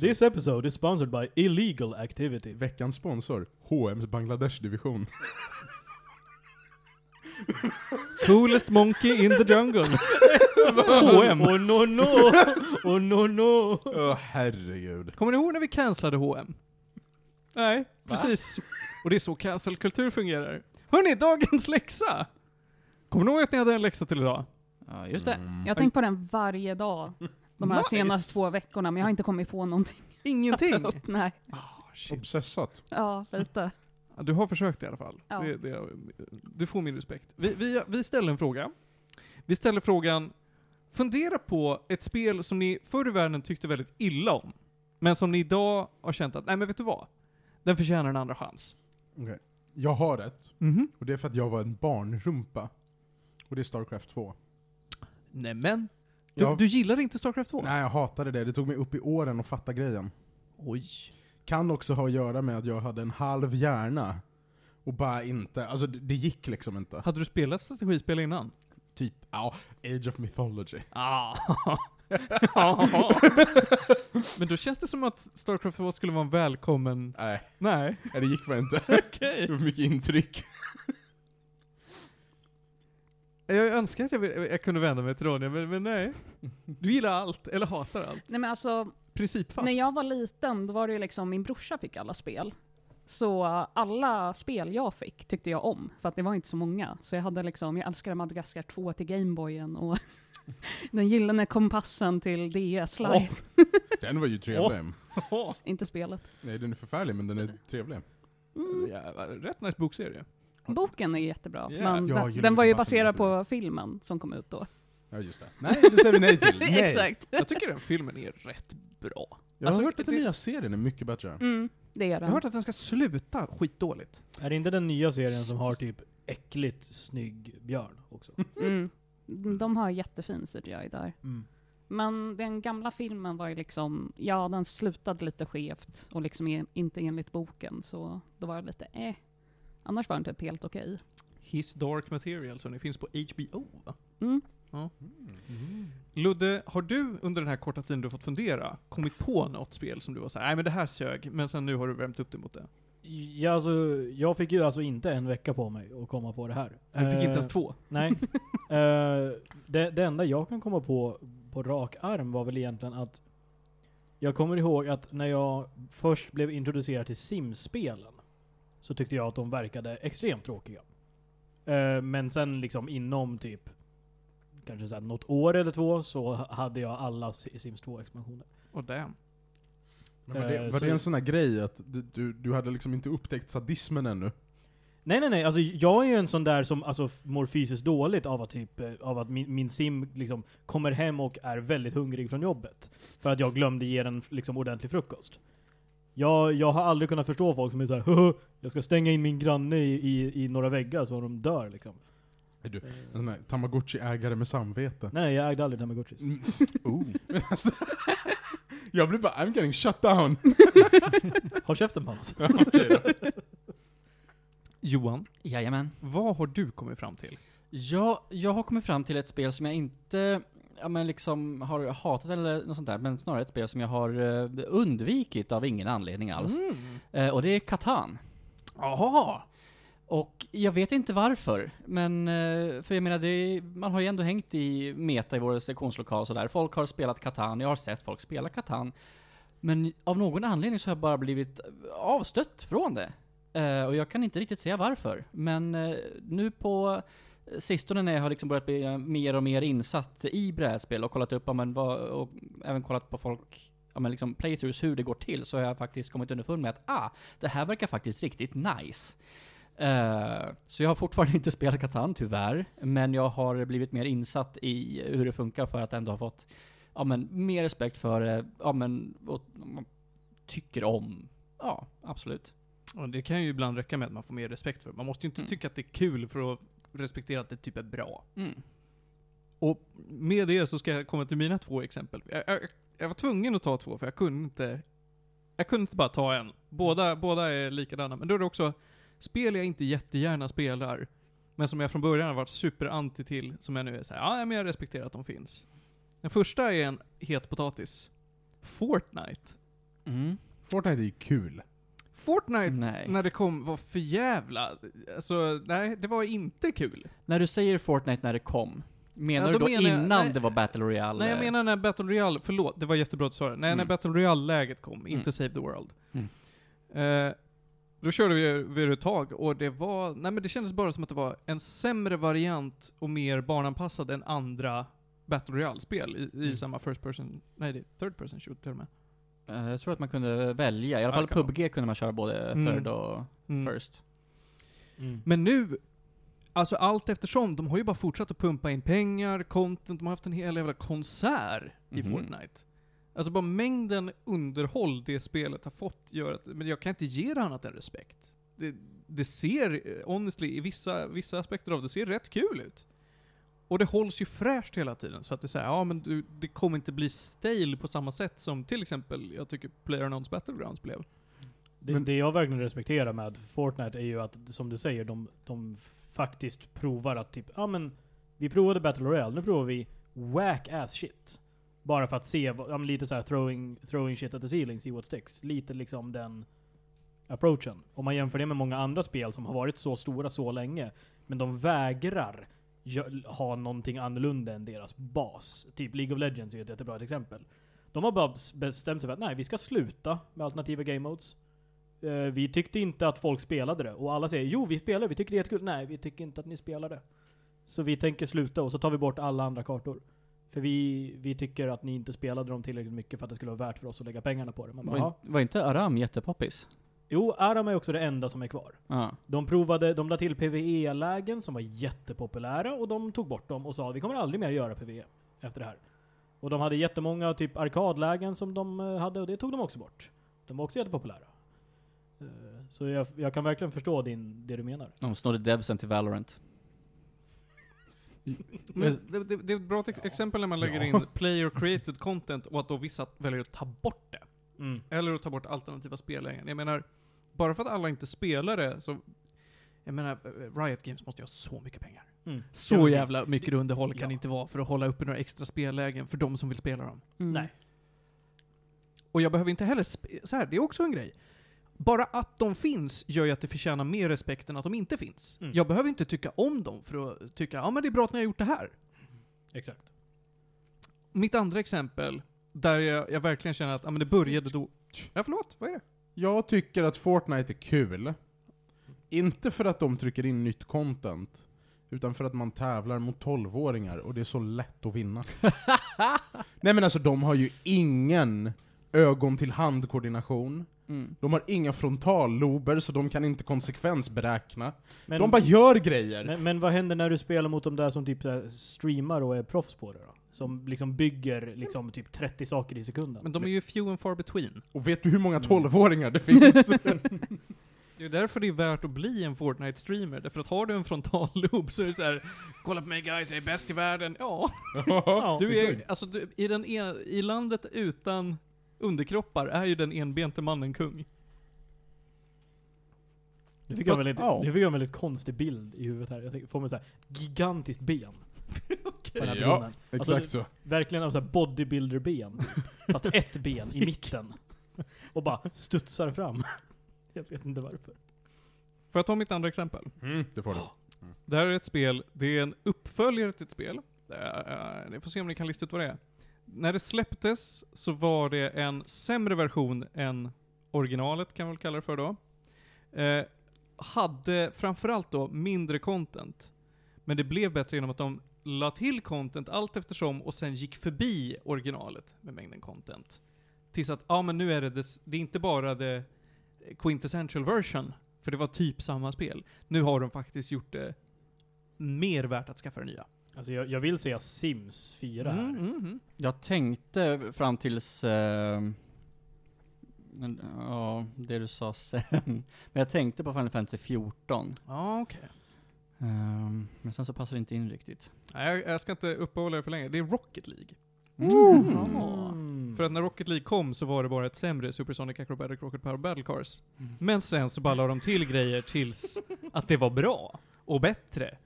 This episode is sponsored by illegal activity. Veckans sponsor, H&M's Bangladesh division. Coolest monkey in the jungle. H&M. Oh no no! Oh no no! Åh herregud. Kommer ni ihåg när vi cancellade H&M? Nej, precis. Och det är så cancelkultur fungerar. Hörni, dagens läxa! Kommer ni ihåg att ni hade en läxa till idag? Ja, just det. Mm. Jag har tänkt på den varje dag de här Nice. senaste två veckorna, men jag har inte kommit på någonting Ingenting? upp. Nej. Shit. Obsessat. Ja, lite. Du har försökt i alla fall. Ja. Det, det, du får min respekt. Vi, vi, vi ställer en fråga. Vi ställer frågan, fundera på ett spel som ni förr i världen tyckte väldigt illa om, men som ni idag har känt att, nej men vet du vad? Den förtjänar en andra chans. Okej. Jag har rätt, Mhm. och det är för att jag var en barnrumpa. Och det är Starcraft 2. Nämen. Du, Jag, du gillar inte Starcraft 2? Nej, jag hatade det. Det tog mig upp i åren att fatta grejen. Oj. Kan också ha att göra med att jag hade en halv hjärna. Och bara inte, alltså det, det gick liksom inte. Hade du spelat strategispel innan? Typ, ja, Age of Mythology. Ah. Men då känns det som att Starcraft 2 skulle vara en välkommen... Nej, Nej. det gick bara inte. Okej. Det var mycket intryck. Jag önskar att jag, jag kunde vända mig till Ronja, men, men nej. Du gillar allt, eller hatar allt. Nej men alltså, Principfast. när jag var liten, då var det ju liksom, min brorsa fick alla spel. Så alla spel jag fick tyckte jag om, för att det var inte så många. Så jag hade liksom, jag älskade Madagaskar 2 till Gameboyen och den gyllene kompassen till DS Lite. Den var ju trevlig. Inte spelet. Nej, den är förfärlig, men den är trevlig. Mm. Ja, rätt nice bokserie. Boken är jättebra, Ja. men Ja, den, den var ju baserad på filmen som kom ut då. Ja, just det. Nej, det säger vi nej till. Nej. Exakt. Jag tycker den filmen är rätt bra. Jag har Alltså, hört att den nya serien är mycket bättre. Mm, det är Jag har den. hört att den ska sluta skitdåligt. Är det inte den nya serien som har typ äckligt snygg björn också? Mm. De har jättefin CGI där. Mm. Men den gamla filmen var ju liksom, ja den slutade lite skevt och liksom inte enligt boken så då var det lite eh. Annars var den typ helt okej. His Dark Material, som det finns på HBO va? Mm. Ludde, har du under den här korta tiden du fått fundera, kommit på något spel som du var såhär, nej men det här sög, men sen nu har du värmt upp det mot det? Ja, alltså, jag fick ju alltså inte en vecka på mig att komma på det här. Du fick inte Eh, ens två? Nej. Eh, det, det enda jag kan komma på på rak arm var väl egentligen att jag kommer ihåg att när jag först blev introducerad till Sims-spelen så tyckte jag att de verkade extremt tråkiga. Eh, men sen liksom inom typ kanske så här något år eller två så ha- hade jag alla Si- Sims 2-expansioner. Och damn. Men var det, Eh, var så- det en sån här grej att du, du, hade liksom inte upptäckt sadismen ännu? Nej nej nej, alltså jag är ju en sån där som alltså, mår fysiskt dåligt av att, typ, eh, av att min, min sim liksom kommer hem och är väldigt hungrig från jobbet. För att jag glömde ge den liksom ordentlig frukost. Jag, jag har aldrig kunnat förstå folk som är såhär "Haha, jag ska stänga in min granne i, i, i några väggar så de dör liksom. Är du en sån här Tamagotchi-ägare med samvete? Nej, jag ägde aldrig Tamagotchis. Mm. oh. Alltså, jag blir bara, I'm getting shut down. Håll käften Panos. Okej då. Johan, Jajamän. vad har du kommit fram till? Ja, jag har kommit fram till ett spel som jag inte ja, men liksom har hatat eller något sånt där, men snarare ett spel som jag har eh, undvikit av ingen anledning alls. Eh, och det är Catan. Jaha! Och jag vet inte varför, men eh, för jag menar, det man har ju ändå hängt i meta i vår sektionslokal sådär. Folk har spelat Catan, jag har sett folk spela Catan. Men av någon anledning så har jag bara blivit avstött från det. Och jag kan inte riktigt säga varför. Men nu på sistone när jag har liksom börjat bli eh, mer och mer insatt i brädspel och kollat upp, ja, men vad, och även kollat på folk, ja, men liksom playthroughs, hur det går till, så har jag faktiskt kommit underfund med att ah, det här verkar faktiskt riktigt nice. Eh, så jag har fortfarande inte spelat Catan tyvärr, men jag har blivit mer insatt i hur det funkar för att ändå ha fått ja, men, mer respekt för ja, men, och, man tycker om. Ja, absolut. Och det kan ju ibland räcka med att man får mer respekt för det. Man måste ju inte Mm. tycka att det är kul för att respektera att det typ är bra. Mm. Och med det så ska jag komma till mina två exempel. Jag, jag, jag var tvungen att ta två för jag kunde inte, jag kunde inte bara ta en. Båda, båda är likadana. Men då är det också spel jag inte jättegärna spelar, men som jag från början har varit superanti till, som jag nu är såhär, ja men jag respekterar att de finns. Den första är en het potatis. Fortnite. Mm. Fortnite är ju kul. Fortnite, Nej. när det kom, var för jävla... Alltså, nej, det var inte kul. När du säger Fortnite när det kom, menar Ja, du då menar jag- innan nej. det var Battle Royale? Nej, jag menar när Battle Royale, förlåt, det var jättebra att du sa det. Nej, när Mm. Battle Royale-läget kom, inte Mm. Save the World. Mm. Eh, då körde vi, vi ett tag, och det var, nej men det kändes bara som att det var en sämre variant och mer barnanpassad än andra Battle Royale-spel i, i Mm. samma first person, nej det är third person shoot till och med. Eh, Jag tror att man kunde välja, i alla fall PubG kunde man köra både Mm. third och Mm. first. Mm. Men nu, alltså allt eftersom, de har ju bara fortsatt att pumpa in pengar, content, de har haft en hel jävla konsert i Mhm. Fortnite. Alltså bara mängden underhåll det spelet har fått gör att, men jag kan inte ge det annat än respekt. Det, det ser, eh, honestly, i vissa, vissa aspekter av det ser rätt kul ut. Och det hålls ju fräscht hela tiden, så att det säger ja men du, det kommer inte bli stale på samma sätt som till exempel, jag tycker PlayerUnknown's Battlegrounds blev. Det, Men- det jag verkligen respekterar med Fortnite är ju att, som du säger, de, de faktiskt provar att typ, ja men, vi provade Battle Royale, nu provar vi whack ass shit. Bara för att se, ja, men lite så här throwing, throwing shit at the ceiling, see what sticks. Lite liksom den approachen. Om man jämför det med många andra spel som har varit så stora så länge, men de vägrar ha någonting annorlunda än deras bas. Typ League of Legends är ju ett jättebra exempel. De har bara bes- bestämt sig för att nej, vi ska sluta med alternativa game modes. Eh, vi tyckte inte att folk spelade det. Och alla säger jo, vi spelar vi tycker det är jättekul. Nej, vi tycker inte att ni spelar det. Så vi tänker sluta och så tar vi bort alla andra kartor. För vi, vi tycker att ni inte spelade dem tillräckligt mycket för att det skulle vara värt för oss att lägga pengarna på det. Man bara, Var, in, var inte Aram jättepoppis? Jo, Aram är också det enda som är kvar. Ja. De provade, de la till PVE-lägen som var jättepopulära och de tog bort dem och sa vi kommer aldrig mer göra PVE efter det här. Och de hade jättemånga typ arkadlägen som de eh, hade och det tog de också bort. De var också jättepopulära. Eh, Så jag, jag kan verkligen förstå din, det du menar. De snodde devsen till Valorant. Men det, det, det är ett bra ex- exempel när man lägger in player created content och att då vissa väljer att ta bort det. Mm. Eller att ta bort alternativa spellägen. Jag menar, bara för att alla inte spelar det så... Jag menar, Riot Games måste ju ha så mycket pengar. Mm. Så Ja, precis. jävla mycket underhåll kan Ja. det inte vara för att hålla uppe några extra spellägen för de som vill spela dem. Mm. Nej. Och jag behöver inte heller... Så här, det är också en grej. Bara att de finns gör ju att det förtjänar mer respekt än att de inte finns. Mm. Jag behöver inte tycka om dem för att tycka, ja men det är bra att ni har gjort det här. Exakt. Mitt andra exempel, där jag, jag verkligen känner att, ja men det började då... Ja förlåt, vad är det? Jag tycker att Fortnite är kul. Inte för att de trycker in nytt content, utan för att man tävlar mot 12-åringar och det är så lätt att vinna. Nej men alltså de har ju ingen ögon till handkoordination. Mm. De har inga frontallober så de kan inte konsekvensberäkna. Men, de bara gör grejer! men, men vad händer när du spelar mot de där som typ så här streamar och är proffs på det då? Som liksom bygger liksom typ 30 saker i sekunden. Men de är ju few and far between. Och vet du hur många Mm. 12-åringar det finns? Det är därför det är värt att bli en Fortnite-streamer. Därför att har du en frontalloop så är det så här. kolla på mig guys, jag är bäst i världen. Ja, Ja, du är, alltså du, i, den en, i landet utan underkroppar är ju den enbente mannen kung. Nu fick jag en väldigt, Ja. nu fick jag en väldigt konstig bild i huvudet här. Jag får mig så här gigantiskt ben. På den här Ja, bilden. Exakt Alltså, så. Verkligen av så bodybuilder-ben. Fast ett ben i mitten. Och bara studsar fram. Jag vet inte varför. Får jag ta mitt andra exempel? Mm, det får du. Det här är ett spel, det är en uppföljare till ett spel. Uh, ni får se om ni kan lista ut vad det är. När det släpptes så var det en sämre version än originalet, kan man väl kalla det för då. Eh, hade framförallt då mindre content. Men det blev bättre genom att de la till content allt eftersom och sen gick förbi originalet med mängden content. Tills att, ja men nu är det, det, det är inte bara det quintessential version, för det var typ samma spel. Nu har de faktiskt gjort det mer värt att skaffa det nya. Alltså jag, jag vill säga Sims 4 här. Mm, mm, mm. Jag tänkte fram tills... Men, ja, det du sa sen. Men jag tänkte på Final Fantasy 14. Ja, okej. Ehm, men sen så passar det inte in riktigt. Nej, jag, jag ska inte uppehålla er för länge. Det är Rocket League. Mm. För att när Rocket League kom så var det bara ett sämre Supersonic Acrobatic Rocket Power Battle Cars. Mm. Men sen så la de till grejer tills att det var bra. Och bättre.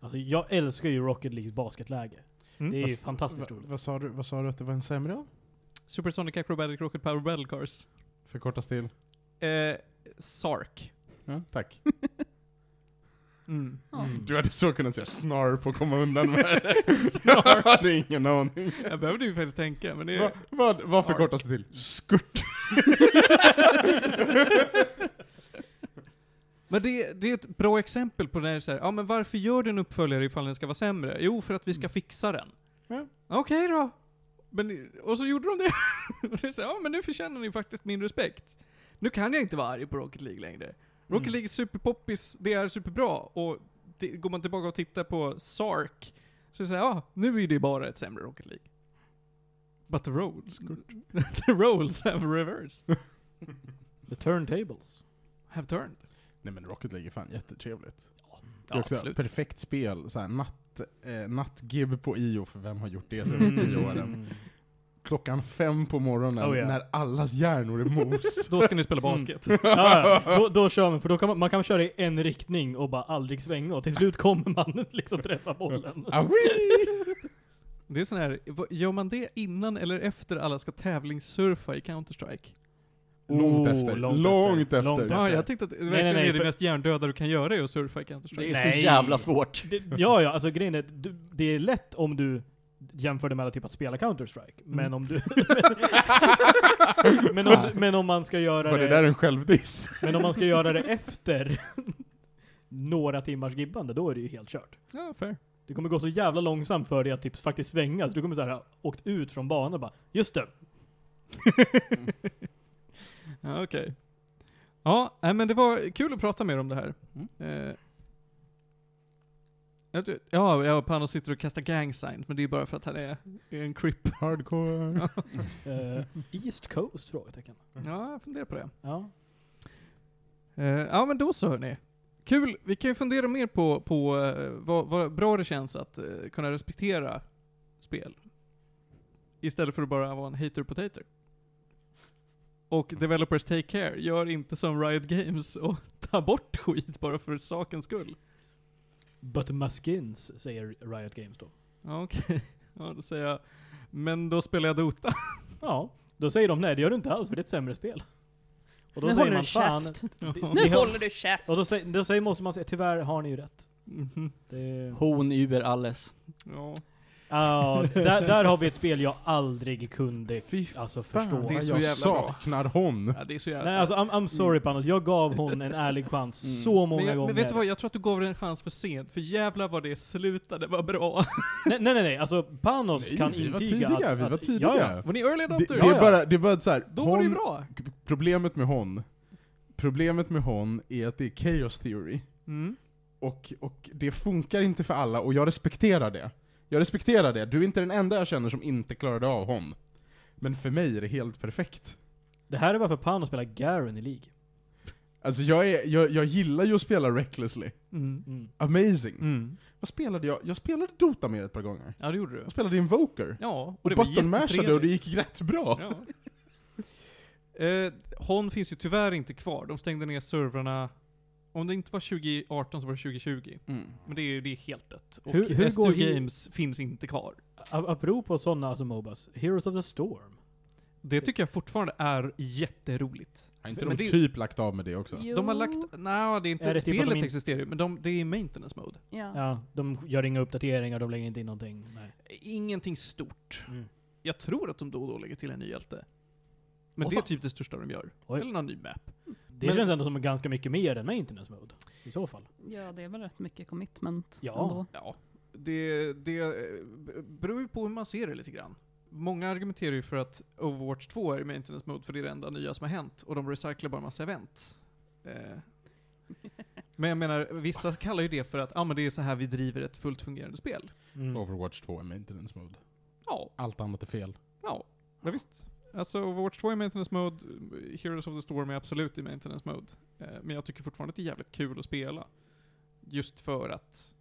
Alltså jag älskar ju Rocket Leagues basketläge. Mm. Det är ju fantastiskt roligt. vad, sa du, vad sa du att det var en sämre av? Supersonic Acrobatic Rocket Power Battle Cars. Förkortas till? Eh, Sark. Ja, tack. Mm. Ja. Du hade så kunnat säga snarp och komma undan med det. Jag hade ingen aning. Jag behövde ju faktiskt tänka, men det är... Va, vad, vad förkortas det till? Skurt. Men det, det är ett bra exempel på när så här, ja men varför gör du en uppföljare ifall den ska vara sämre? Jo, för att vi ska fixa den. Ja. Okej då. Men, och så gjorde de det. och det är så här, ja men nu förtjänar ni faktiskt min respekt. Nu kan jag inte vara arg på Rocket League längre. Rocket Mm. League är superpoppis, det är superbra. Och det, går man tillbaka och tittar på Sark, så det här, ja, nu är det bara ett sämre Rocket League. But the roles, the roles have reversed. The turntables. Have turned. Nej men Rocket League är fan jättetrevligt. Det Ja, är också absolut. perfekt spel, såhär natt, eh, nattgib på IO, för vem har gjort det senaste tio åren? Klockan fem på morgonen, Oh, ja. när allas hjärnor är mos. Då ska ni spela basket. Ja, ja. Då, då kör man, för då kan man, man kan köra i en riktning och bara aldrig svänga och till slut kommer man liksom träffa bollen. Awi! Det är sån här, gör man det innan eller efter alla ska tävlingssurfa i Counter-Strike? Långt Oh, efter. långt Långt efter. efter. Långt Ja, efter. jag tänkte att det verkligen nej, är det för- mest hjärndöda du kan göra är att surfa i Det Counter-Strike. är så Nej. jävla svårt. Det, ja, ja, alltså grejen är, det är lätt om du jämför det med typ att spela Counter-Strike. Men Mm. om du... men, om, men om man ska göra Var det det... där en självdiss? Men om man ska göra det efter några timmars gibbande, då är det ju helt kört. Ja, fair. Det kommer gå så jävla långsamt för dig att typ faktiskt svänga, så du kommer så här ha åkt ut från banan och bara Just det! Ja, okej. Ja, nej, men det var kul att prata mer om det här. Mm. Eh, ja, jag och Panos sitter och kastar gang signs, men det är bara för att han är, är en crip. Hardcore. Eh, East Coast? Frågetecken. Ja, jag funderar på det. Ja. Eh, ja men då så hörni. Kul, vi kan ju fundera mer på, på eh, vad, vad bra det känns att eh, kunna respektera spel. Istället för att bara vara en hater potater. Och developers take care, gör inte som Riot Games och ta bort skit bara för sakens skull. But Muskins, säger Riot Games då. Ja, Okej, ja då säger jag, men då spelar jag Dota. Ja. Då säger de nej, det gör du inte alls för det är ett sämre spel. Och då Nu säger man fan... det- Nu håller du käft! Och då, säger, då säger, måste man säga tyvärr har ni ju rätt. Mhm. Det, Hon über alles. Ja. Ja, där, där har vi ett spel jag aldrig kunde Fy alltså, fan, förstå. det är så jag jävla bra. saknar hon. ja, det är så jävla Nej alltså I'm, I'm sorry Panos, jag gav hon en ärlig chans Mm. så många men, jag, gånger. men vet du vad, jag tror att du gav den en chans för sent, för jävlar vad det slutade var bra. nej, nej nej nej, alltså Panos Nej, kan vi var intyga tidiga, att, vi var att, tidiga. Ja, ja. Var ni early Det, adopter? det är bara, det är bara så här, Då var det ju hon, bra. problemet med hon, problemet med hon är att det är chaos theory. Mm. Och, och det funkar inte för alla, och jag respekterar det. Jag respekterar det. Du är inte den enda jag känner som inte klarade av hon. Men för mig är det helt perfekt. Det här är varför Panos spelar Garen i League. Alltså jag, är, jag, jag gillar ju att spela recklessly. Mm. Mm. Amazing. Mm. Vad spelade jag? Jag spelade Dota med ett par gånger. Ja, det gjorde du. Jag spelade Invoker. Ja, Och, och det buttonmashade och det gick rätt bra. Ja. Eh, Hon finns ju tyvärr inte kvar. De stängde ner servrarna, om det inte var 2018 så var det 2020. Mm. Men det är, det är helt dött. Och Hur- hur S2 går hi- Games finns inte kvar. Apropå sådana alltså Mobas, Heroes of the Storm. Det tycker jag fortfarande är jätteroligt. Har inte Men de det- typ lagt av med det också? Jo. De har lagt, nej det är inte, Är det typ spelet de in- existerar ju, men de, det är maintenance mode. Ja. Ja, de gör inga uppdateringar, de lägger inte in någonting. Nej. Ingenting stort. Mm. Jag tror att de då och då lägger till en ny hjälte. Men Åh, det är fan. typ det största de gör. Oj. Eller någon ny map. Det Men- känns ändå som ganska mycket mer än maintenance mode. I så fall. ja, det är väl rätt mycket commitment Ja. ändå. Ja, det, det eh, b- beror ju på hur man ser det lite grann. Många argumenterar ju för att Overwatch 2 är i maintenance mode för det är det enda nya som har hänt och de recyclar bara massa event. Eh. Men jag menar, vissa kallar ju det för att ah, men det är så här vi driver ett fullt fungerande spel. Mm. Overwatch 2 är maintenance mode. Ja, Allt annat är fel. ja, men visst. Alltså Overwatch 2 är i maintenance mode, Heroes of the Storm är absolut i maintenance mode. Eh, men jag tycker fortfarande att det är jävligt kul att spela. Just för att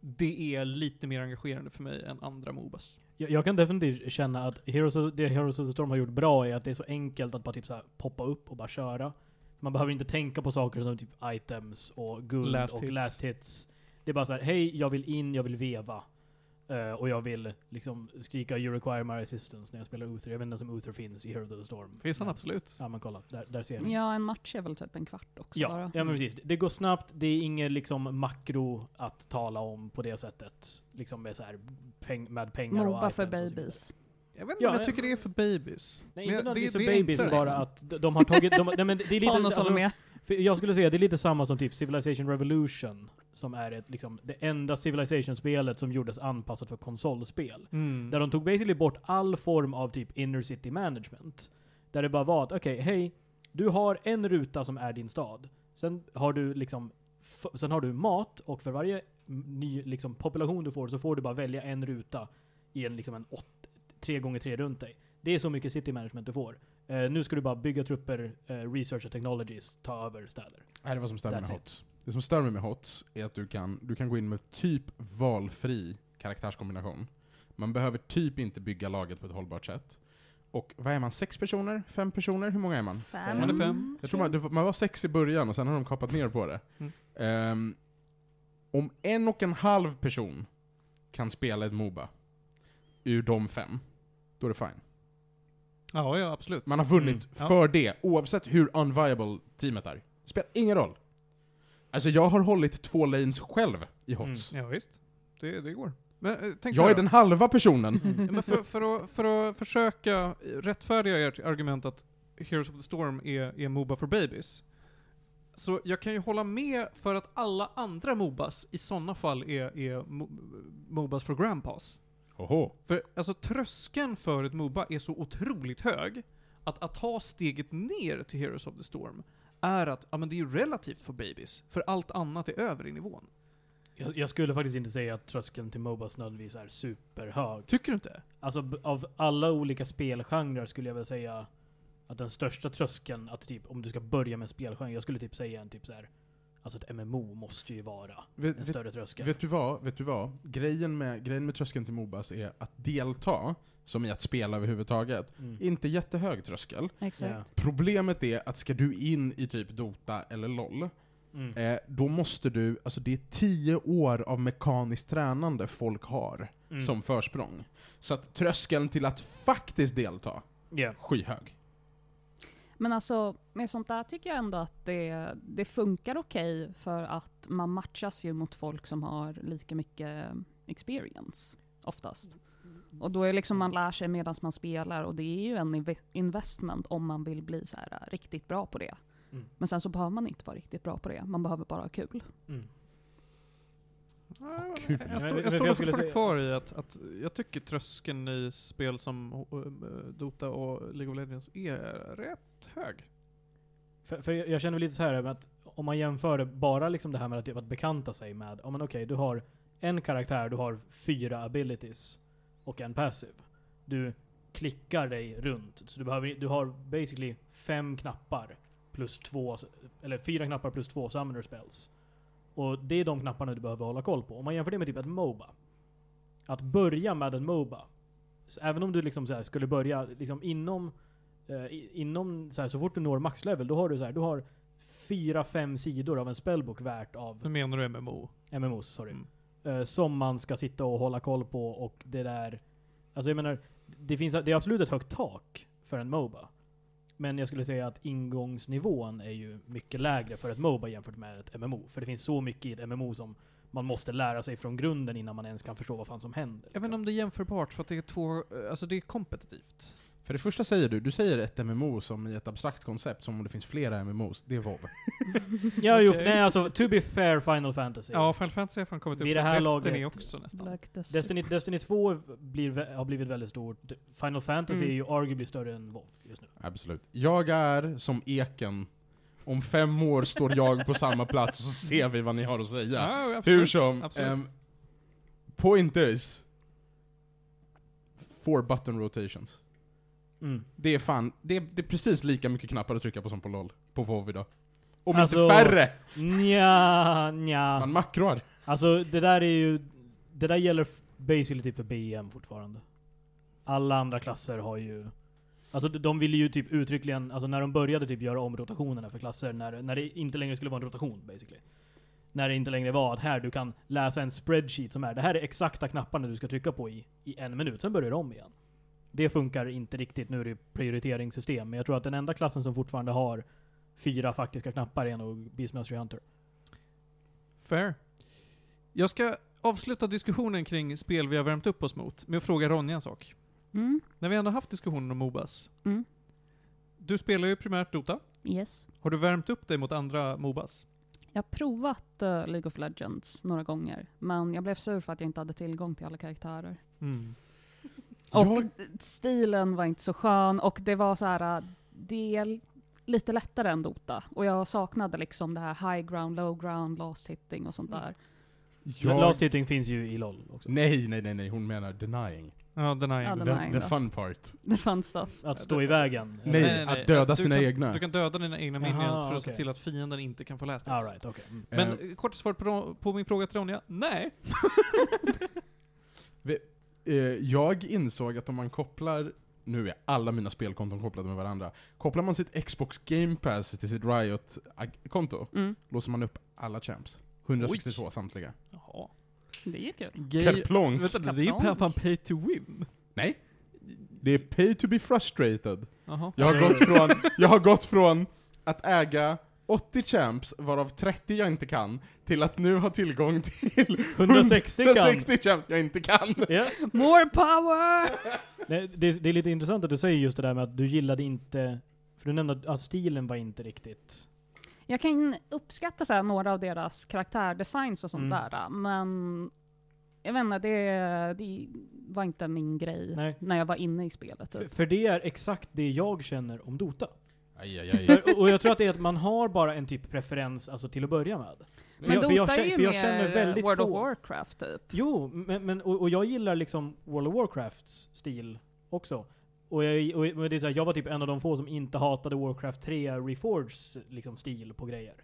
det är lite mer engagerande för mig än andra Mobas. Jag, jag kan definitivt känna att Heroes of, det Heroes of the Storm har gjort bra är att det är så enkelt att bara typ så här poppa upp och bara köra. Man behöver inte tänka på saker som typ items och guld Last och hits. last hits. Det är bara så här: hej, jag vill in, jag vill veva. Eh, och jag vill liksom skrika 'You require my assistance' när jag spelar Uther. Jag vet inte ens om Uther finns i Hero of the Storm. Finns han Men- absolut? Ja men kolla, där, där ser ni. Ja, en match är väl typ en kvart också Ja, bara. ja men precis. Det går snabbt, det är inget liksom makro att tala om på det sättet. Liksom med, så här, peng, med pengar och Moba för items och så vidare. babies. Jag vet inte Ja, om jag tycker det är för babies. Nej, Men inte nödvändigtvis för babies, enklare. bara att de, har tagit... De, nej, men det är lite... Alltså, med. för jag skulle säga det är lite samma som typ Civilization Revolution, som är ett, liksom, det enda Civilization-spelet som gjordes anpassat för konsolspel. Mm. Där de tog basically bort all form av typ inner city management. Där det bara var att, okej, hej, du har en ruta som är din stad. Sen har du liksom, sen har du mat och för varje ny liksom, population du får så får du bara välja en ruta i en liksom en åt, tre gånger tre runt dig. Det är så mycket city management du får. Eh, nu ska du bara bygga trupper, eh, research och technologies, ta över städer. Nej, det var som stör mig Det som stör mig med HOTS är att du kan, du kan gå in med typ valfri karaktärskombination. Man behöver typ inte bygga laget på ett hållbart sätt. Och vad är man? Sex personer? Fem personer? Hur många är man? Fem. Man är fem. Jag tror man, det var- man var sex i början och sen har de kapat ner på det. Mm. Ehm, om en och en halv person kan spela ett Moba ur de fem, då är det fine. Ja, ja absolut. Man har vunnit Mm, ja. för det, oavsett hur unviable teamet är. Spelar ingen roll. Alltså jag har hållit två lanes själv i HOTS. Ja, visst. Det, det går. Men, eh, tänk Jag är då. den halva personen. Ja, men för, för, att, för att försöka rättfärdiga ert argument att Heroes of the Storm är, är Moba for babies. Så jag kan ju hålla med för att alla andra Mobas i sådana fall är, är mo, Mobas for grandpas. Oho. För alltså tröskeln för ett Moba är så otroligt hög att, att ta steget ner till Heroes of the Storm är att, ja men det är ju relativt för babies. För allt annat är över i nivån. Jag, jag skulle faktiskt inte säga att tröskeln till Mobas nödvändigtvis är superhög. Tycker du inte? Alltså av alla olika spelgenrer skulle jag väl säga att den största tröskeln, att typ om du ska börja med en spelgenre, jag skulle typ säga en typ så här. Alltså ett MMO måste ju vara Vet, en vet, större tröskel. vet du vad? Vet du vad? Grejen med, grejen med tröskeln till Mobas är att delta, som i att spela överhuvudtaget, Mm. inte jättehög tröskel. Exakt. Ja. Problemet är att ska du in i typ Dota eller LOL, Mm. eh, då måste du, alltså det är tio år av mekaniskt tränande folk har Mm. som försprång. Så att tröskeln till att faktiskt delta, Ja. skyhög. Men alltså, med sånt där tycker jag ändå att det, det funkar okej för att man matchas ju mot folk som har lika mycket experience, oftast. Och då är liksom man lär sig medan man spelar och det är ju en inve- investment om man vill bli så här äh, riktigt bra på det. Mm. Men sen så behöver man inte vara riktigt bra på det, man behöver bara ha kul. Mm. Jag men jag står jag skulle fortfarande säga- kvar i att, att jag tycker tröskeln i spel som eh, Dota och League of Legends är rätt hög. För, för jag jag känner väl lite så här med att om man jämför det, bara liksom det här med att, att bekanta sig med, ja men okej, du har en karaktär, du har fyra abilities och en passive. Du klickar dig runt, så du, behöver, du har basically fem knappar plus två, eller fyra knappar plus två summoner spells. Och det är de knapparna du behöver hålla koll på. Om man jämför det med typ ett Moba. Att börja med en Moba, så även om du liksom så här skulle börja liksom inom eh, inom så, här, så fort du når maxlevel, då har du så här, du har fyra, fem sidor av en spellbok värt av menar du MMO? MMOs, sorry. Mm. Eh, som man ska sitta och hålla koll på och det där... Alltså jag menar, det, finns, det är absolut ett högt tak för en Moba. Men jag skulle säga att ingångsnivån är ju mycket lägre för ett Moba jämfört med ett MMO. För det finns så mycket i ett MMO som man måste lära sig från grunden innan man ens kan förstå vad fan som händer. Jag vet inte om det är jämförbart för att det är två, alltså det är kompetitivt. För det första säger du, du säger ett MMO som i ett abstrakt koncept, som om det finns flera MMOs. Det är WoW. Ja, jo, Okej. nej alltså, to be fair Final Fantasy. Ja, Final Fantasy har fan kommit upp Vid det här Destiny laget- också nästan. Black Destiny. Destiny, Destiny 2 blir, har blivit väldigt stort. Final Fantasy Mm. är ju arguably större än WoW just nu. Absolut. Jag är som eken. Om fem år står jag på samma plats och så ser vi vad ni har att säga. Ja, absolut. Hur som, absolut. um, point is, four button rotations. Mm. Det är fan, det är, det är precis lika mycket knappar att trycka på som på LOL, på WoW idag. Om Alltså- inte färre! Nja, nja. Man makroar. Alltså det där är ju... Det där gäller basically typ för BM fortfarande. Alla andra klasser har ju... Alltså de- de ville ju typ uttryckligen, alltså när de började typ göra om rotationerna för klasser, när, när det inte längre skulle vara en rotation basically. När det inte längre var att här du kan läsa en spreadsheet som är, det här är exakta knapparna du ska trycka på i, i en minut, sen börjar du om igen. Det funkar inte riktigt, nu det prioriteringssystem, men jag tror att den enda klassen som fortfarande har fyra faktiska knappar är nog Beastmaster Hunter. Fair. Jag ska avsluta diskussionen kring spel vi har värmt upp oss mot med att fråga Ronja en sak. Mm. När vi ändå haft diskussionen om Mobas. Mm. Du spelar ju primärt Dota. Yes. Har du värmt upp dig mot andra Mobas? Jag har provat eh, League of Legends några gånger, men jag blev sur för att jag inte hade tillgång till alla karaktärer. Mm. Och Jag- stilen var inte så skön och det var så här, det är lite lättare än Dota. Och jag saknade liksom det här high ground, low ground, last hitting och sånt där. Jag- Last hitting finns ju i LOL också. Nej, nej, nej, nej, hon menar denying. Ja, denying. Ja, The, Denying the då. fun part. Det fanns stuff. Att stå i vägen. Nej, att döda Du sina kan, egna. Du kan döda dina egna Jaha, minions för att se till att fienden inte kan få last hits. Alright, okej. Mm. Men eh, kort svar på, på min fråga till Ronja, nej. Eh, jag insåg att om man kopplar, nu är alla mina spelkonton kopplade med varandra, kopplar man sitt Xbox Game Pass till sitt Riot-konto, Mm. låser man upp alla champs. 162 samtliga. Jaha. Det är ju kul. Gay, Kerplonk! vänta, det är ju fan pay to win. Nej. Det är pay to be frustrated. Jaha. Jag har gått från, jag har gått från att äga 80 champs, varav 30 jag inte kan, till att nu ha tillgång till 160 kan. 160 champs jag inte kan. Ja. More power! Nej, det, det är lite intressant att du säger just det där med att du gillade inte, för du nämnde att- stilen var inte riktigt... Jag kan uppskatta så här, några av deras karaktärdesigns och sånt Mm. där, men jag vet inte, det, det var inte min grej Nej. när jag var inne i spelet. För, Typ. för det är exakt det jag känner om Dota. Aj, aj, aj. För, och jag tror att det är att man har bara en typ preferens, alltså till att börja med. Men jag- för jag Dota kä- är ju för jag mer känner väldigt World få- of Warcraft typ. Jo, men, men och, och jag gillar liksom World of Warcrafts stil också. Och, jag, och, det är så här, jag var typ en av de få som inte hatade Warcraft 3 Reforgeds liksom stil på grejer.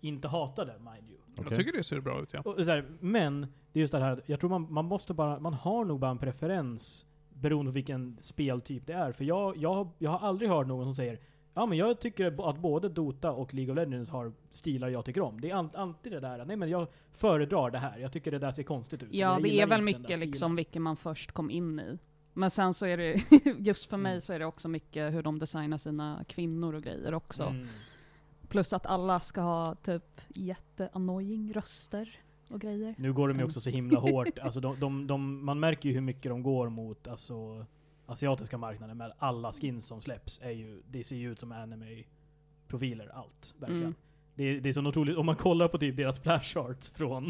Inte hatade, mind you. Jag Okej. tycker det ser bra ut ja. Och så här, men, det är just det här, jag tror man, man måste bara, man har nog bara en preferens beroende på vilken speltyp det är. För jag, jag, jag har aldrig hört någon som säger Ja men jag tycker att både Dota och League of Legends har stilar jag tycker om. Det är alltid det där, nej men jag föredrar det här. Jag tycker det där ser konstigt ut. Ja, det är väl mycket liksom vilken man först kom in i. Men sen så är det, just för mig Mm. så är det också mycket hur de designar sina kvinnor och grejer också. Mm. Plus att alla ska ha typ jätteannoying röster och grejer. Nu går de ju Mm. också så himla hårt. Alltså de, de, de, man märker ju hur mycket de går mot alltså, asiatiska marknaden med alla skins som släpps. Är ju, det ser ju ut som anime-profiler, allt. Verkligen. Mm. Det, är- det är så otroligt, om man kollar på typ deras splash arts från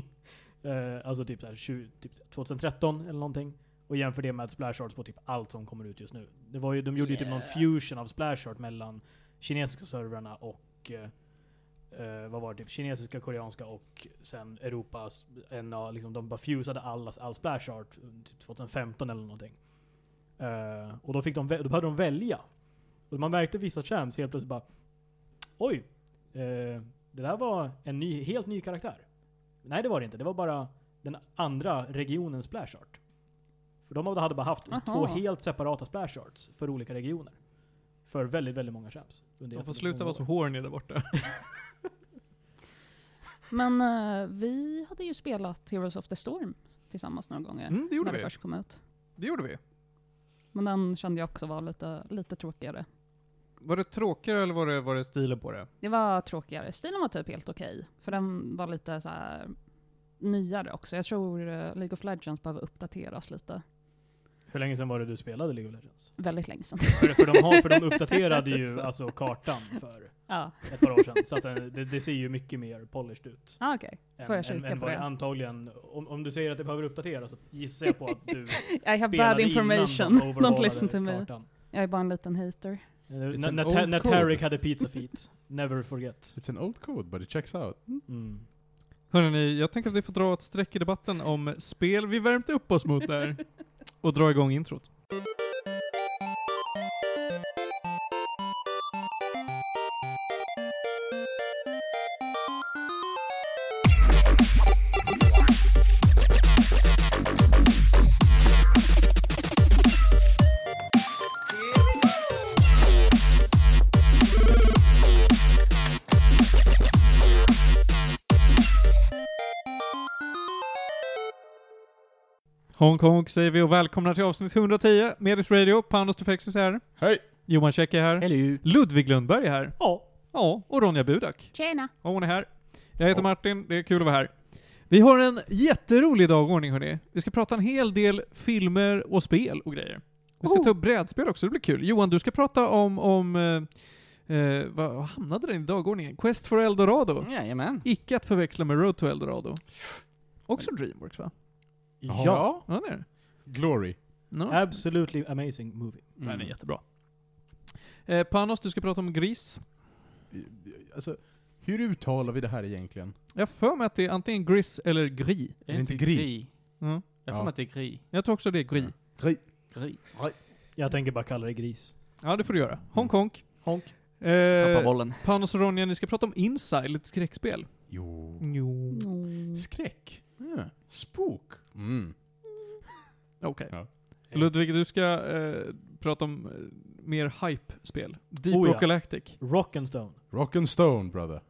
eh, alltså typ, så här, 20, typ 2013 eller någonting. Och jämför det med splash arts på typ allt som kommer ut just nu. Det var ju, de gjorde ju typ någon Yeah. fusion av splash art mellan kinesiska servrarna och eh, eh, vad var det, typ kinesiska, koreanska och sen Europas, en av, liksom, de bara fusade alla, all splash art typ 2015 eller någonting. Eh, och då, fick de, då behövde de välja. Och man märkte vissa champs helt plötsligt bara Oj! Eh, det där var en ny, helt ny karaktär. Nej det var det inte, det var bara den andra regionens splash art. För de hade bara haft Aha. två helt separata splash arts för olika regioner. För väldigt, väldigt många champs. De får sluta vara så horny där borta. Men eh, vi hade ju spelat Heroes of the Storm tillsammans några gånger. Mm, det gjorde när det vi. först kom ut. Det gjorde vi. Men den kände jag också var lite, lite tråkigare. Var det tråkigare eller var det, var det stilen på det? Det var tråkigare. Stilen var typ helt okej. För den var lite så här nyare också. Jag tror eh, League of Legends behöver uppdateras lite. Hur länge sedan var det du spelade League of Legends? Väldigt länge sedan. För, för, de, har, för de uppdaterade ju Så. alltså kartan för ja, ett par år sedan. Så att den- det, det ser ju mycket mer polished ut. ah, okej. Än, Får jag än, kika än på det? antagligen, om, om du säger att det behöver uppdateras så gissar jag på att du I have bad information. Don't listen to me. kartan. Jag är bara en liten hater. Eh, När. Tarek hade pizza feet. Never forget. It's an old code, but it checks out. Mm. Hörrni, jag tänker att vi får dra ett streck i debatten om spel vi värmt upp oss mot där. Och dra igång introt. Hongkong säger vi och välkomnar till avsnitt 110, Medis Radio, Panos Tufexis här. Hej! Johan Käck är här. Hello. Ludvig Lundberg är här. Ja. Ja, och Ronja Budak. Tjena! Ja, hon är här. Jag heter Martin, det är kul att vara här. Vi har en jätterolig dagordning hörni. Vi ska prata en hel del filmer och spel och grejer. Vi ska ta upp brädspel också, det blir kul. Johan, du ska prata om, om eh, eh, vad vad hamnade den i dagordningen? Quest for Eldorado. Jajamän. Icke att förväxla med Road to Eldorado. Också Dreamworks va? Ja. Ja, det är det. Glory. No. Absolutely amazing movie. Den är Mm. jättebra. Eh, Panos, du ska prata om Gris. Alltså, hur uttalar vi det här egentligen? Jag har för mig att det är antingen Gris eller Gris. Är det inte Gri? Mm. Jag får Ja. mig att det är Gri. Jag tror också det är Gris. Gri. Gri. Jag tänker bara kalla det gris. Ja, det får du göra. Hongkong. Honk. Tappa Eh, bollen. Panos och Ronja, ni ska prata om Inside, lite skräckspel. Jo. Jo. Skräck. Ja. Spook. Mm. Okej. Ja. Ludvig, du ska eh, prata om eh, mer hype-spel. Deep Oh, ja. Rock Galactic. Rock'n'Stone. Rock and Stone, brother.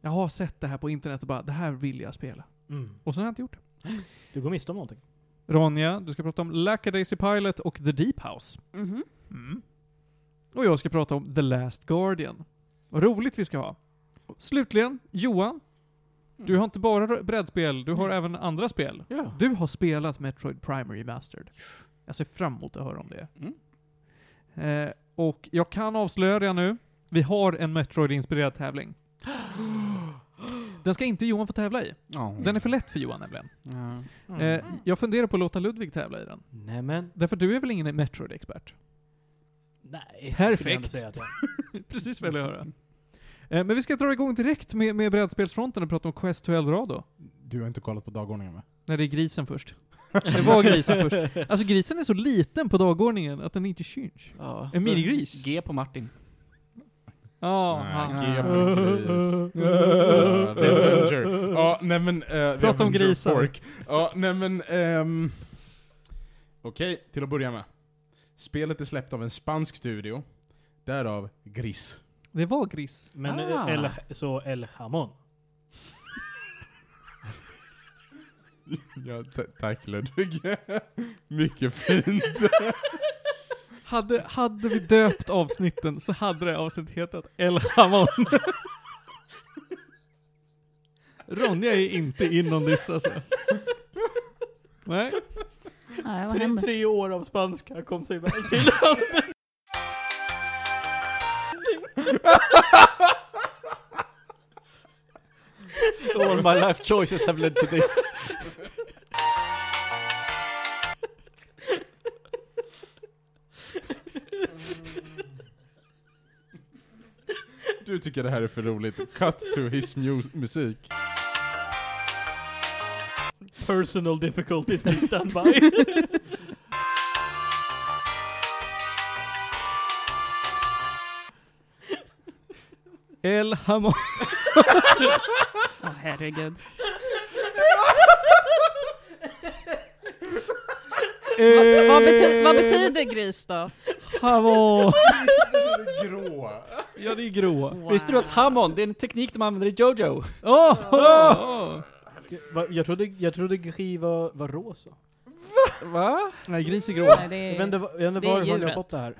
Jag har sett det här på internet och bara, det här vill jag spela. Mm. Och så har jag inte gjort det. Du går miste om någonting. Ronja, du ska prata om Lackadaisy Pilot och The Deep House. Mhm. Mm. Och jag ska prata om The Last Guardian. Vad roligt vi ska ha. Slutligen, Johan. Du har inte bara brädspel, du har även andra spel. Ja. Du har spelat Metroid Prime Remastered. Jag ser fram emot att höra om det. Mm. Eh, och jag kan avslöja det nu. Vi har en Metroid-inspirerad tävling. Den ska inte Johan få tävla i. Ja. Den är för lätt för Johan nämligen. Ja. Eh, jag funderar på att låta Ludvig tävla i den. Nämen. Därför du är väl ingen Metroid-expert? Nej. Perfekt. skulle jag ändå säga att jag- Precis vad jag vill höra. Eh, men vi ska dra igång direkt med, med brädspelsfronten och prata om Quest to Eldorado. Du har inte kollat på dagordningen va? Nej, det är grisen först. Det var grisen först. Alltså grisen är så liten på dagordningen att den inte syns. Ja. En minigris. G på Martin. Ja, Nej, han- G för gris. Ja, The Avenger. Ja, nej men... Uh, The Prata om grisar. Ja, nej men... ehm, Okej, till att börja med. Spelet är släppt av en spansk studio. Därav Gris. Det var gris. Men Ah. El, så El Hamon. Ja, ta- tack Ludvig. Mycket fint. Hade, hade vi döpt avsnitten så hade det avsnittet hetat El Hamon. Ronja är inte in on this alltså. Nej. Nej, vad Tre, tre år av spanska kom sig väl till. All my life choices have led to this. Du tycker det här är för roligt. Cut to his mu- musik. Personal difficulties please stand by. El Hamon. Åh herregud. El Vad, bety vad betyder gris då? Hamon. Grå. Ja, det är grå. Visste du att Hammond, det är en teknik de använder i Jojo? Åh! åh! Va, jag trodde, jag trodde gris var, var rosa. Va? Nej, gris är grå. Nej, Jag det vet inte, är, jag vet inte det är varifrån jag har djuret. fått det här.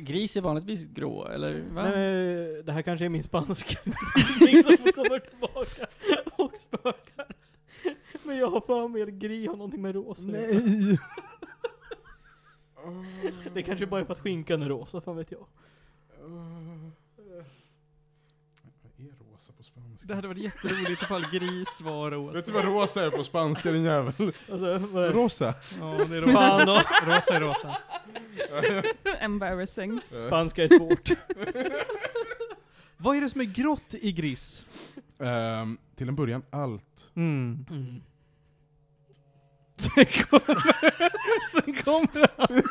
Gris är vanligtvis grå, eller va? Nej, det här kanske är min spanska som kommer tillbaka och spökar. Men jag har för mig att gris har någonting med rosa. Nej. Det kanske bara är för att skinkan är rosa, fan vet jag. Vad är rosa på spanska? Det hade varit jätteroligt ifall gris var rosa. Vet du vad rosa är på spanska din jävel? Alltså, vad är det? Rosa. Ja, det är rosa. Fan då. Rosa är rosa. embarrassing. Spanska är svårt. Vad är det som är grått i gris? Ehm, till en början, allt. Mm. Mm. Sen kommer, sen kommer han.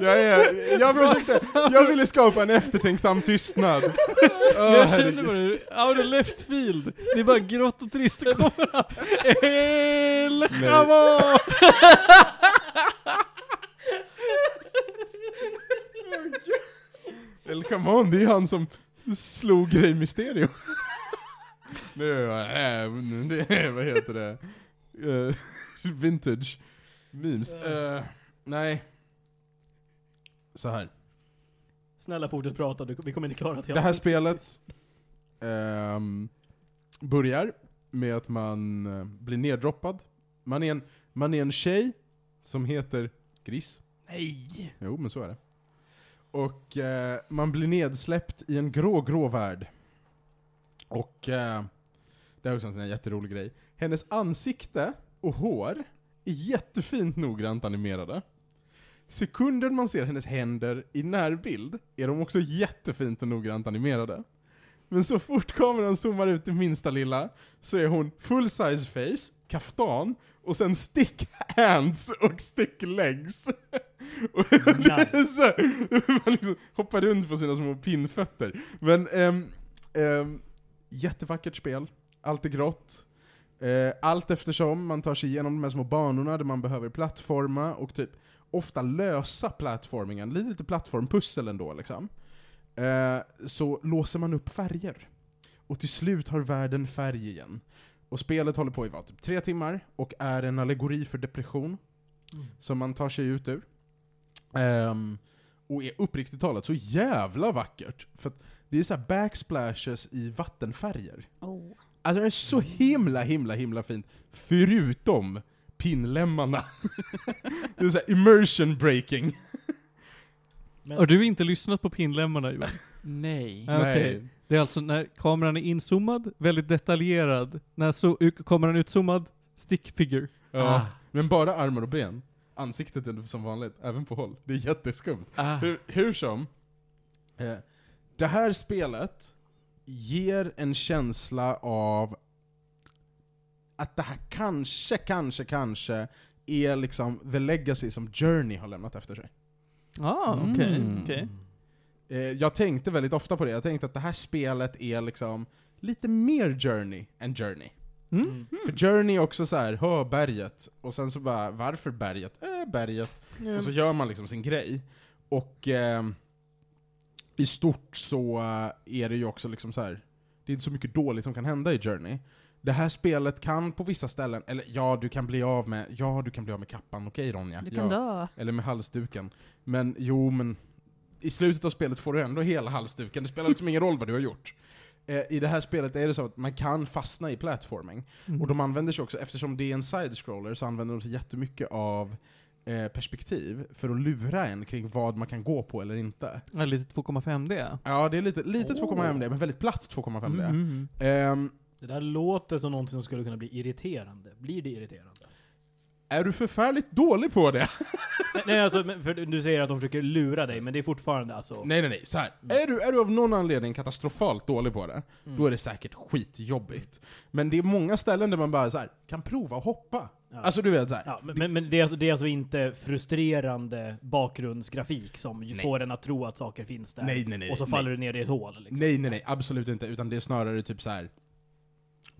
Jag, är, jag försökte, jag ville skapa en eftertänksam tystnad. Åh, Jag kände bara, out of left field. Det är bara grått och trist, så kommer han. El Jamon! El Camon, det är han som slog Grey Mysterio. Nu, det, vad heter det? Eh, vintage memes. Eh, nej. Så här. Snälla fortsätt prata, du, vi kommer inte klara till Det här spelet ehm, börjar med att man eh, blir neddroppad. Man är, en, man är en tjej som heter Gris. Nej! Jo, men så är det. Och eh, man blir nedsläppt i en grå, grå värld. Och eh, det är också en sån här jätterolig grej. Hennes ansikte och hår är jättefint noggrant animerade. Sekunden man ser hennes händer i närbild är de också jättefint och noggrant animerade. Men så fort kameran zoomar ut det minsta lilla så är hon full size face, kaftan och sen stick hands och stick legs. Och så, man liksom hoppar runt på sina små pinnfötter. Men ehm, ehm, jättevackert spel, allt är grått. Eh, allt eftersom man tar sig igenom de här små banorna där man behöver plattforma och typ ofta lösa plattformingen, lite, lite plattformpussel ändå liksom. Eh, så låser man upp färger. Och till slut har världen färg igen. Och spelet håller på i vad, typ tre timmar, och är en allegori för depression. Mm. Som man tar sig ut ur. Ehm, och är uppriktigt talat så jävla vackert. För att det är så här backsplashes i vattenfärger. Oh. Alltså det är så himla, himla, himla fint. Förutom pinnlemmarna. det är så här immersion breaking. Men- Har du inte lyssnat på pinlemmarna Johan? Nej. Ja, okej. Det är alltså när kameran är inzoomad, väldigt detaljerad. När så, kameran är utzoomad, stick figure. Ja. Ah. Men bara armar och ben. Ansiktet är som vanligt, även på håll. Det är jätteskumt. Ah. Hur, hur som, eh, det här spelet ger en känsla av att det här kanske, kanske, kanske är liksom the legacy som Journey har lämnat efter sig. Ah, okej, Mm. okej. Eh, jag tänkte väldigt ofta på det, jag tänkte att det här spelet är liksom lite mer Journey än Journey. Mm. Mm. För Journey är också så här, hö berget, och sen så bara, varför berget? Äh, berget. Och så gör man liksom sin grej. Och ehm, i stort så eh, är det ju också liksom så här. det är inte så mycket dåligt som kan hända i Journey. Det här spelet kan på vissa ställen, eller ja, du kan bli av med, ja du kan bli av med kappan, okej Ronja. Du kan ja. dö. Eller med halsduken. Men jo, men i slutet av spelet får du ändå hela halsduken, det spelar liksom ingen roll vad du har gjort. Eh, I det här spelet är det så att man kan fastna i platforming. Mm. Och de använder sig också, eftersom det är en side-scroller, så använder de sig jättemycket av eh, perspektiv för att lura en kring vad man kan gå på eller inte. Ja, lite 2,5D. Ja, det är lite, lite Oh. 2,5D, men väldigt platt 2,5D. Mm. Ehm, Det där låter som någonting som skulle kunna bli irriterande. Blir det irriterande? är du förfärligt dålig på det? nej, alltså, för du säger att de försöker lura dig, men det är fortfarande alltså... nej, nej, nej. Så här. Är, du, är du av någon anledning katastrofalt dålig på det, Mm. då är det säkert skitjobbigt. Men det är många ställen där man bara så här, kan prova att hoppa. Ja. Alltså du vet så här. Ja, men, men, det, är alltså, det är alltså inte frustrerande bakgrundsgrafik som Nej. får en att tro att saker finns där. nej, nej, nej. och så nej. faller du ner i ett hål liksom. Nej, nej, nej, absolut inte. Utan det är snarare typ så här.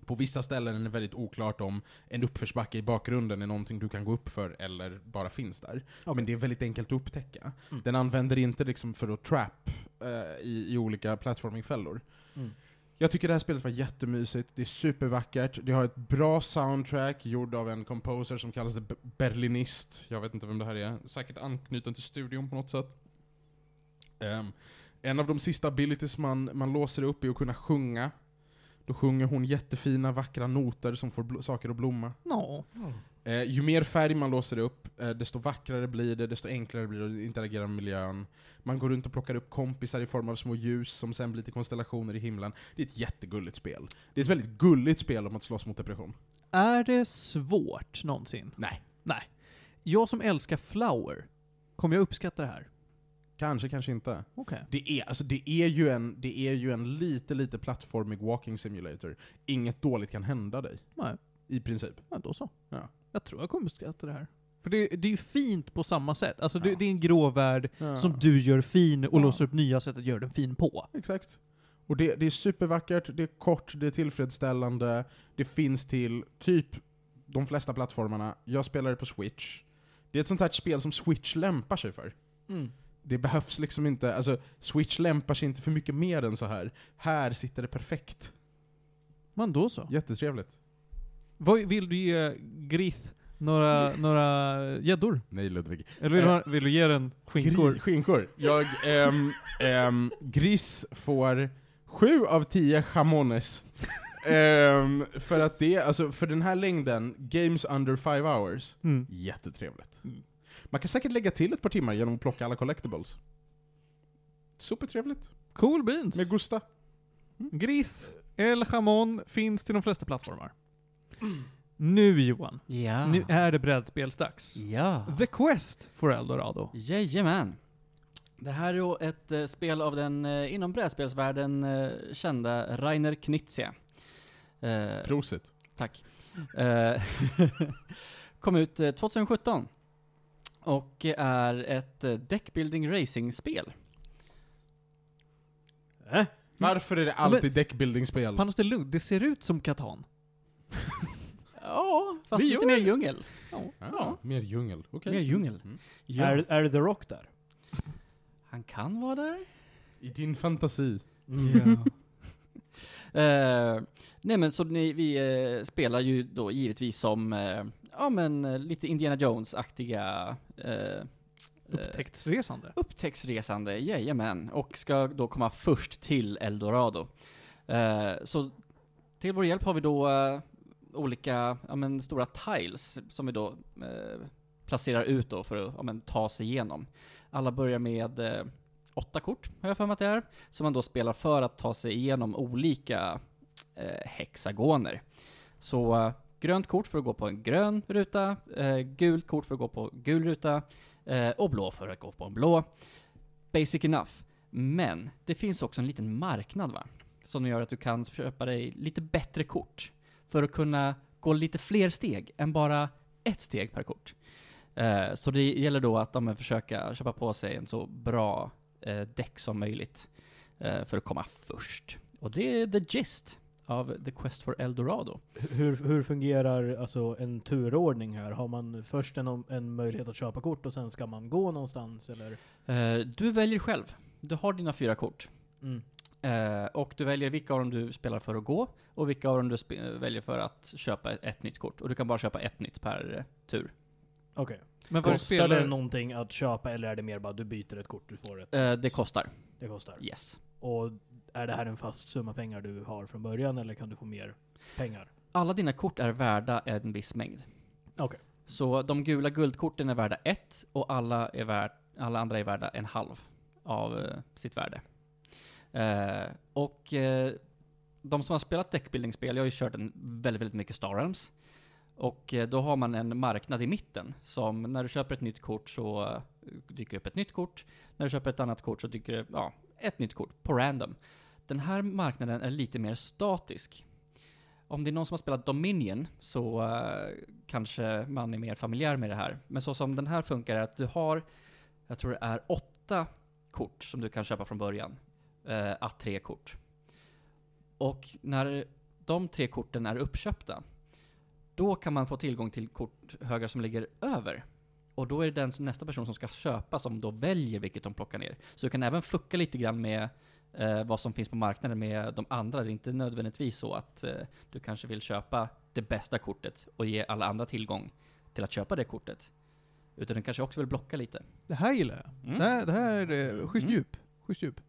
På vissa ställen är det väldigt oklart om en uppförsbacke i bakgrunden är någonting du kan gå upp för eller bara finns där. Okej. Men det är väldigt enkelt att upptäcka. Mm. Den använder inte liksom för att trap eh, i, i olika platformingfällor. Mm. Jag tycker det här spelet var jättemysigt, det är supervackert, det har ett bra soundtrack gjord av en composer som kallas The Berlinist. Jag vet inte vem det här är, säkert anknuten till studion på något sätt. Ehm, en av de sista abilities man, man låser upp är att kunna sjunga. Då sjunger hon jättefina, vackra noter som får saker att blomma. Ja. Eh, ju mer färg man låser upp, eh, desto vackrare blir det, desto enklare blir det att interagera med miljön. Man går runt och plockar upp kompisar i form av små ljus som sen blir till konstellationer i himlen. Det är ett jättegulligt spel. Det är ett väldigt gulligt spel om att slåss mot depression. Är det svårt någonsin? Nej. Nej. Jag som älskar Flower, kommer jag uppskatta det här? Kanske, kanske inte. Okej. Det är, alltså, det är, ju, en, det är ju en lite, lite plattformig walking simulator. Inget dåligt kan hända dig. Nej. I princip. Ja, då så. Ja. Jag tror jag kommer uppskatta det här. För det, det är ju fint på samma sätt. Alltså det, Ja. det är en grå värld Ja. som du gör fin och Ja. låser upp nya sätt att göra den fin på. Exakt. Och det, det är supervackert, det är kort, det är tillfredsställande, det finns till typ de flesta plattformarna. Jag spelar det på Switch. Det är ett sånt här spel som Switch lämpar sig för. Mm. Det behövs liksom inte, alltså Switch lämpar sig inte för mycket mer än så här. Här sitter det perfekt. Men då så. Jättetrevligt. Vad vill du ge Grith Några, några gäddor? Nej Ludvig. Eller vill, du, Eh, ha- vill du ge den skinkor? Gri- skinkor. Jag, ehm, ehm, Gris får sju av tio jamones. Ehm, för att det, alltså för den här längden, games under five hours, Mm. jättetrevligt. Man kan säkert lägga till ett par timmar genom att plocka alla collectibles. Supertrevligt. Cool beans. Med Gusta. Gris, El Jamon finns till de flesta plattformar. Nu Johan, Ja. nu är det brädspelsdags. Ja. The Quest for Eldorado. Jajamän. Det här är då ett eh, spel av den eh, inom brädspelsvärlden eh, kända Rainer Knizia. Eh, Prosit. Tack. Eh, kom ut eh, 2017. Och är ett eh, deckbuilding racing-spel. Äh? Varför är det alltid deckbuilding-spel? Panos, det är lugnt. Det ser ut som Catan. Ja, fast lite gör mer djungel. Ah, mer djungel. Okej. Mer djungel. Mm. Ja. Är, är The Rock där? Han kan vara där. I din fantasi. Eh, nej men så ni, vi eh, spelar ju då givetvis som, eh, ja men eh, lite Indiana Jones-aktiga Upptäcktsresande. upptäcktsresande, jajamän, och ska då komma först till Eldorado. Så till vår hjälp har vi då olika, ja men stora tiles som vi då eh, placerar ut då för att, ja men ta sig igenom. Alla börjar med eh, åtta kort, har jag för mig att det är, som man då spelar för att ta sig igenom olika eh, hexagoner. Så eh, grönt kort för att gå på en grön ruta, eh, gult kort för att gå på gul ruta, eh, och blå för att gå på en blå. Basic enough. Men det finns också en liten marknad va? Som gör att du kan köpa dig lite bättre kort. För att kunna gå lite fler steg än bara ett steg per kort. Eh, så det gäller då att de försöka köpa på sig en så bra eh, däck som möjligt. Eh, för att komma först. Och det är the gist av The Quest for Eldorado. Hur, hur fungerar alltså en turordning här? Har man först en, en möjlighet att köpa kort och sen ska man gå någonstans eller? Eh, du väljer själv. Du har dina fyra kort. Mm. Eh, och du väljer vilka av dem du spelar för att gå och vilka av dem du väljer för att köpa ett, ett nytt kort. Och du kan bara köpa ett nytt per eh, tur. Okej. Men vad Kostar spelar... det någonting att köpa eller är det mer bara du byter ett kort, du får ett? Eh, det kostar. Det kostar. Yes. Och är det här en fast summa pengar du har från början eller kan du få mer pengar? Alla dina kort är värda en viss mängd. Okej. Så de gula guldkorten är värda ett och alla, är värd, alla andra är värda en halv av eh, sitt värde. Eh, och eh, de som har spelat deckbuilding-spel, jag har ju kört en väldigt, väldigt mycket Star Realms. Och eh, då har man en marknad i mitten, som när du köper ett nytt kort så eh, dyker det upp ett nytt kort. När du köper ett annat kort så dyker det, ja, ett nytt kort på random. Den här marknaden är lite mer statisk. Om det är någon som har spelat Dominion så uh, kanske man är mer familjär med det här. Men så som den här funkar är att du har, jag tror det är åtta kort som du kan köpa från början. Eh, att tre kort. Och när de tre korten är uppköpta, då kan man få tillgång till korthögar som ligger över. Och då är det den nästa person som ska köpa som då väljer vilket de plockar ner. Så du kan även fucka lite grann med eh, vad som finns på marknaden med de andra. Det är inte nödvändigtvis så att eh, du kanske vill köpa det bästa kortet och ge alla andra tillgång till att köpa det kortet. Utan du kanske också vill blocka lite. Det här gillar jag. Mm. Det, här, det här är eh, schysst Mm. djup. Schysst djup.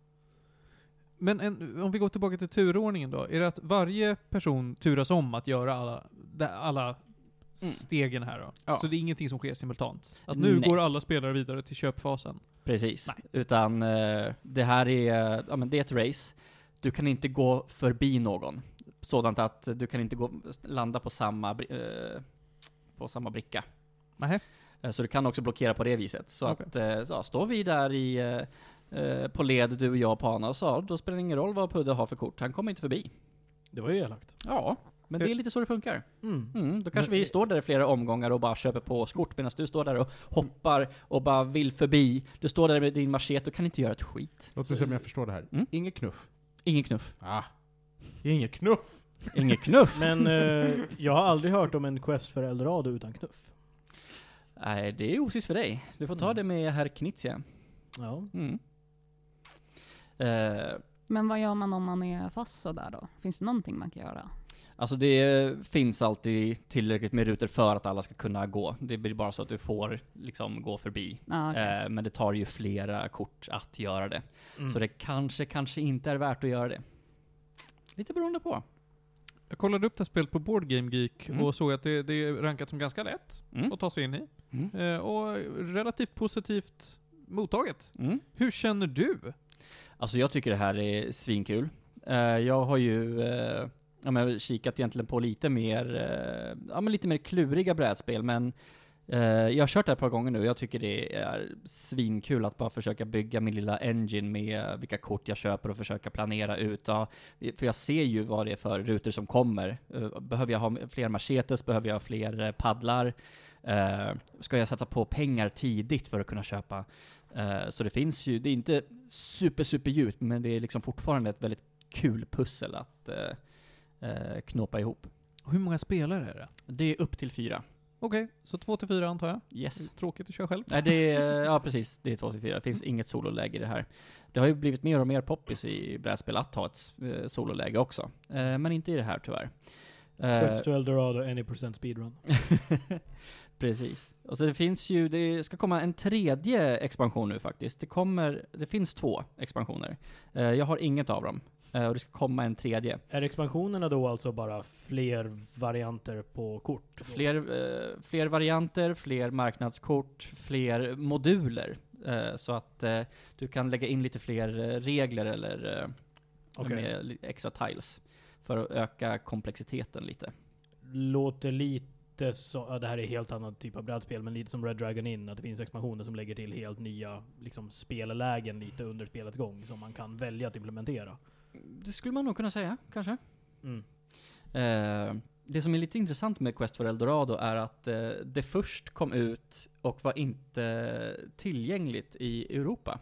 Men en, om vi går tillbaka till turordningen då. Är det att varje person turas om att göra alla, alla Mm. stegen här då? Ja. Så det är ingenting som sker simultant? Att nu Nej. går alla spelare vidare till köpfasen? Precis. Nej. Utan eh, det här är, ja men det är ett race. Du kan inte gå förbi någon. Sådant att du kan inte gå, landa på samma, eh, på samma bricka. Nähä. Eh, Så du kan också blockera på det viset. Så Okej. att, så, står vi där i, eh, på led, du och jag på Ana, och så, då spelar det ingen roll vad Pudde har för kort. Han kommer inte förbi. Det var ju elakt. Ja, men det är lite så det funkar. Mm. Mm, då kanske Men- vi står där i flera omgångar och bara köper på oss kort medan du står där och hoppar och bara vill förbi. Du står där med din machete och kan inte göra ett skit. Låt mig se om jag förstår det här. Mm. Inget knuff. Ingen knuff. Ah. Inget knuff! Ingen knuff! Men eh, jag har aldrig hört om en quest för Eldorado utan knuff. Nej, det är osis för dig. Du får ta Mm. det med herr Knizia. Ja. Eh, Men vad gör man om man är fast sådär då? Finns det någonting man kan göra? Alltså det finns alltid tillräckligt med rutor för att alla ska kunna gå. Det blir bara så att du får liksom gå förbi. Ah, okej. Eh, men det tar ju flera kort att göra det. Mm. Så det kanske, kanske inte är värt att göra det. Lite beroende på. Jag kollade upp det här spelet på Board Game Geek Mm. och såg att det, det är rankat som ganska lätt Mm. att ta sig in i. Mm. Eh, och relativt positivt mottaget. Mm. Hur känner du? Alltså jag tycker det här är svinkul. Eh, jag har ju eh, ja, men kikat egentligen på lite mer, eh, ja men lite mer kluriga brädspel, men jag har kört det här ett par gånger nu och jag tycker det är svinkul att bara försöka bygga min lilla engine med vilka kort jag köper och försöka planera ut. Ja, för jag ser ju vad det är för rutor som kommer. Behöver jag ha fler machetes? Behöver jag ha fler paddlar? Ska jag satsa på pengar tidigt för att kunna köpa? Eh, så det finns ju, det är inte super, super djupt, men det är liksom fortfarande ett väldigt kul pussel att eh, eh, knåpa ihop. Hur många spelare är det? Det är upp till fyra. Okej, så två till fyra antar jag. Yes. Tråkigt att köra själv. Nej, det är, ja precis, det är två till fyra. Det finns inget sololäge i det här. Det har ju blivit mer och mer poppis i brädspel att ha ett sololäge också. Men inte i det här tyvärr. Quest to Eldorado, any percent speedrun. Precis. Och så det finns ju, det ska komma en tredje expansion nu faktiskt. Det kommer, det finns två expansioner. Eh, jag har inget av dem. Eh, och det ska komma en tredje. Är expansionerna då alltså bara fler varianter på kort? Fler, eh, fler varianter, fler marknadskort, fler moduler. Så att du kan lägga in lite fler regler eller li- extra tiles. För att öka komplexiteten lite. Låter lite så, ja, det här är helt annan typ av brädspel, men lite som Red Dragon In, att det finns expansioner som lägger till helt nya liksom, spellägen lite under spelets gång, som man kan välja att implementera. Det skulle man nog kunna säga, kanske. Mm. Eh, det som är lite intressant med Quest for Eldorado är att eh, det först kom ut och var inte tillgängligt i Europa.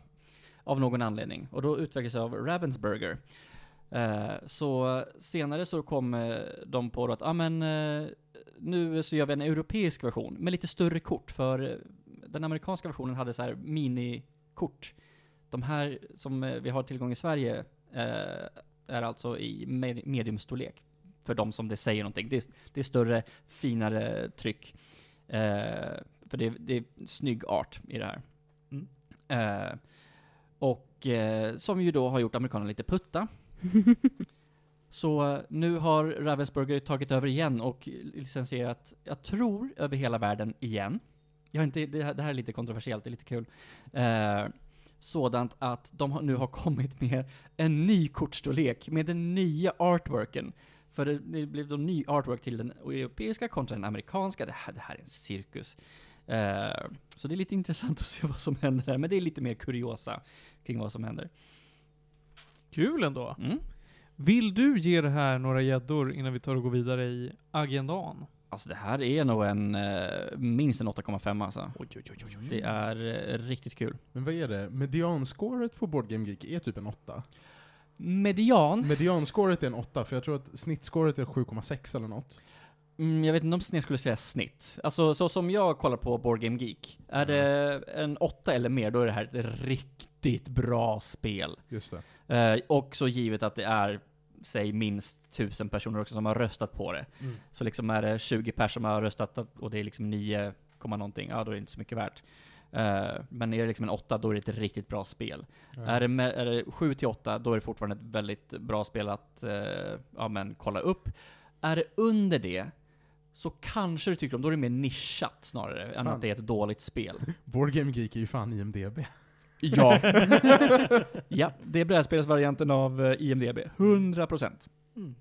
Av någon anledning. Och då utvecklades det av Ravensburger. Eh, så senare så kom eh, de på att, ah, men eh, nu så gör vi en europeisk version med lite större kort. För eh, den amerikanska versionen hade så här minikort. De här som eh, vi har tillgång i Sverige eh, är alltså i med- mediumstorlek. För de som det säger någonting. Det, det är större, finare tryck. Eh, för det, det är snygg art i det här. Mm. Eh, och eh, som ju då har gjort amerikanerna lite putta. Så eh, nu har Ravensburger tagit över igen och licensierat, jag tror, över hela världen igen. Jag inte, det, här, det här är lite kontroversiellt, det är lite kul. Eh, sådant att de nu har kommit med en ny kortstorlek med den nya artworken. För det, det blev då ny artwork till den europeiska kontra den amerikanska. Det här, det här är en cirkus. Eh, så det är lite intressant att se vad som händer här, men det är lite mer kuriosa kring vad som händer. Kul ändå. Mm. Vill du ge det här några gäddor innan vi tar och går vidare i agendan? Alltså det här är nog en, eh, minst en 8,5 alltså. Oj, oj, oj, oj, Det är eh, riktigt kul. Men vad är det? Medianscoret på Board Game Geek är typ en 8. Median? Medianscoret är en 8, för jag tror att snittscoret är 7,6 eller något. Mm, jag vet inte om jag skulle säga snitt. Alltså så som jag kollar på Board Game Geek, är det en 8 eller mer, då är det här ett riktigt bra spel. Just det. Eh, också givet att det är, säg minst tusen personer också som har röstat på det. Mm. Så liksom är det 20 personer som har röstat och det är liksom 9, komma någonting, ja då är det inte så mycket värt. Eh, men är det liksom en 8, då är det ett riktigt bra spel. Ja. Är det, med, är det 7 till 8, då är det fortfarande ett väldigt bra spel att eh, ja, men, kolla upp. Är det under det, så kanske du tycker om, då är det mer nischat snarare, än Fan. att det är ett dåligt spel. Board Game Geek är ju fan IMDB. Ja. ja, det är brädspelsvarianten av eh, IMDB. 100%. Mm.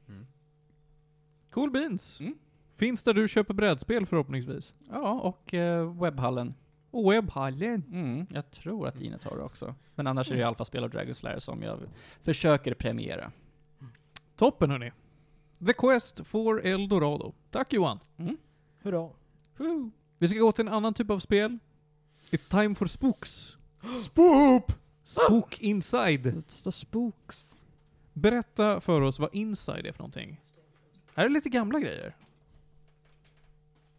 Cool beans. Mm. Finns där du köper brädspel förhoppningsvis. Ja, och eh, webbhallen. Och webbhallen. Mm, jag tror att Inet har det också. Men annars är det ju alfaspel och Dragon Slayer som jag försöker premiera. Toppen hörni. The Quest for Eldorado. Tack Johan. Hurra. Vi ska gå till en annan typ av spel. It's time for spooks. Spoop! Spook Inside. It's the spooks. Berätta för oss vad Inside är för någonting. Här är lite gamla grejer.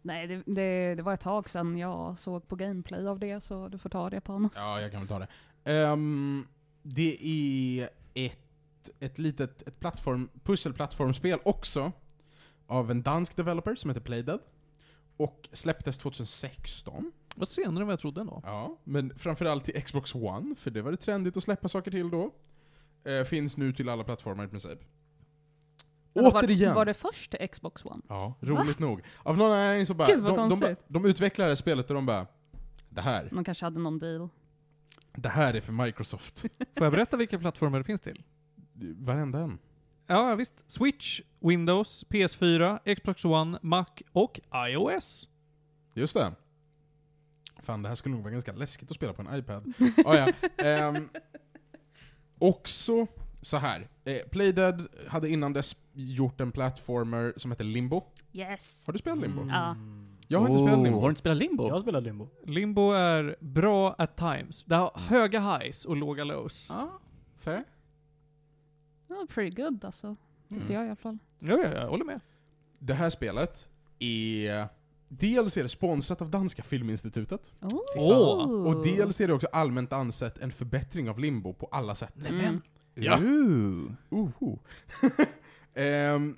Nej, det, det, det var ett tag sedan jag såg på gameplay av det, så du får ta det Panos. Ja, jag kan väl ta det. Ehm, det är ett, ett litet ett plattform, pusselplattformspel också. av en dansk developer som heter Playdead. Och släpptes 2016. Vad senare än vad jag trodde ändå. Ja, men framförallt till Xbox One, för det var det trendigt att släppa saker till då. Eh, finns nu till alla plattformar i princip. Eller var, Återigen! Var det först till Xbox One? Ja, roligt nog. Av någon anledning så bara, Gud, vad de, de, bara- konstigt. de utvecklade spelet och de bara, det här, De kanske hade någon deal. det här är för Microsoft. Får jag berätta vilka plattformar det finns till? Varenda en. Ja, visst. Switch, Windows, PS4, Xbox One, Mac och iOS. Just det. Fan, det här skulle nog vara ganska läskigt att spela på en iPad. ah, ja. Ehm, också så här. Eh, Playdead hade innan dess gjort en plattformer som heter Limbo. Yes. Har du spelat Limbo? Mm. Ja. Jag har inte Oh, spelat Limbo. Har du inte spelat Limbo? Jag har spelat Limbo. Limbo är bra at times. Det har höga highs och låga lows. Ja, fair. Det var pretty good alltså. Tyckte Mm. jag i alla fall. Ja, ja, jag håller med. Det här spelet är... Dels är det sponsrat av Danska Filminstitutet, Oh. Och dels är det också allmänt ansett en förbättring av Limbo på alla sätt. Mm. Ja. Oho. Ehm,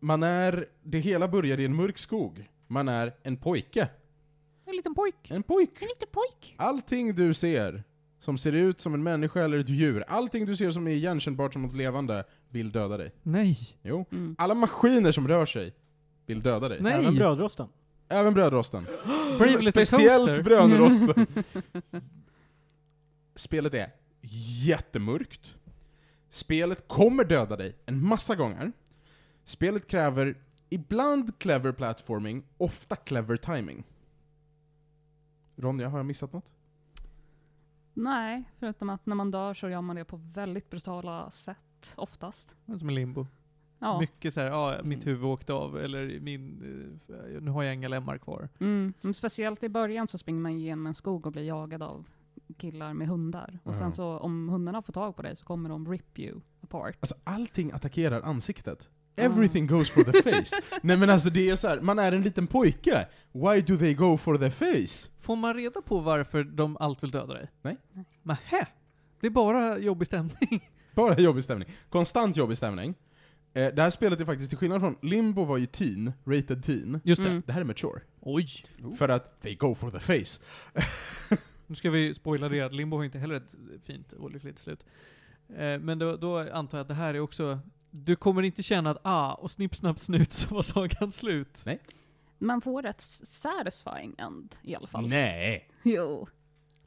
man är... Det hela börjar i en mörk skog. Man är en pojke. En liten pojk. En pojk. En liten pojk. Allting du ser som ser ut som en människa eller ett djur, allting du ser som är igenkännbart som något levande, vill döda dig. Nej. Jo. Mm. Alla maskiner som rör sig vill döda dig. Nej. Även brödrosten. Även brödrosten. Speciellt brödrosten. Spelet är jättemörkt. Spelet kommer döda dig en massa gånger. Spelet kräver ibland clever platforming, ofta clever timing. Ronja, har jag missat något? Nej, förutom att när man dör så gör man det på väldigt brutala sätt, oftast. Som en limbo. Ja. Mycket såhär, ja, mitt Mm. huvud åkte av, eller min, eh, nu har jag inga lemmar kvar. Mm. Men speciellt i början så springer man igenom en skog och blir jagad av killar med hundar. Och sen så om hundarna får tag på dig så kommer de rip you apart. Alltså allting attackerar ansiktet. Everything goes for the face. Nej men alltså det är så här, man är en liten pojke. Why do they go for the face? Får man reda på varför de allt vill döda dig? Nej. Nähä? Det är bara jobbig stämning. Bara jobbig stämning. Konstant jobbig stämning. Eh, det här spelet är faktiskt, till skillnad från Limbo var ju teen, rated teen. Just det. Mm. Det här är mature. Oj. För att they go for the face. Nu ska vi spoila det, att Limbo har inte heller ett fint och lyckligt slut. Eh, men då, då antar jag att det här är också, du kommer inte känna att ah, och snipp snapp snut så var sagan slut. Nej. Man får ett satisfying end i alla fall. Nej. Jo.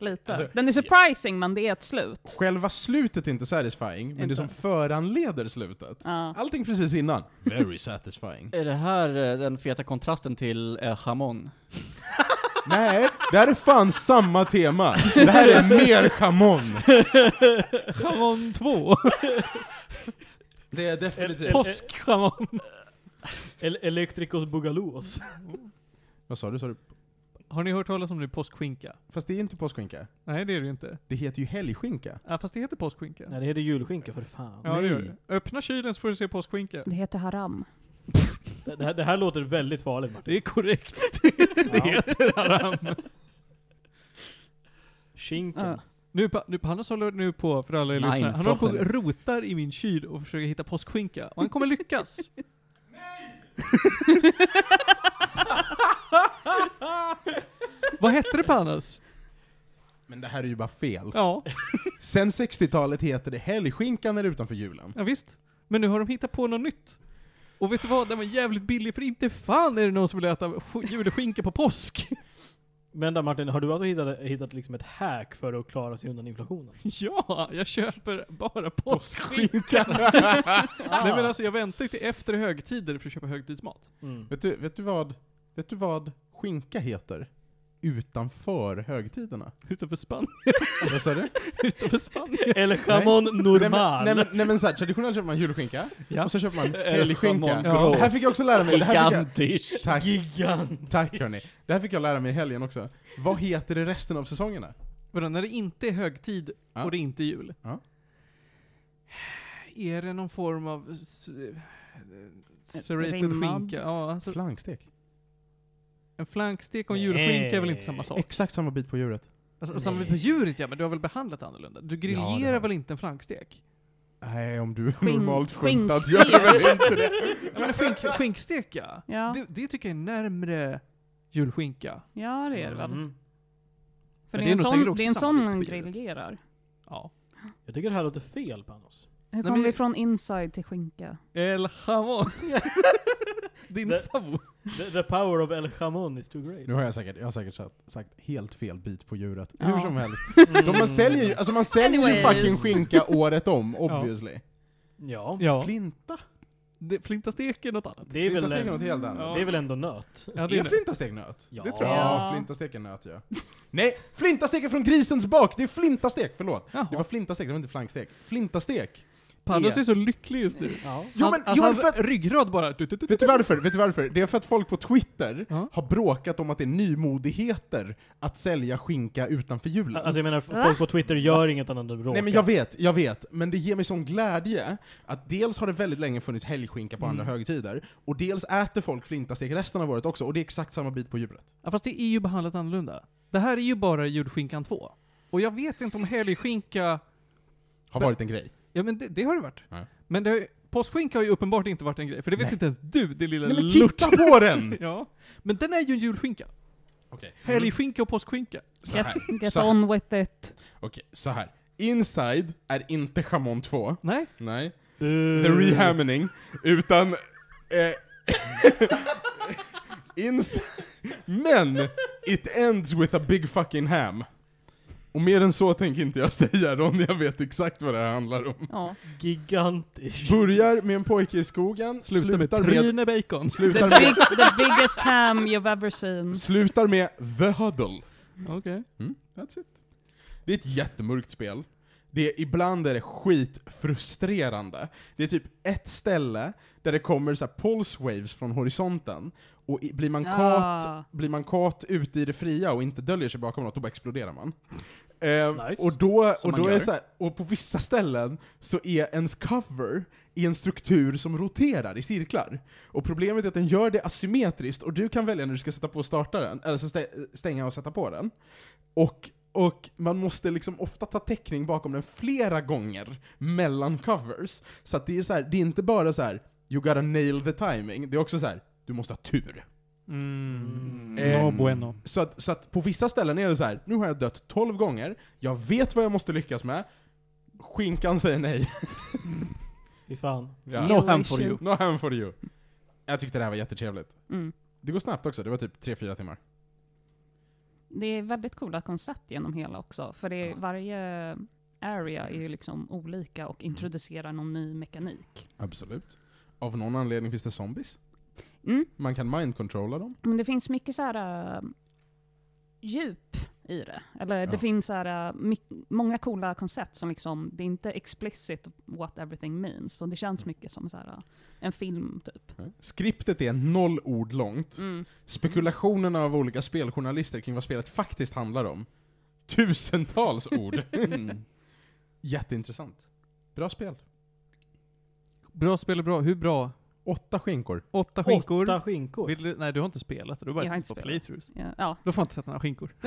Lite. Alltså, Den är surprising men det är ett slut. Själva slutet är inte satisfying, men det som föranleder slutet. Ja. Allting precis innan. Very satisfying. Är det här eh, den feta kontrasten till Jamon? Nej, det här är fan samma tema. Det här är mer chamon. Chamon 2! Det är definitivt. Påsk-chamon! El Electricos Bugalos. Vad sa du? Sa du? Har ni hört talas om nu påskskinka? Fast det är inte påskskinka. Nej det är det ju inte. Det heter ju helgskinka. Ja, fast det heter påskskinka. Nej, det heter julskinka för fan. Ja, det gör Nej. det. Öppna kylen så får du se påskskinka. Det heter haram. Det, det, här, det här låter väldigt farligt Martin. Det är korrekt. det Ja. heter haram. Skinken. Ja. Nu, pa- nu, Hannes håller nu på, för alla er Nej, lyssnare, han håller på och rotar i min kyl och försöker hitta påskskinka. Och han kommer lyckas. Vad hette det på Hannes? Men det här är ju bara fel. Ja, Sen 60-talet heter det helgskinkan är utanför julen. ja, visst. Men nu har de hittat på något nytt. Och vet du vad? Den var jävligt billig, för inte fan är det någon som vill äta sk- julskinka på påsk. Men där Martin, har du alltså hittat, hittat liksom ett hack för att klara sig undan inflationen? Ja, jag köper bara påskskinka. Nej men alltså jag väntar ju till efter högtider för att köpa högtidsmat. Mm. Vet du, vet du vad, vet du vad skinka heter? Utanför högtiderna. Utanför Spanien. Vad sa du? Utanför Spanien. Eller jamon Nej men, normal. nej men, nej men så här, traditionellt köper man julskinka, Ja. och så köper man Eller helgskinka. Ja. här fick jag också lära mig. Det här fick jag, tack, Gigant. tack hörni. Det här fick jag lära mig i helgen också. Vad heter det resten av säsongerna? Vadå, när det inte är högtid Ja. och det inte är jul? Ja. Är det någon form av serrated skinka? Ja, alltså, Flankstek. En flankstek och en julskinka är väl inte samma sak? Exakt samma bit på djuret. Alltså, samma på djuret ja, men du har väl behandlat det annorlunda? Du grillerar Ja, det väl inte en flankstek? Nej, om du är Skink- normalt skinkstek. gör du väl inte det? Ja, men skink, skinkstek ja. Ja, Det, det tycker jag är närmre julskinka. ja det är det väl. Mm. För det är, en nog säkert sån, det är en sån man grillerar. Ja. Jag tycker det här låter fel Panos. Hur kom men- vi från inside till skinka? El jamon. Din Det- favorit. The, the power of El Jamon is too great. Nu har jag säkert, jag har säkert sagt, sagt helt fel bit på djuret. Ja. Hur som helst. Mm. De man säljer ju, alltså man säljer ju Anyways. fucking skinka året om, obviously. Ja, Ja. Flinta? Det, flintastek är något annat. det är, väl är något helt annat. Ja. det är väl ändå nöt? Ja, det är är flintastek nöt? Ja. Det tror jag. Ja, Ja. flintastek är nöt ja. Nej, flintastek är från grisens bak! Det är flintastek, förlåt. Jaha. Det var flintastek, det var inte flankstek. Flintastek. Panos är- är så lycklig just nu. Ja. Jo men, alltså, jo, men hans för att, ryggrad bara... Du, du, du, vet du varför? Vet du varför? Det är för att folk på Twitter Ja. har bråkat om att det är nymodigheter att sälja skinka utanför julen. Alltså jag menar, folk på Twitter gör inget annat än att bråka. Nej men jag vet, jag vet, men det ger mig sån glädje att dels har det väldigt länge funnits helgskinka på andra Mm. högtider, och dels äter folk flintastek resten av året också, och det är exakt samma bit på djuret. Ja, fast det är ju behandlat annorlunda. Det här är ju bara julskinkan 2. Och jag vet inte om helgskinka... Har varit en grej. Ja men det, det har det varit. Nej. Men det har, ju- påskskinka har ju uppenbart inte varit en grej, för det vet Nej. inte ens du, det lilla Nej men lort. titta på den! Ja. Men den är ju en julskinka. Okej, Helgskinka och påskskinka. så Get, här. get Så här. on with it. Okej, så här. Inside är inte Chamon 2, Nej? nej. Uh, The Rehamening, utan... Eh, ins men, it ends with a big fucking ham. Och mer än så tänker inte jag säga, Ronny, jag vet exakt vad det här handlar om. Ja. Gigantisk. Börjar med en pojke i skogen, Sluta med slutar med, Trine Bacon. The, slutar med, big, the biggest ham you've ever seen. slutar med The Huddle. Okej. Mm, that's it. Det är ett jättemörkt spel. Det är, ibland är det skitfrustrerande. Det är typ ett ställe där det kommer så här pulse waves från horisonten, och i, blir, man Ah. blir man caught ute i det fria och inte döljer sig bakom något, då bara exploderar man. Ehm, Nice. Och då, Som och man då är så här, och på vissa ställen så är ens cover i en struktur som roterar i cirklar. Och problemet är att den gör det asymmetriskt, och du kan välja när du ska sätta på och starta den, eller så stä- stänga och sätta på den. Och, och man måste liksom ofta ta täckning bakom den flera gånger mellan covers. Så att det är så här, det är inte bara så här you gotta nail the timing, det är också så här du måste ha tur. Mm. Eh, No bueno. Så att, så att på vissa ställen är det så här, nu har jag dött 12 gånger, jag vet vad jag måste lyckas med, skinkan säger nej. Fy fan. Ja. No ham for you. No ham for you. Jag tyckte det här var jättetrevligt. Mm. Det går snabbt också, det var typ 3-4 timmar. Det är väldigt coola koncept genom hela också. För det är, varje area är ju liksom olika och introducerar någon ny mekanik. Absolut. Av någon anledning finns det zombies. Mm. Man kan mind-controlla dem. Men det finns mycket så här äh, djup i det. Eller Ja. det finns så här, äh, my- många coola koncept som liksom, det är inte explicit what everything means. Och det känns mycket som så här, äh, en film typ. Skriptet är noll ord långt. Mm. Spekulationerna av olika speljournalister kring vad spelet faktiskt handlar om. Tusentals ord. Mm. Jätteintressant. Bra spel. Bra spel är bra. Hur bra? Åtta skinkor. Åtta skinkor. Åtta skinkor. Vill du, nej, du har inte spelat det. Du har bara Jag har tittat inte på spelat. playthroughs. Ja, ja, Då får man inte sätta några skinkor.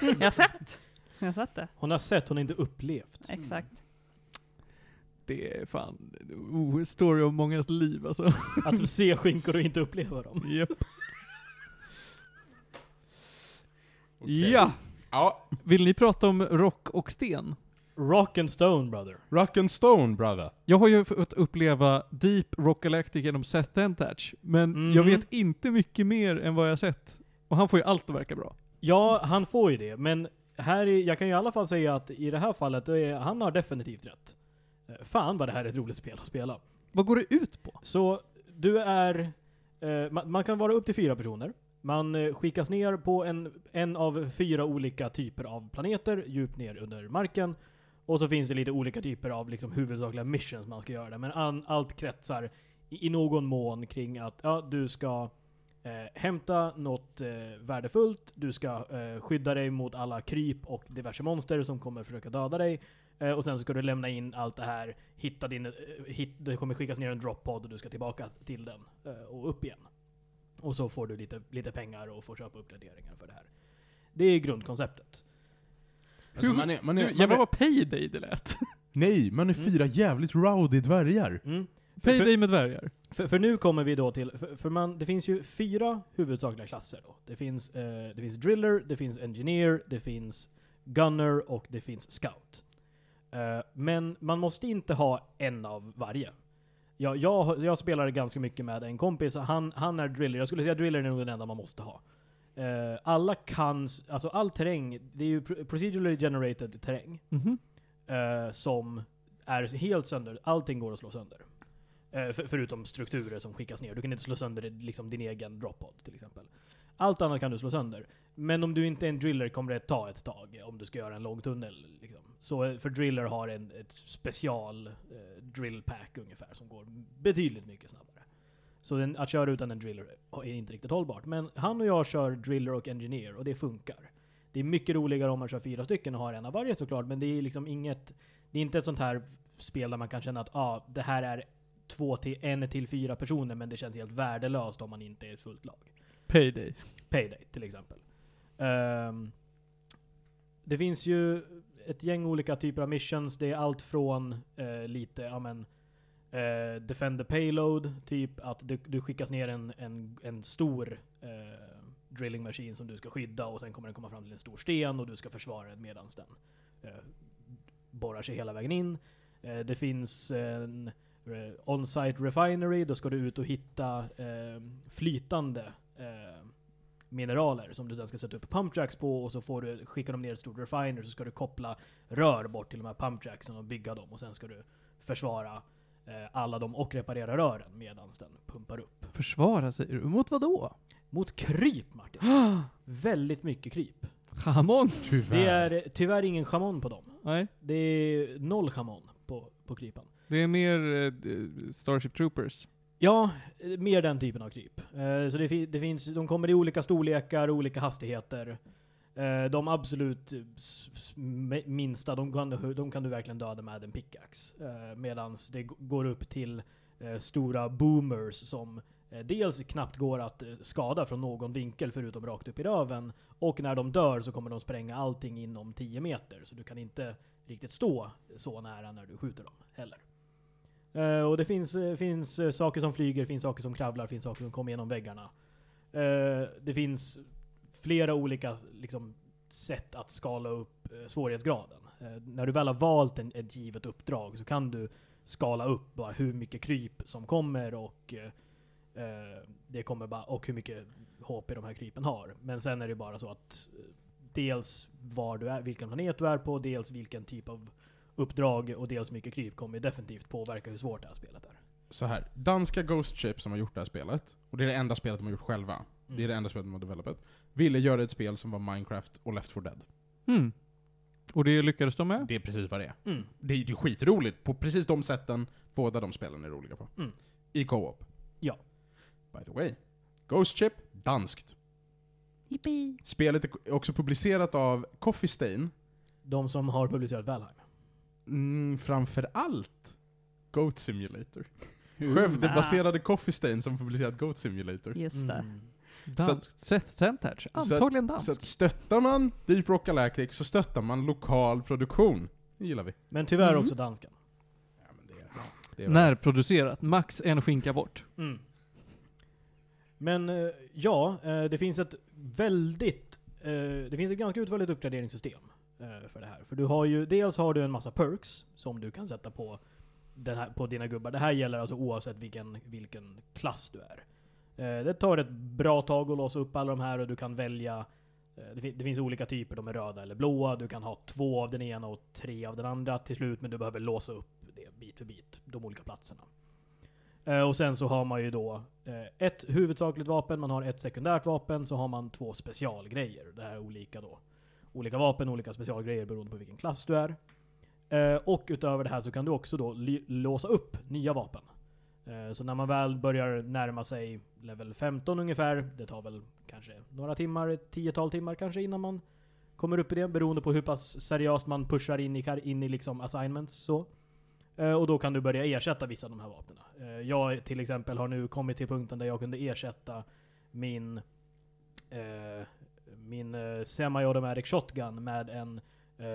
jag har sett. Jag har sett det. Hon har sett, hon har inte upplevt. Exakt. Det är fan oh, story om mångas liv alltså. Att se skinkor och inte uppleva dem. Japp. Okej. Ja! Ja, Vill ni prata om rock och sten? Rock and Stone brother. Rock and Stone brother. Jag har ju fått uppleva Deep Rock Galactic genom Seth Dentach, men Mhm. jag vet inte mycket mer än vad jag sett. Och han får ju allt att verka bra. Ja, han får ju det, men här är, jag kan ju i alla fall säga att i det här fallet, är, han har definitivt rätt. Eh, Fan vad det här är ett roligt spel att spela. Vad går det ut på? Så du är, eh, man, man kan vara upp till fyra personer. Man eh, skickas ner på en, en av fyra olika typer av planeter, djupt ner under marken. Och så finns det lite olika typer av liksom, huvudsakliga missions man ska göra. där. Men an, allt kretsar i, i någon mån kring att ja, du ska eh, hämta något eh, värdefullt, du ska eh, skydda dig mot alla kryp och diverse monster som kommer försöka döda dig. Eh, och sen så ska du lämna in allt det här, hitta din, eh, hit, det kommer skickas ner en droppod och du ska tillbaka till den eh, och upp igen. Och så får du lite, lite pengar och får köpa uppgraderingar för det här. Det är grundkonceptet. Alltså man är, man är, man jävlar vad payday det lät. Nej, man är Mm. fyra jävligt rowdy dvärgar. Mm. Payday för, med dvärgar. för, för nu kommer vi då till, för, för man, det finns ju fyra huvudsakliga klasser då. Det finns, eh, det finns driller, det finns engineer, det finns gunner och det finns scout. Eh, men man måste inte ha en av varje. Jag, jag, jag spelar ganska mycket med en kompis, han, han är driller. Jag skulle säga driller är nog den enda man måste ha. Eh, alla kan, alltså all terräng, det är ju pro- procedurally generated terräng. Mhm. eh, som är helt sönder. Allting går att slå sönder. Eh, för, förutom strukturer som skickas ner. Du kan inte slå sönder liksom, din egen droppod till exempel. Allt annat kan du slå sönder. Men om du inte är en driller kommer det ta ett tag om du ska göra en lång tunnel. Liksom. Så för driller har en ett special drill pack ungefär som går betydligt mycket snabbare. Så den, att köra utan en driller är inte riktigt hållbart. Men han och jag kör driller och engineer och det funkar. Det är mycket roligare om man kör fyra stycken och har en av varje såklart, men det är liksom inget, det är inte ett sånt här spel där man kan känna att ah, det här är två till, en till fyra personer, men det känns helt värdelöst om man inte är ett fullt lag. Payday. Payday till exempel. Ehm, det finns ju ett gäng olika typer av missions. Det är allt från eh, lite, ja men, eh, defend the payload, typ att du, du skickas ner en, en, en stor eh, drilling machine som du ska skydda och sen kommer den komma fram till en stor sten och du ska försvara den medans den eh, borrar sig hela vägen in. Eh, det finns en eh, on-site refinery, då ska du ut och hitta eh, flytande eh, mineraler som du sen ska sätta upp pumpjacks på och så får du, skickar de ner ett stort refiner så ska du koppla rör bort till de här pumpjacksen och bygga dem och sen ska du försvara alla dem och reparera rören medan den pumpar upp. Försvara du? Mot vad då? Mot kryp Martin! Väldigt mycket kryp. Hamon? Tyvärr. Det är tyvärr ingen chamon på dem. Nej. Det är noll chamon på, på krypan. Det är mer eh, Starship Troopers. Ja, eh, mer den typen av kryp. Eh, så det, fi- det finns, de kommer i olika storlekar, olika hastigheter. Eh, de absolut minsta, de kan, du- de kan du verkligen döda med en pickaxe. Eh, Medan det går upp till eh, stora boomers som eh, dels knappt går att eh, skada från någon vinkel förutom rakt upp i röven. Och när de dör så kommer de spränga allting inom 10 meter. Så du kan inte riktigt stå så nära när du skjuter dem heller. Eh, och det finns, eh, finns eh, saker som flyger, finns saker som kravlar, finns saker som kommer genom väggarna. Det finns flera olika liksom, sätt att skala upp eh, svårighetsgraden. Eh, när du väl har valt en, ett givet uppdrag så kan du skala upp bara hur mycket kryp som kommer och eh, eh det kommer bara, och hur mycket HP de här krypen har. Men sen är det bara så att eh, dels var du är, vilken planet du är på, dels vilken typ av uppdrag och dels hur mycket kryp kommer definitivt påverka hur svårt det här spelet är. Så här, danska Ghost Ship som har gjort det här spelet, och det är det enda spelet de har gjort själva, det är det Mm. enda spelet de har developat, ville göra ett spel som var Minecraft och Left 4 Dead. Hmm. Och det lyckades de med? Det är precis vad det är. Mm. Det är, det är skitroligt, på precis de sätten båda de spelen är roliga på. Mm. I co-op. Ja. By the way. Ghost Ship, danskt. Yippee. Spelet är också publicerat av Coffee Stain, De som har publicerat Valheim. mm, framför allt Goat Simulator. Skövdebaserade Coffee Stain som publicerat Goat Simulator. Just det. Mm. Danskt. Seth Centage. så att- Antagligen Så att stöttar man Deep Rock Galactic så stöttar man lokal produktion. Det gillar vi. Men tyvärr Mm. också dansken. Ja, men det är, det är Närproducerat. Max en skinka bort. Mm. Men eh, ja, eh, det finns ett väldigt, eh, det finns ett ganska utförligt uppgraderingssystem för det här. För du har ju, dels har du en massa perks som du kan sätta på, den här, på dina gubbar. Det här gäller alltså oavsett vilken, vilken klass du är. Eh, det tar ett bra tag att låsa upp alla de här och du kan välja eh, det, finns olika typer, de är röda eller blåa. Du kan ha två av den ena och tre av den andra till slut, men du behöver låsa upp det bit för bit, de olika platserna. Eh, och sen så har man ju då ett huvudsakligt vapen, man har ett sekundärt vapen, så har man två specialgrejer. Det här är olika då. Olika vapen, olika specialgrejer beroende på vilken klass du är. Och utöver det här så kan du också då låsa upp nya vapen. Eh, så när man väl börjar närma sig level 15 ungefär, det tar väl kanske några timmar, ett tiotal timmar kanske innan man kommer upp i det, beroende på hur pass seriöst man pushar in i, in i liksom assignments så. Eh, och då kan du börja ersätta vissa av de här vapnen. Eh, jag till exempel har nu kommit till punkten där jag kunde ersätta min min semi-automatic shotgun med en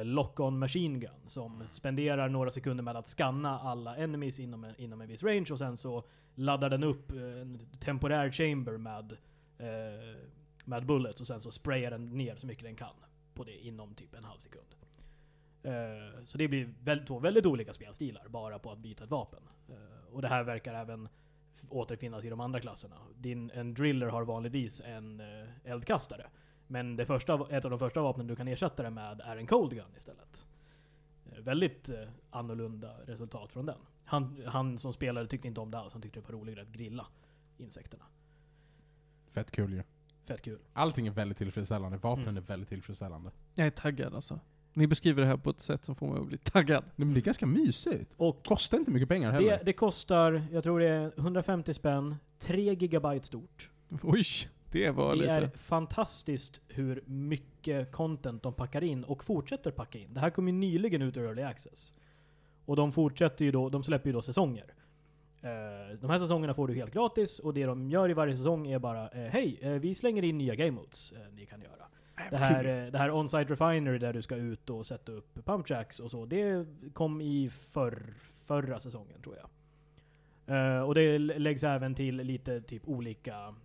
lock-on machine gun som spenderar några sekunder med att scanna alla enemies inom en, inom en viss range och sen så laddar den upp eh, en temporär chamber med, eh, med bullets och sen så sprayar den ner så mycket den kan på det inom typ en halv sekund. Eh, så det blir väl, två väldigt olika spelstilar bara på att byta ett vapen. Eh, och det här verkar även återfinnas i de andra klasserna. Din, en driller har vanligtvis en eh, eldkastare. Men det första, ett av de första vapnen du kan ersätta det med är en cold gun istället. Eh, väldigt eh, annorlunda resultat från den. Han, han som spelare tyckte inte om det alls, han tyckte det var roligare att grilla insekterna. Fett kul ju. Fett kul. Allting är väldigt tillfredsställande, vapnen Mm. är väldigt tillfredsställande. Jag är taggad alltså. Ni beskriver det här på ett sätt som får mig att bli taggad. Nej, men det är ganska mysigt. Och Kostar inte mycket pengar heller. det, det kostar, jag tror det är 150 spänn, 3 gigabyte stort. Oj, det var Det lite... är fantastiskt hur mycket content de packar in och fortsätter packa in. Det här kom ju nyligen ut ur Early Access. Och de fortsätter ju då, de släpper ju då säsonger. Eh, de här säsongerna får du helt gratis och det de gör i varje säsong är bara eh, Hej, eh, vi slänger in nya game modes ni kan göra. Det här, det här On-Site Refinery där du ska ut och sätta upp pump jacks och så, det kom i förr, förra säsongen tror jag. Och det lä- läggs även till lite typ olika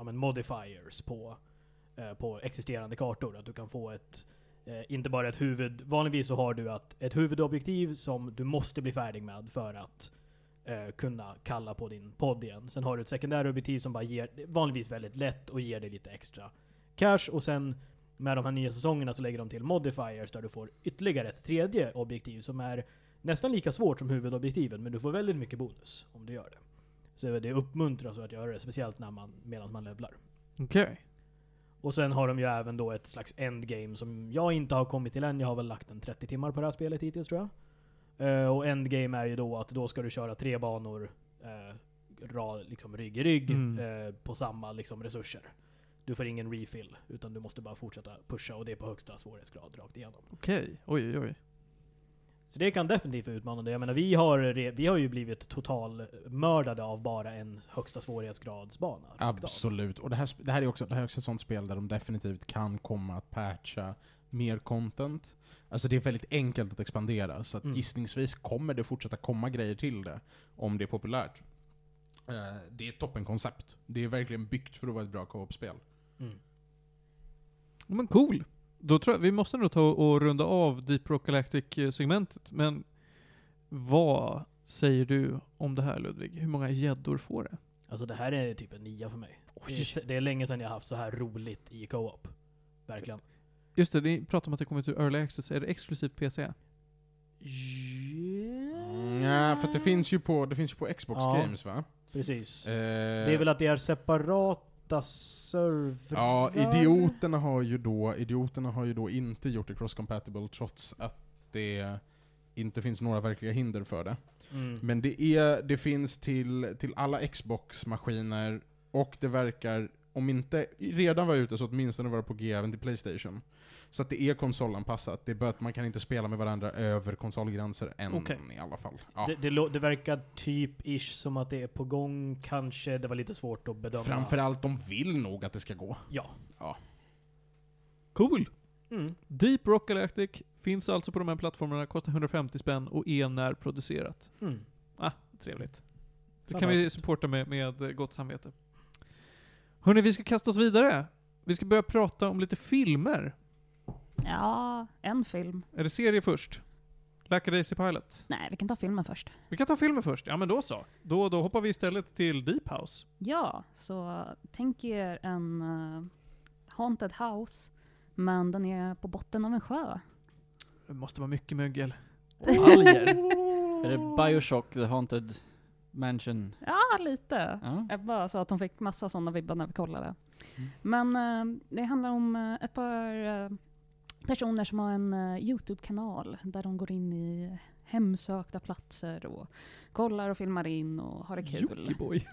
ja, men modifiers på, eh, på existerande kartor. Att du kan få ett, eh, inte bara ett huvud, vanligtvis så har du att ett huvudobjektiv som du måste bli färdig med för att eh, kunna kalla på din podd igen. Sen har du ett sekundärobjektiv som bara ger, vanligtvis väldigt lätt och ger dig lite extra cash och sen med de här nya säsongerna så lägger de till modifiers där du får ytterligare ett tredje objektiv som är nästan lika svårt som huvudobjektiven men du får väldigt mycket bonus om du gör det. Så det uppmuntras att göra det, speciellt när man, medan man levlar. Okej. Och sen har de ju även då ett slags endgame som jag inte har kommit till än. Jag har väl lagt en 30 timmar på det här spelet hittills tror jag. Eh, och endgame är ju då att då ska du köra tre banor uh, ra, liksom rygg i rygg Mm. eh, på samma liksom, resurser. Du får ingen refill, utan du måste bara fortsätta pusha och det är på högsta svårighetsgrad rakt igenom. Okej. Oj, oj, oj. Så det kan definitivt vara utmanande. Jag menar, vi har, vi har ju blivit total mördade av bara en högsta svårighetsgradsbana. Absolut. Och det här, det här är också, det här är också ett sånt spel där de definitivt kan komma att patcha mer content. Alltså det är väldigt enkelt att expandera, så att Mm. gissningsvis kommer det fortsätta komma grejer till det, om det är populärt. Eh, det är ett toppenkoncept. Det är verkligen byggt för att vara ett bra co-op-spel. Mm. Men cool. Då tror jag, vi måste nog ta och runda av Deep Rock Galactic-segmentet. Men vad säger du om det här Ludvig? Hur många gäddor får det? Alltså det här är typ en nia för mig. Det är, se- det är länge sedan jag haft så här roligt i co-op. Verkligen. Just det, ni pratar om att det kommer till Early Access. Är det exklusivt PC? Mm, ja, för att det finns ju på, det finns ju på Xbox Ja. Games va? Precis. Eh, Det är väl att det är servrar? Ja, idioterna har ju då, idioterna har ju då inte gjort det cross-compatible trots att det inte finns några verkliga hinder för det. Mm. Men det, är, det finns till, till alla Xbox-maskiner, och det verkar, om inte redan vara ute, så åtminstone vara på G även till Playstation. Så att det är konsolanpassat. Det är bara att man kan inte spela med varandra över konsolgränser än Okej. i alla fall. Ja. Det, det, det verkar typ-ish som att det är på gång, kanske. Det var lite svårt att bedöma. Framförallt, de vill nog att det ska gå. Ja. Cool! Mm. Deep Rock Galactic finns alltså på de här plattformarna, kostar 150 spänn och är närproducerat. Mm. Ah, trevligt. Det kan vi supporta med, med gott samvete. Hörni, vi ska kasta oss vidare. Vi ska börja prata om lite filmer. Ja, en film. Är det serie först? Lackadaisy Pilot. Nej, vi kan ta filmen först. Vi kan ta filmen först. Ja men då så. Då, då hoppar vi istället till Deep House. Ja, så tänk er en uh, haunted house, men den är på botten av en sjö. Det måste vara mycket mögel. Och alger. Är det Bioshock, The Haunted Mansion? Ja, lite. Ja. Jag bara sa att de fick massa sådana vibbar när vi kollade. Mm. Men eh, det handlar om eh, ett par personer som har en eh, YouTube-kanal där de går in i hemsökta platser och kollar och filmar in och har det kul.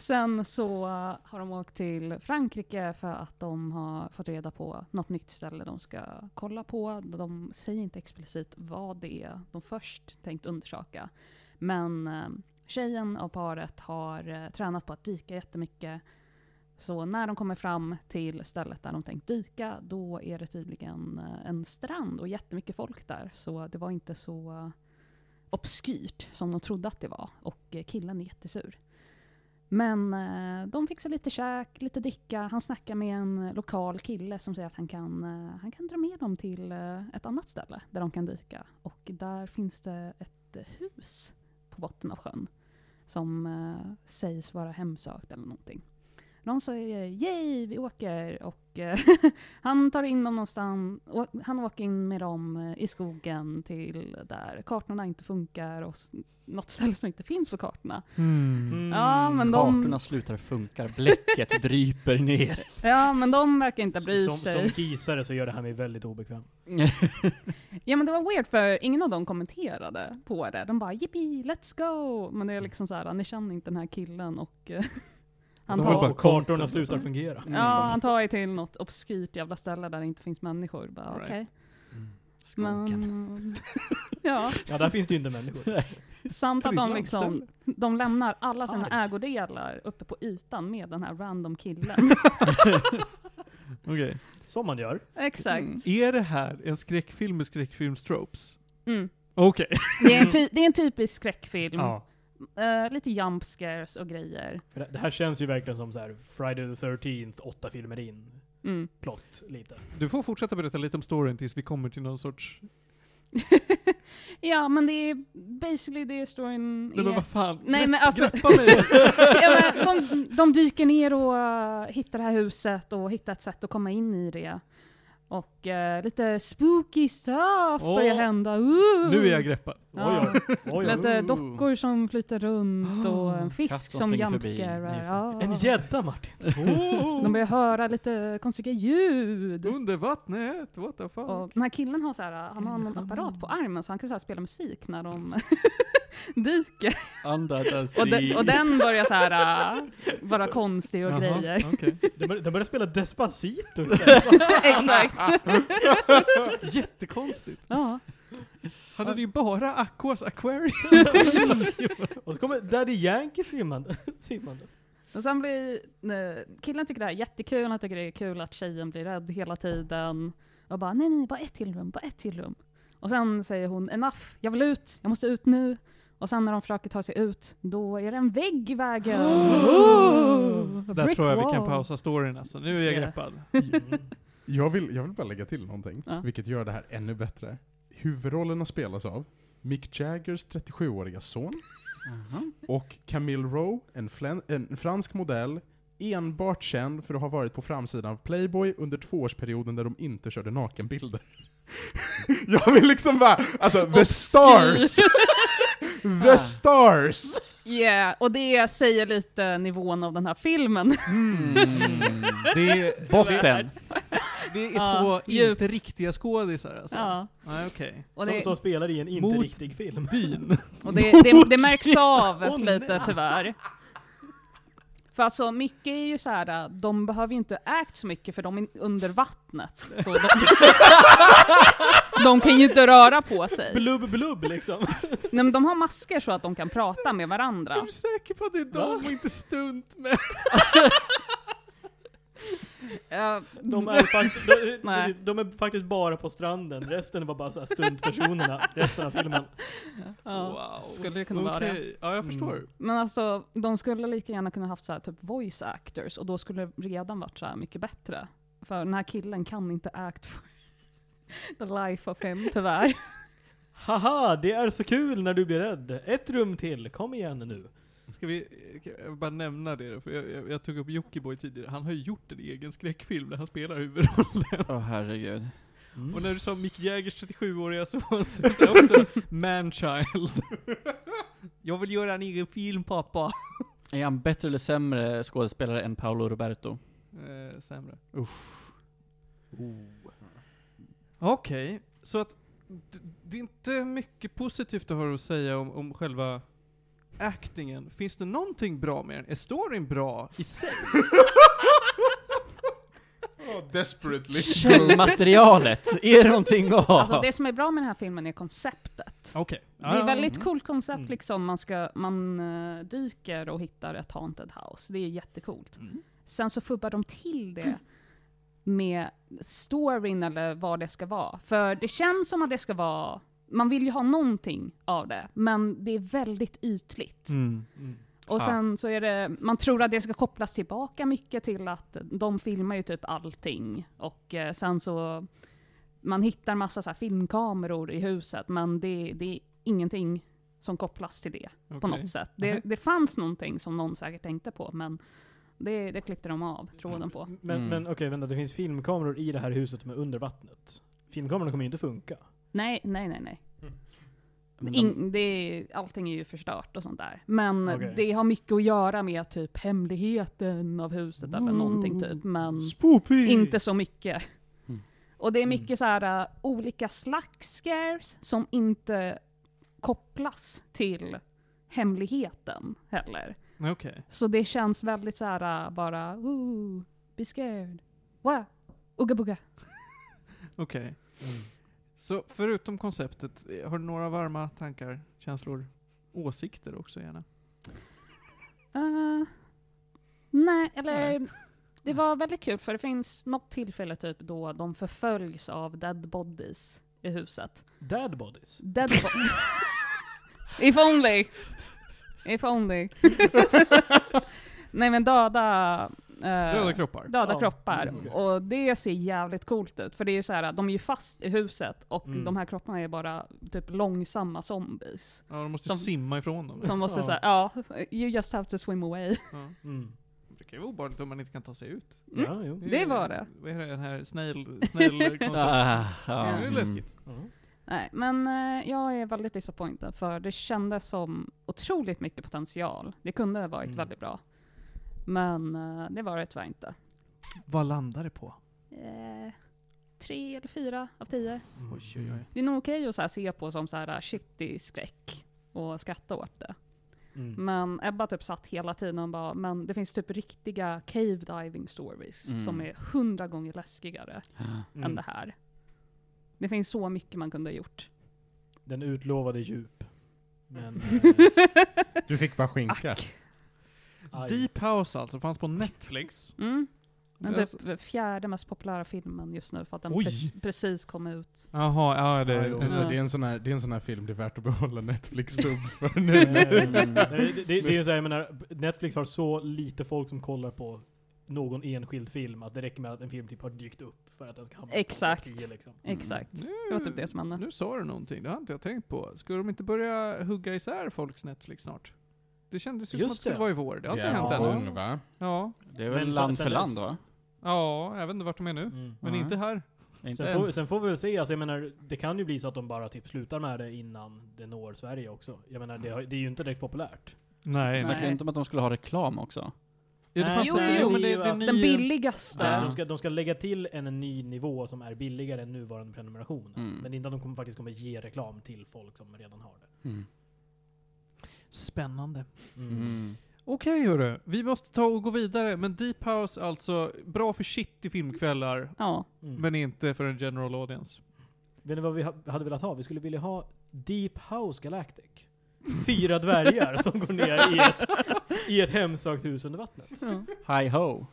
Sen så eh, har de åkt till Frankrike för att de har fått reda på något nytt ställe de ska kolla på. De säger inte explicit vad det är de först tänkt undersöka. Men eh, tjejen av paret har eh, tränat på att dyka jättemycket. Så när de kommer fram till stället där de tänkt dyka, då är det tydligen eh, en strand och jättemycket folk där. Så det var inte så obskyrt som de trodde att det var. Och eh, killen är jättesur. Men eh, de fixar lite käk, lite dricka. Han snackar med en lokal kille som säger att han kan, han kan dra med dem till ett annat ställe där de kan dyka. Och där finns det ett hus på botten av sjön som sägs vara hemsökt eller någonting. De säger yay, vi åker och eh, han tar in dem någonstans, och han åker in med dem eh, i skogen till där kartorna inte funkar och något ställe som inte finns på kartorna. Mm. Ja, men de, Kartorna slutar funka, bläcket dryper ner. ja, men de verkar inte bry som, sig. som gissare så gör det här mig väldigt obekväm. Ja men det var weird för ingen av dem kommenterade på det. De bara yippee, let's go! Men det är liksom så här, ni känner inte den här killen och eh, han tar, bara och kartorna slutar alltså. fungera. Mm. ja, han tar ju till något obskyrt jävla ställe där det inte finns människor. Bara Right. okej. Skogen. Men, ja, Ja, där finns det ju inte människor. samt att de liksom, de lämnar alla sina Arg. ägodelar uppe på ytan med den här random killen. Okej. Som man gör. Exakt. Mm. Är det här en skräckfilm med skräckfilmstropes? Mm. Okej. Det, är en ty- det är en typisk skräckfilm. Ja. Eh, lite jump scares och grejer. För det, det här känns ju verkligen som så här Friday the 13th, åtta filmer in. Mm. Plott, lite. Du får fortsätta berätta lite om storyn tills vi kommer till någon sorts... ja, men det är basically det storyn Nej men är. vad fan. Nej, men alltså- ja, men de, de dyker ner och uh, hittar det här huset och hittar ett sätt att komma in i det. Och eh, lite spooky stuff Åh, börjar hända. Uh! Nu är jag greppad. Ja. Oj, oj. oj. Lite dockor som flyter runt och en fisk som som springer förbi. jumpscarar. Ja. En gädda Martin. De börjar höra lite konstiga ljud. Under vattnet, what the fuck? Och den här killen har så här, han har någon apparat på armen så han kan så här spela musik när de dyker. Och, de, och den börjar så här äh, vara konstig och Jaha, grejer. okej. De bör- de börjar spela Despacito. Exakt. Jättekonstigt. Ja. Han hade ju bara Aquas Aquarium. Och så kommer Daddy Yankee simmande, simmandes. Och sen blir, eh, killen tycker det här är jättekul, han tycker det är kul att tjejen blir rädd hela tiden. Och bara nej, nej, nej, bara ett till rum, bara ett till rum. Och sen säger hon enough, jag vill ut, jag måste ut nu. Och sen när de försöker ta sig ut, då är det en vägg i vägen. Ooh, a Där brick tror jag vi kan wall. pausa storyn alltså. Nu är jag Ja. greppad. Jag vill, jag vill bara lägga till någonting, Ja. vilket gör det här ännu bättre. Huvudrollerna spelas av Mick Jaggers 37-åriga son och Camille Rowe, en, en fransk modell, enbart känd för att ha varit på framsidan av Playboy under tvåårsperioden där de inte körde nakenbilder. jag vill liksom bara, alltså the stars! the stars! Yeah, och det säger lite nivån av den här filmen. Mm. Det är, Botten. det är Ja, två djupt. inte riktiga skådisar alltså. Ja. Nej okej. Och Som, det, som spelar i en inte Mot- riktig film. Dyn. och det, det, det märks av Åh, lite tyvärr. För alltså, mycket är ju så här, de behöver ju inte act så mycket för de är under vattnet. Så de, de kan ju inte röra på sig. Blubb blubb liksom. Nej, men de har masker så att de kan prata med varandra. Är du säker på att det är de och inte stunt med? Ja, De är, fakt de, de är faktiskt bara på stranden, resten var bara så här stuntpersonerna, resten av filmen. ja, wow. skulle det kunna vara det. Ja jag förstår. Mm. Men alltså, de skulle lika gärna kunna haft så här, typ voice actors och då skulle det redan varit så här mycket bättre. För den här killen kan inte act for the life of him, tyvärr. Haha, det är så kul när du blir rädd. Ett rum till, kom igen nu. Ska vi jag bara nämna det då? För jag, jag, jag tog upp Jockiboi tidigare. Han har ju gjort en egen skräckfilm där han spelar huvudrollen. Åh herregud. Mm. Och när du sa Mick Jaggers 37-åriga son så är det också manchild. jag vill göra en egen film pappa. Är han bättre eller sämre skådespelare än Paolo Roberto? Eh, sämre. Uff. Okej, så att det är inte mycket positivt du har att säga om, om själva actingen. Finns det någonting bra med den? Är storyn bra i sig? Oh, desperately. Källmaterialet, är det någonting att ha? Alltså det som är bra med den här filmen är konceptet. Okej. Det är väldigt mm. coolt koncept Mm. liksom, man, ska, man eh, dyker och hittar ett haunted house. Det är jättecoolt. Mm. Sen så fubbar de till det med storyn eller vad det ska vara. För det känns som att det ska vara, man vill ju ha någonting av det, men det är väldigt ytligt. Mm. Mm. Och sen så är det, man tror att det ska kopplas tillbaka mycket till att de filmar ju typ allting. Och eh, sen så, man hittar massa så här filmkameror i huset, men det, det är ingenting som kopplas till det på Okej. något sätt. Det, Mhm. det fanns någonting som någon säkert tänkte på, men det, det klippte de av tråden på. Men, Mm. men okej, vänta, det finns filmkameror i det här huset som är under vattnet. Filmkamerorna kommer ju inte funka. Nej, nej, nej, nej. De- In, det är, allting är ju förstört och sånt där. Men Okej. det har mycket att göra med typ hemligheten av huset eller någonting typ. Men Spoopy! inte så mycket. Mm. Och det är Mm. mycket så här uh, olika slags scares som inte kopplas till hemligheten heller. Okej. Så det känns väldigt så här uh, bara, ooh, be scared. Wow, ugga bugga. Okej. Så förutom konceptet, eh, har du några varma tankar, känslor, åsikter också gärna? Uh, nej, eller Nej. det var väldigt kul för det finns något tillfälle typ då de förföljs av dead bodies i huset. Dad bodies. Dead bodies. If only. If only. nej men döda... eh, Döda kroppar? Döda Ja, kroppar. mm. Och det ser jävligt coolt ut. För det är ju så här, de är ju fast i huset och Mm. de här kropparna är bara typ långsamma zombies. Ja, de måste Som- simma ifrån dem. Som måste Ja. säga, ja, you just have to swim away. Ja. Mm. Det kan ju vara obehagligt om man inte kan ta sig ut. Mm. Ja, jo. Det var det. Vad är det den här snail, snail-konceptet? Ah, det ja, är ju mm. läskigt. Nej, men eh, jag är väldigt disappointed för det kändes som otroligt mycket potential. Det kunde ha varit Mm. väldigt bra. Men eh, det var det tyvärr inte. Vad landar det på? Eh, tre eller fyra av tio. Mm. Oj, oj, oj. Det är nog okej att så här se på som så här uh, shitty skräck och skratta åt det. Mm. Men Ebba typ satt hela tiden och bara, men det finns typ riktiga cave diving stories Mm. som är hundra gånger läskigare Mm. än det här. Det finns så mycket man kunde ha gjort. Den utlovade djup. Men... Du fick bara skinka. eh, aj. Deep House alltså, fanns på Netflix. Mm. Den Det är typ fjärde mest populära filmen just nu för att den pre- precis kom ut. Jaha, ja det... Det, Ja. det, är en sån här, det är en sån här film det är värt att behålla Netflix-sub för Nej, nu. Nej, det, det, det är så här, jag menar, Netflix har så lite folk som kollar på någon enskild film att det räcker med att en film typ har dykt upp för att den ska hamna Exakt. på topp 10 liksom. Exakt. Nu, Det var typ det som hände. Nu sa du någonting, det har inte jag tänkt på. Ska de inte börja hugga isär folks Netflix snart? Det kändes ju som Just att det skulle det. vara i vår. Det har inte hänt ännu. gång va? Ja. Det är Men väl sen- land sen för land dess- va? Ja, jag vet inte vart de är nu. Mm. Men Nej. inte här. Inte Sen än. får, sen får vi väl se, alltså jag menar, det kan ju bli så att de bara typ slutar med det innan det når Sverige också. Jag menar, det, har, det är ju inte direkt populärt. Nej. Snackar Nej. inte om att de skulle ha reklam också? Ja, det Nej, fanns jo, jo, jo, men det, det är att- ny... Den billigaste. Ja. De, ska, de ska lägga till en ny nivå som är billigare än nuvarande prenumeration. Mm. Men inte att de kommer, faktiskt kommer ge reklam till folk som redan har det. Mm. Spännande. Mm. Okej hörru, vi måste ta och gå vidare. Men Deep House alltså, bra för shit i filmkvällar. Ja. Mm. Men inte för en general audience. Vet ni vad vi ha, hade velat ha? Vi skulle vilja ha Deep House Galactic. Fyra dvärgar som går ner i ett, i ett hemsökt hus under vattnet. ja. Hi ho.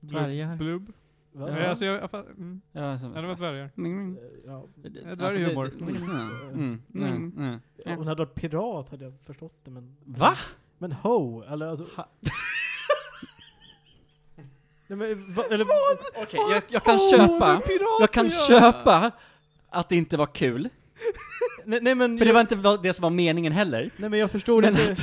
Dvärgar. Blubb. Va? Ja. Alltså, jag, jag, fatt- mm. Ja, så, ja, det var dvärgar. Mm. Ja. Det där är humor. det- Mm, Om det hade varit pirat hade jag förstått det men... Va? Men ho, eller alltså... Ha- Nej, men, va, eller, Okej, jag, jag kan Åh, köpa, jag kan köpa att det inte var kul. nej, nej men... För det jag, var inte det som var meningen heller. Nej men jag förstår Men inte.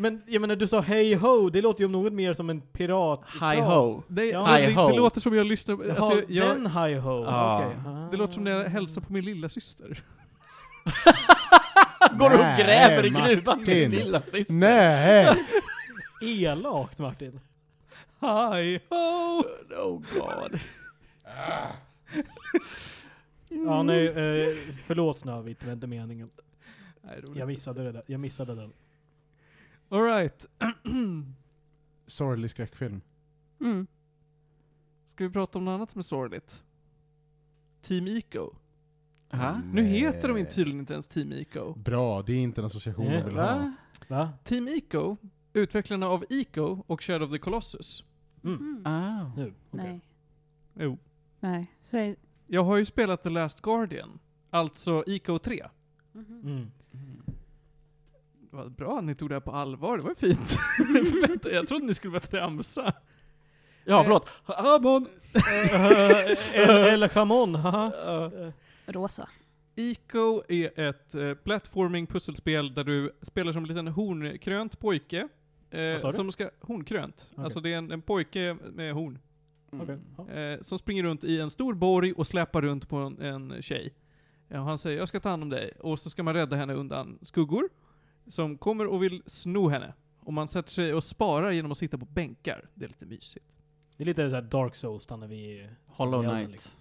Men jag menar du sa hej ho, det låter ju om något mer som en pirat. Hi ho. Det, Ja. Hi det, ho. det låter som jag lyssnar på, alltså, jag, jag, den hi ho, Ja. okej. det låter som när jag hälsar på min lilla syster. Går och gräver i gruvan med din lilla syster. Nej! Elakt Martin. Hi ho! Oh god. Ja nej, eh, förlåt Snövit, det var inte meningen. Nej, Jag missade det där. Jag missade den. Alright. Sorglig skräckfilm. Mm. Ska vi prata om något annat som är sorgligt? Team Eco. Ha? Nu heter de inte tydligen inte ens Team Eco. Bra, det är inte en association Nej, jag vill ha. Va? Team Eco utvecklarna av Eco och Shadow of the Colossus. Mm. Mm. Ah. Nu, okej. Nej. Jo. Nej. Säg. Jag har ju spelat The Last Guardian, alltså Eco 3. Mhm. Mm. Vad bra att ni tog det här på allvar, det var ju fint. Vänta, jag trodde ni skulle börja tramsa. Ja, förlåt. Ramon! eller, eller chamon, haha. Eh, Rosa. Eco är ett eh, platforming pusselspel där du spelar som en liten hornkrönt pojke. Eh, Vad sa du? som ska, hornkrönt. Okej. Alltså det är en, en pojke med horn. okej, ja. Eh, som springer runt i en stor borg och släpar runt på en, en tjej. Ja, han säger 'Jag ska ta hand om dig' och så ska man rädda henne undan skuggor som kommer och vill sno henne. Och man sätter sig och sparar genom att sitta på bänkar. Det är lite mysigt. Det är lite såhär Dark Souls stannar vi Hollow Knight. liksom.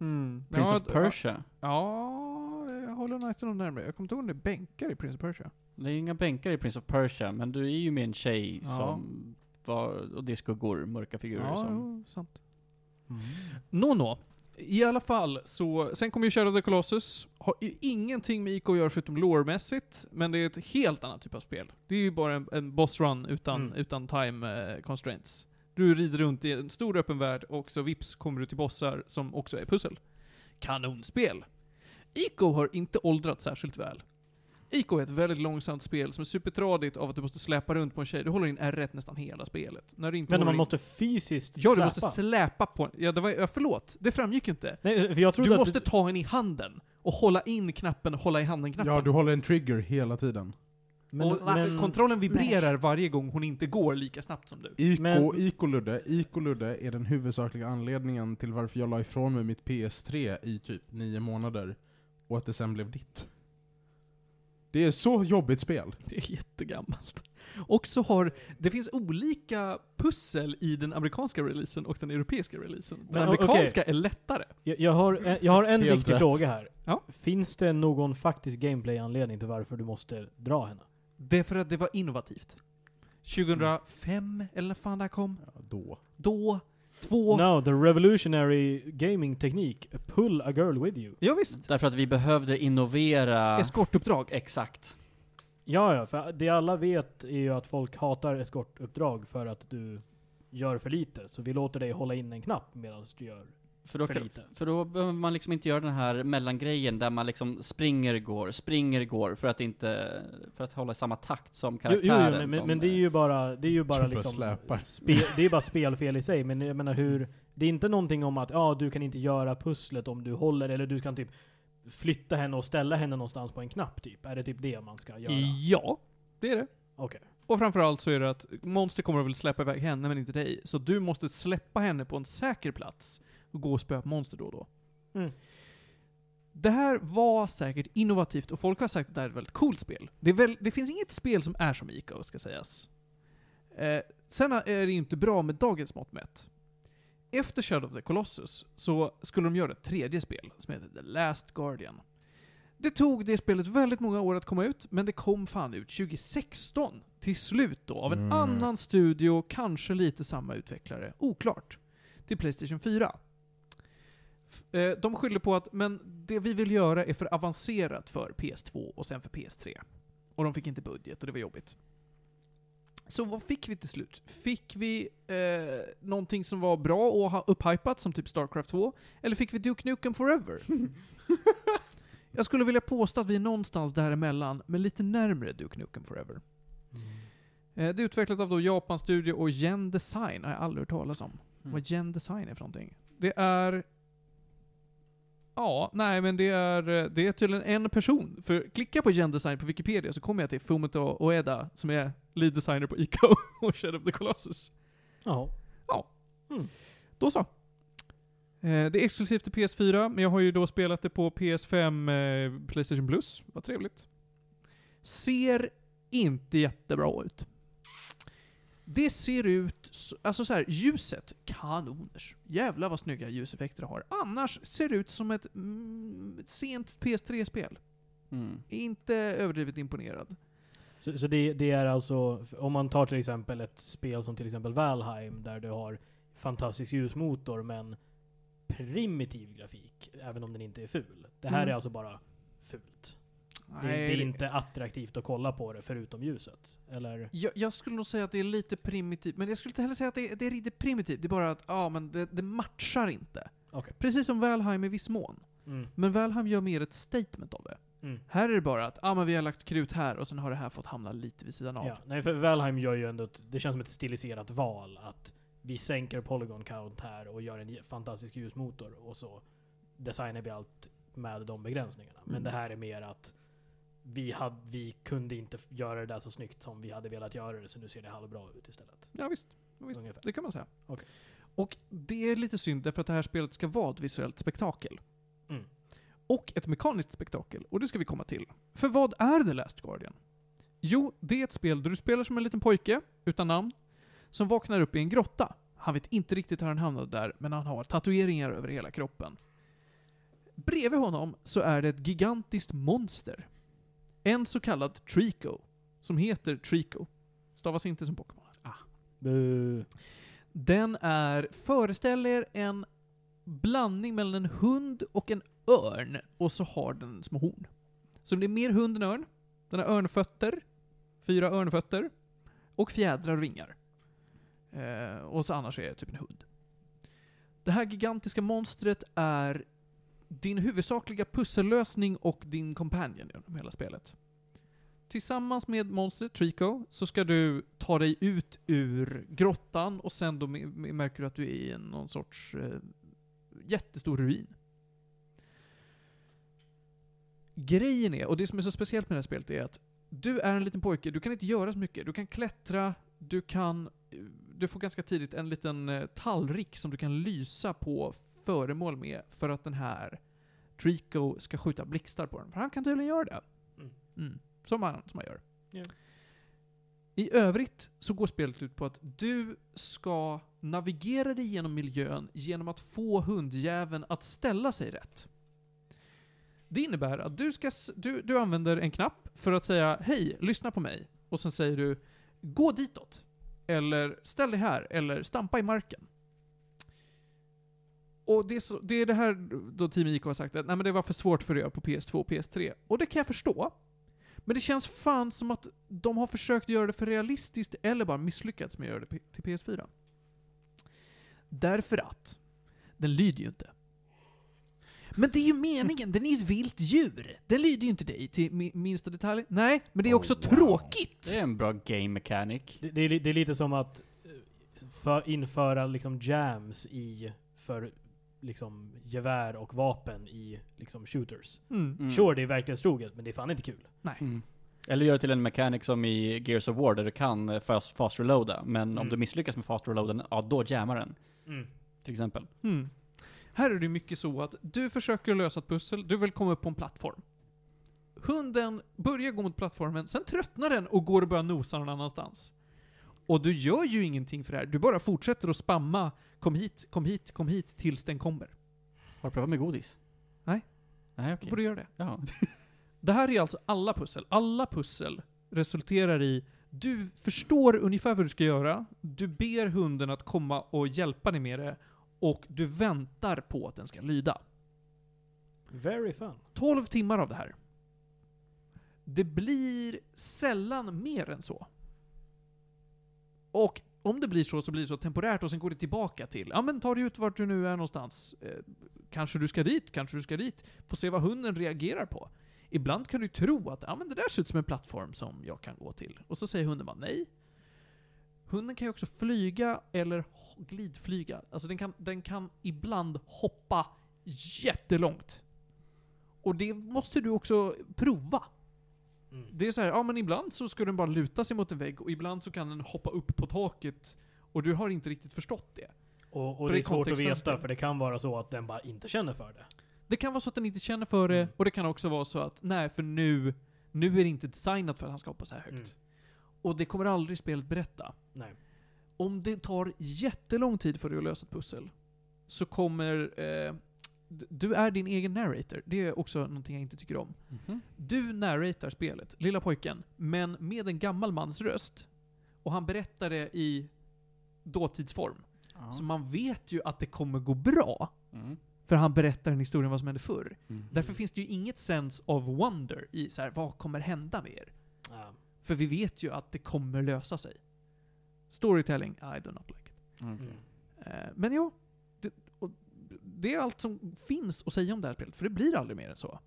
Mm. Prince ja, of Persia. Ja, jag håller Knight är nog närmare. Jag kommer inte ihåg om det är bänkar i Prince of Persia. Det är ju inga bänkar i Prince of Persia, men du är ju med en tjej Ja. som var, och det är skuggor, mörka figurer Ja, som... jo, sant. Mm. Nå, nå. I alla fall, så, sen kommer ju Shadow of the Colossus. Har ju ingenting med IK att göra förutom lore-mässigt, men det är ett helt annat typ av spel. Det är ju bara en, en boss run utan, Mm. utan time eh, constraints. Du rider runt i en stor öppen värld och så vips kommer du till bossar som också är pussel. Kanonspel! ICO har inte åldrats särskilt väl. ICO är ett väldigt långsamt spel som är supertradigt av att du måste släpa runt på en tjej. Du håller in R1 nästan hela spelet. När du inte Men man in- måste fysiskt Ja, släpa. du måste släpa på en. Ja, det var, ja, förlåt. Det framgick ju inte. Nej, för jag trodde Du att måste ta henne i handen och hålla in knappen, hålla i handen-knappen. Ja, du håller en trigger hela tiden. men, och men, kontrollen vibrerar varje gång hon inte går lika snabbt som du. Ico, Men- Ico-Ludde, Ico-Ludde är den huvudsakliga anledningen till varför jag la ifrån mig mitt PS3 i typ nio månader, och att det sen blev ditt. Det är så jobbigt spel. Det är jättegammalt. Och så har, det finns olika pussel i den amerikanska releasen och den europeiska releasen. Den Men, amerikanska är lättare. jag, jag har en, jag har en Helt viktig rätt. fråga här. Ja. Finns det någon faktisk gameplay-anledning till varför du måste dra henne? Det är för att det var innovativt. 2005, eller när fan det här kom? Ja, då. Då, två... No, the revolutionary gaming teknik. Pull a girl with you. Ja, visst. Därför att vi behövde innovera... Eskortuppdrag. Exakt. Ja, ja, för det alla vet är ju att folk hatar eskortuppdrag för att du gör för lite. Så vi låter dig hålla in en knapp medan du gör För då, för kan, lite. för då behöver man liksom inte göra den här mellangrejen där man liksom springer, går, springer, går för att inte, för att hålla samma takt som karaktären. jo, jo, men, men, som, men det är ju bara, det är ju bara Super liksom släpar. spel, det är bara spelfel i sig. Men jag menar hur, det är inte någonting om att ja, du kan inte göra pusslet om du håller, eller du kan typ flytta henne och ställa henne någonstans på en knapp typ. Är det typ det man ska göra? Ja, det är det. Okej. Och framförallt så är det att monster kommer att väl släppa iväg henne men inte dig. Så du måste släppa henne på en säker plats och gå och spöa på monster då och då. Mm. Det här var säkert innovativt och folk har sagt att det här är ett väldigt coolt spel. Det, väl, det finns inget spel som är som Ico, ska sägas. Eh, sen är det inte bra med dagens mått mätt. Efter Shadow of the Colossus så skulle de göra ett tredje spel som heter The Last Guardian. Det tog det spelet väldigt många år att komma ut, men det kom fan ut 2016 till slut då, av en Mm. annan studio, kanske lite samma utvecklare, oklart, till Playstation 4. Eh, De skyller på att, men det vi vill göra är för avancerat för PS2 och sen för PS3. Och de fick inte budget och det var jobbigt. Så vad fick vi till slut? Fick vi eh, någonting som var bra och upphypat, som typ Starcraft 2? Eller fick vi Duke Nukem Forever? Jag skulle vilja påstå att vi är någonstans däremellan, men lite närmre Duke Nukem Forever. Eh, det är utvecklat av då Japan Studio och Gen Design, har jag aldrig hört talas om. Mm. Vad Gen Design är för någonting. Det är... Ja, nej men det är, det är tydligen en person. För klicka på Gen Design på Wikipedia så kommer jag till Fumito Oeda, som är lead designer på Ico och Shadow of the Colossus. Jaha. Då så. Eh, det är exklusivt till PS4, men jag har ju då spelat det på PS5 eh, Playstation Plus. Vad trevligt. Ser inte jättebra ut. Det ser ut, alltså så här, ljuset, kanoners. Jävlar vad snygga ljuseffekter det har. Annars ser det ut som ett, mm, ett sent PS3-spel. Mm. Inte överdrivet imponerad. Så, så det, det är alltså, om man tar till exempel ett spel som till exempel Valheim, där du har fantastisk ljusmotor men primitiv grafik, även om den inte är ful. Det här Mm. är alltså bara fult. Det, det är inte attraktivt att kolla på det förutom ljuset. Eller? Jag, jag skulle nog säga att det är lite primitivt, men jag skulle inte heller säga att det är, det är riktigt primitivt. Det är bara att, ja men det, det matchar inte. Okej. Precis som Valheim i viss mån. Mm. Men Valheim gör mer ett statement av det. Mm. Här är det bara att, ja men vi har lagt krut här och sen har det här fått hamna lite vid sidan av. Ja, nej för Valheim gör ju ändå ett, det känns som ett stiliserat val att vi sänker polygon count här och gör en fantastisk ljusmotor och så designar vi allt med de begränsningarna. Men Mm. det här är mer att vi, hade, vi kunde inte göra det där så snyggt som vi hade velat göra det så nu ser det halvbra ut istället. Ja, visst. visst. Ungefär. Det kan man säga. Okej. Och det är lite synd därför att det här spelet ska vara ett visuellt spektakel. Mm. Och ett mekaniskt spektakel. Och det ska vi komma till. För vad är The Last Guardian? Jo, det är ett spel där du spelar som en liten pojke, utan namn, som vaknar upp i en grotta. Han vet inte riktigt hur han hamnade där, men han har tatueringar över hela kroppen. Bredvid honom så är det ett gigantiskt monster. En så kallad Trico, som heter Trico. Stavas inte som Pokémon. Bu. Den är, föreställ er en blandning mellan en hund och en örn, och så har den små horn. Så det är mer hund än örn. Den har örnfötter, fyra örnfötter, och fjädrar och vingar. Eh, och så annars är det typ en hund. Det här gigantiska monstret är din huvudsakliga pussellösning och din companion genom hela spelet. Tillsammans med monstret Trico så ska du ta dig ut ur grottan och sen då märker du att du är i någon sorts eh, jättestor ruin. Grejen är, och det som är så speciellt med det här spelet är att du är en liten pojke, du kan inte göra så mycket. Du kan klättra, du kan... Du får ganska tidigt en liten eh, tallrik som du kan lysa på föremål med för att den här Trico ska skjuta blixtar på den. För han kan tydligen göra det. Mm. Mm. Som, han, som han gör. Ja. I övrigt så går spelet ut på att du ska navigera dig genom miljön genom att få hundjäveln att ställa sig rätt. Det innebär att du, ska, du, du använder en knapp för att säga hej, lyssna på mig. Och sen säger du gå ditåt. Eller ställ dig här. Eller stampa i marken. Och det är, så, det är det här då Team IK har sagt att nej, men det var för svårt för er på PS2 och PS3. Och det kan jag förstå. Men det känns fan som att de har försökt göra det för realistiskt eller bara misslyckats med att göra det till PS4. Därför att den lyder ju inte. Men det är ju meningen, den är ju ett vilt djur. Den lyder ju inte dig till mi- minsta detalj. Nej, men det är Oh, också wow. tråkigt. Det är en bra game mechanic. Det, det, är, det är lite som att eh, för, införa liksom jams i, för liksom gevär och vapen i liksom shooters. Mm. Mm. Sure, det är verklighetstroget, men det är fan inte kul. Mm. Eller gör det till en mechanic som i Gears of War där du kan eh, fast, fast reloada, men om Mm. du misslyckas med fast reloaden, ja då jammar den. Mm. Till exempel. Mm. Här är det mycket så att du försöker lösa ett pussel, du vill komma upp på en plattform. Hunden börjar gå mot plattformen, sen tröttnar den och går och börjar nosa någon annanstans. Och du gör ju ingenting för det här, du bara fortsätter att spamma kom hit, kom hit, kom hit tills den kommer. Har du provat med godis? Nej. Nej Du okej. borde göra det. Ja. Det här är alltså alla pussel. Alla pussel resulterar i du förstår ungefär vad du ska göra, du ber hunden att komma och hjälpa dig med det, och du väntar på att den ska lyda. Very fun. 12 timmar av det här. Det blir sällan mer än så. Och om det blir så, så blir det så temporärt och sen går det tillbaka till, ja men ta dig ut vart du nu är någonstans. Eh, kanske du ska dit, kanske du ska dit. Få se vad hunden reagerar på. Ibland kan du tro att, ja men det där ser ut som en plattform som jag kan gå till. Och så säger hunden bara nej. Hunden kan ju också flyga eller glidflyga. Alltså den kan, den kan ibland hoppa jättelångt. Och det måste du också prova. Mm. Det är så här, ja men ibland så ska den bara luta sig mot en vägg och ibland så kan den hoppa upp på taket och du har inte riktigt förstått det. Och, och det är svårt att veta, för det kan vara så att den bara inte känner för det. Det kan vara så att den inte känner för det Mm. och det kan också vara så att nej, för nu, nu är det inte designat för att han ska hoppa så här högt. Mm. Och det kommer aldrig spelet berätta. Nej. Om det tar jättelång tid för dig att lösa ett pussel, så kommer... Eh, du är din egen narrator. Det är också någonting jag inte tycker om. Mhm. Du narratar spelet, lilla pojken, men med en gammal mans röst. Och han berättar det i dåtidsform. Ja. Så man vet ju att det kommer gå bra. Mm. För han berättar en historia om vad som hände förr. Mm. Därför finns det ju inget sense of wonder i så här, vad kommer hända med er? Ja. För vi vet ju att det kommer lösa sig. Storytelling, I do not like it. Mm. Eh, men ja, det är allt som finns att säga om det här spelet, för det blir aldrig mer än så.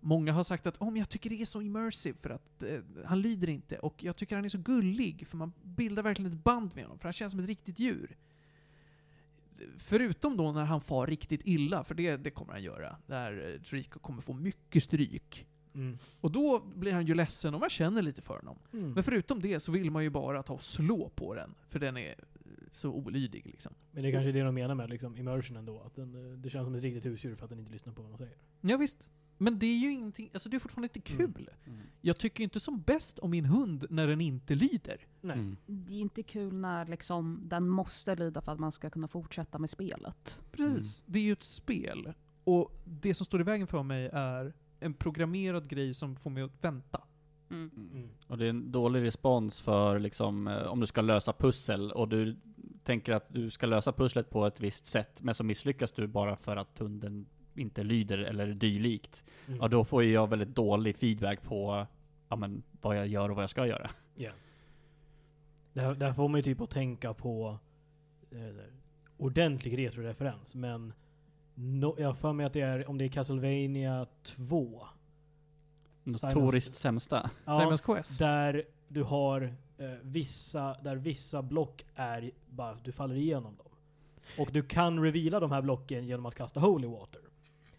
Många har sagt att oh, men jag tycker det är så immersive för att eh, han lyder inte, och jag tycker han är så gullig, för man bildar verkligen ett band med honom, för han känns som ett riktigt djur. Förutom då när han far riktigt illa, för det, det kommer han göra, där eh, Trico kommer få mycket stryk. Mm. Och då blir han ju ledsen och man känner lite för honom. Mm. Men förutom det så vill man ju bara ta och slå på den, för den är så olydig liksom. Men det är kanske det de menar med liksom immersion då, att den, eh, det känns som ett riktigt husdjur för att den inte lyssnar på vad man säger. Ja, visst. Men det är ju ingenting, alltså det är fortfarande inte kul. Mm. Mm. Jag tycker inte som bäst om min hund när den inte lyder. Nej. Mm. Det är inte kul när liksom den måste lyda för att man ska kunna fortsätta med spelet. Precis. Det är ju ett spel. Och det som står i vägen för mig är en programmerad grej som får mig att vänta. Mm. Mm. Och det är en dålig respons för liksom, eh, om du ska lösa pussel och du tänker att du ska lösa pusslet på ett visst sätt, men så misslyckas du bara för att hunden inte lyder eller dylikt. Mm. Ja, då får ju jag väldigt dålig feedback på ja, men, vad jag gör och vad jag ska göra. Ja. Där, där får man ju typ att tänka på eh, ordentlig retroreferens, men no, jag har för mig att det är, om det är Castlevania 2. Notoriskt sämsta. Ja, Simons Quest. där du har eh, vissa, där vissa block är bara, du faller igenom dem. Och du kan reveala de här blocken genom att kasta Holy Water.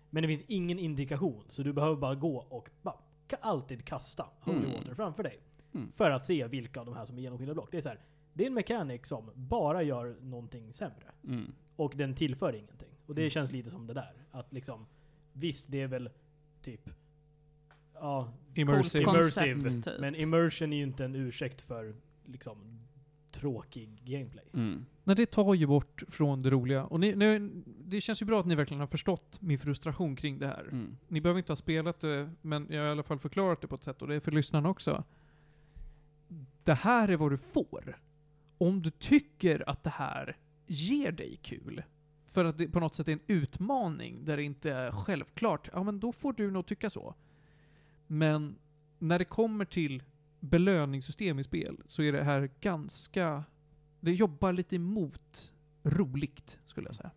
Men det finns ingen indikation, så du behöver bara gå och bara, alltid kasta Holy Mm. Water framför dig. Mm. För att se vilka av de här som är genomskinliga block. Det är så här, det är en mechanic som bara gör någonting sämre. Mm. Och den tillför ingenting. Och det Mm. känns lite som det där. Att liksom, visst det är väl typ, ja, Immersive. Coolt Immersive. typ. men immersion är ju inte en ursäkt för liksom tråkig gameplay. Mm. Nej, det tar ju bort från det roliga. Och ni, ni, det känns ju bra att ni verkligen har förstått min frustration kring det här. Mm. Ni behöver inte ha spelat det, men jag har i alla fall förklarat det på ett sätt, och det är för lyssnarna också. Det här är vad du får. Om du tycker att det här ger dig kul, för att det på något sätt är en utmaning där det inte är självklart, ja men då får du nog tycka så. Men när det kommer till belöningssystem i spel så är det här ganska, det jobbar lite emot roligt, skulle jag säga.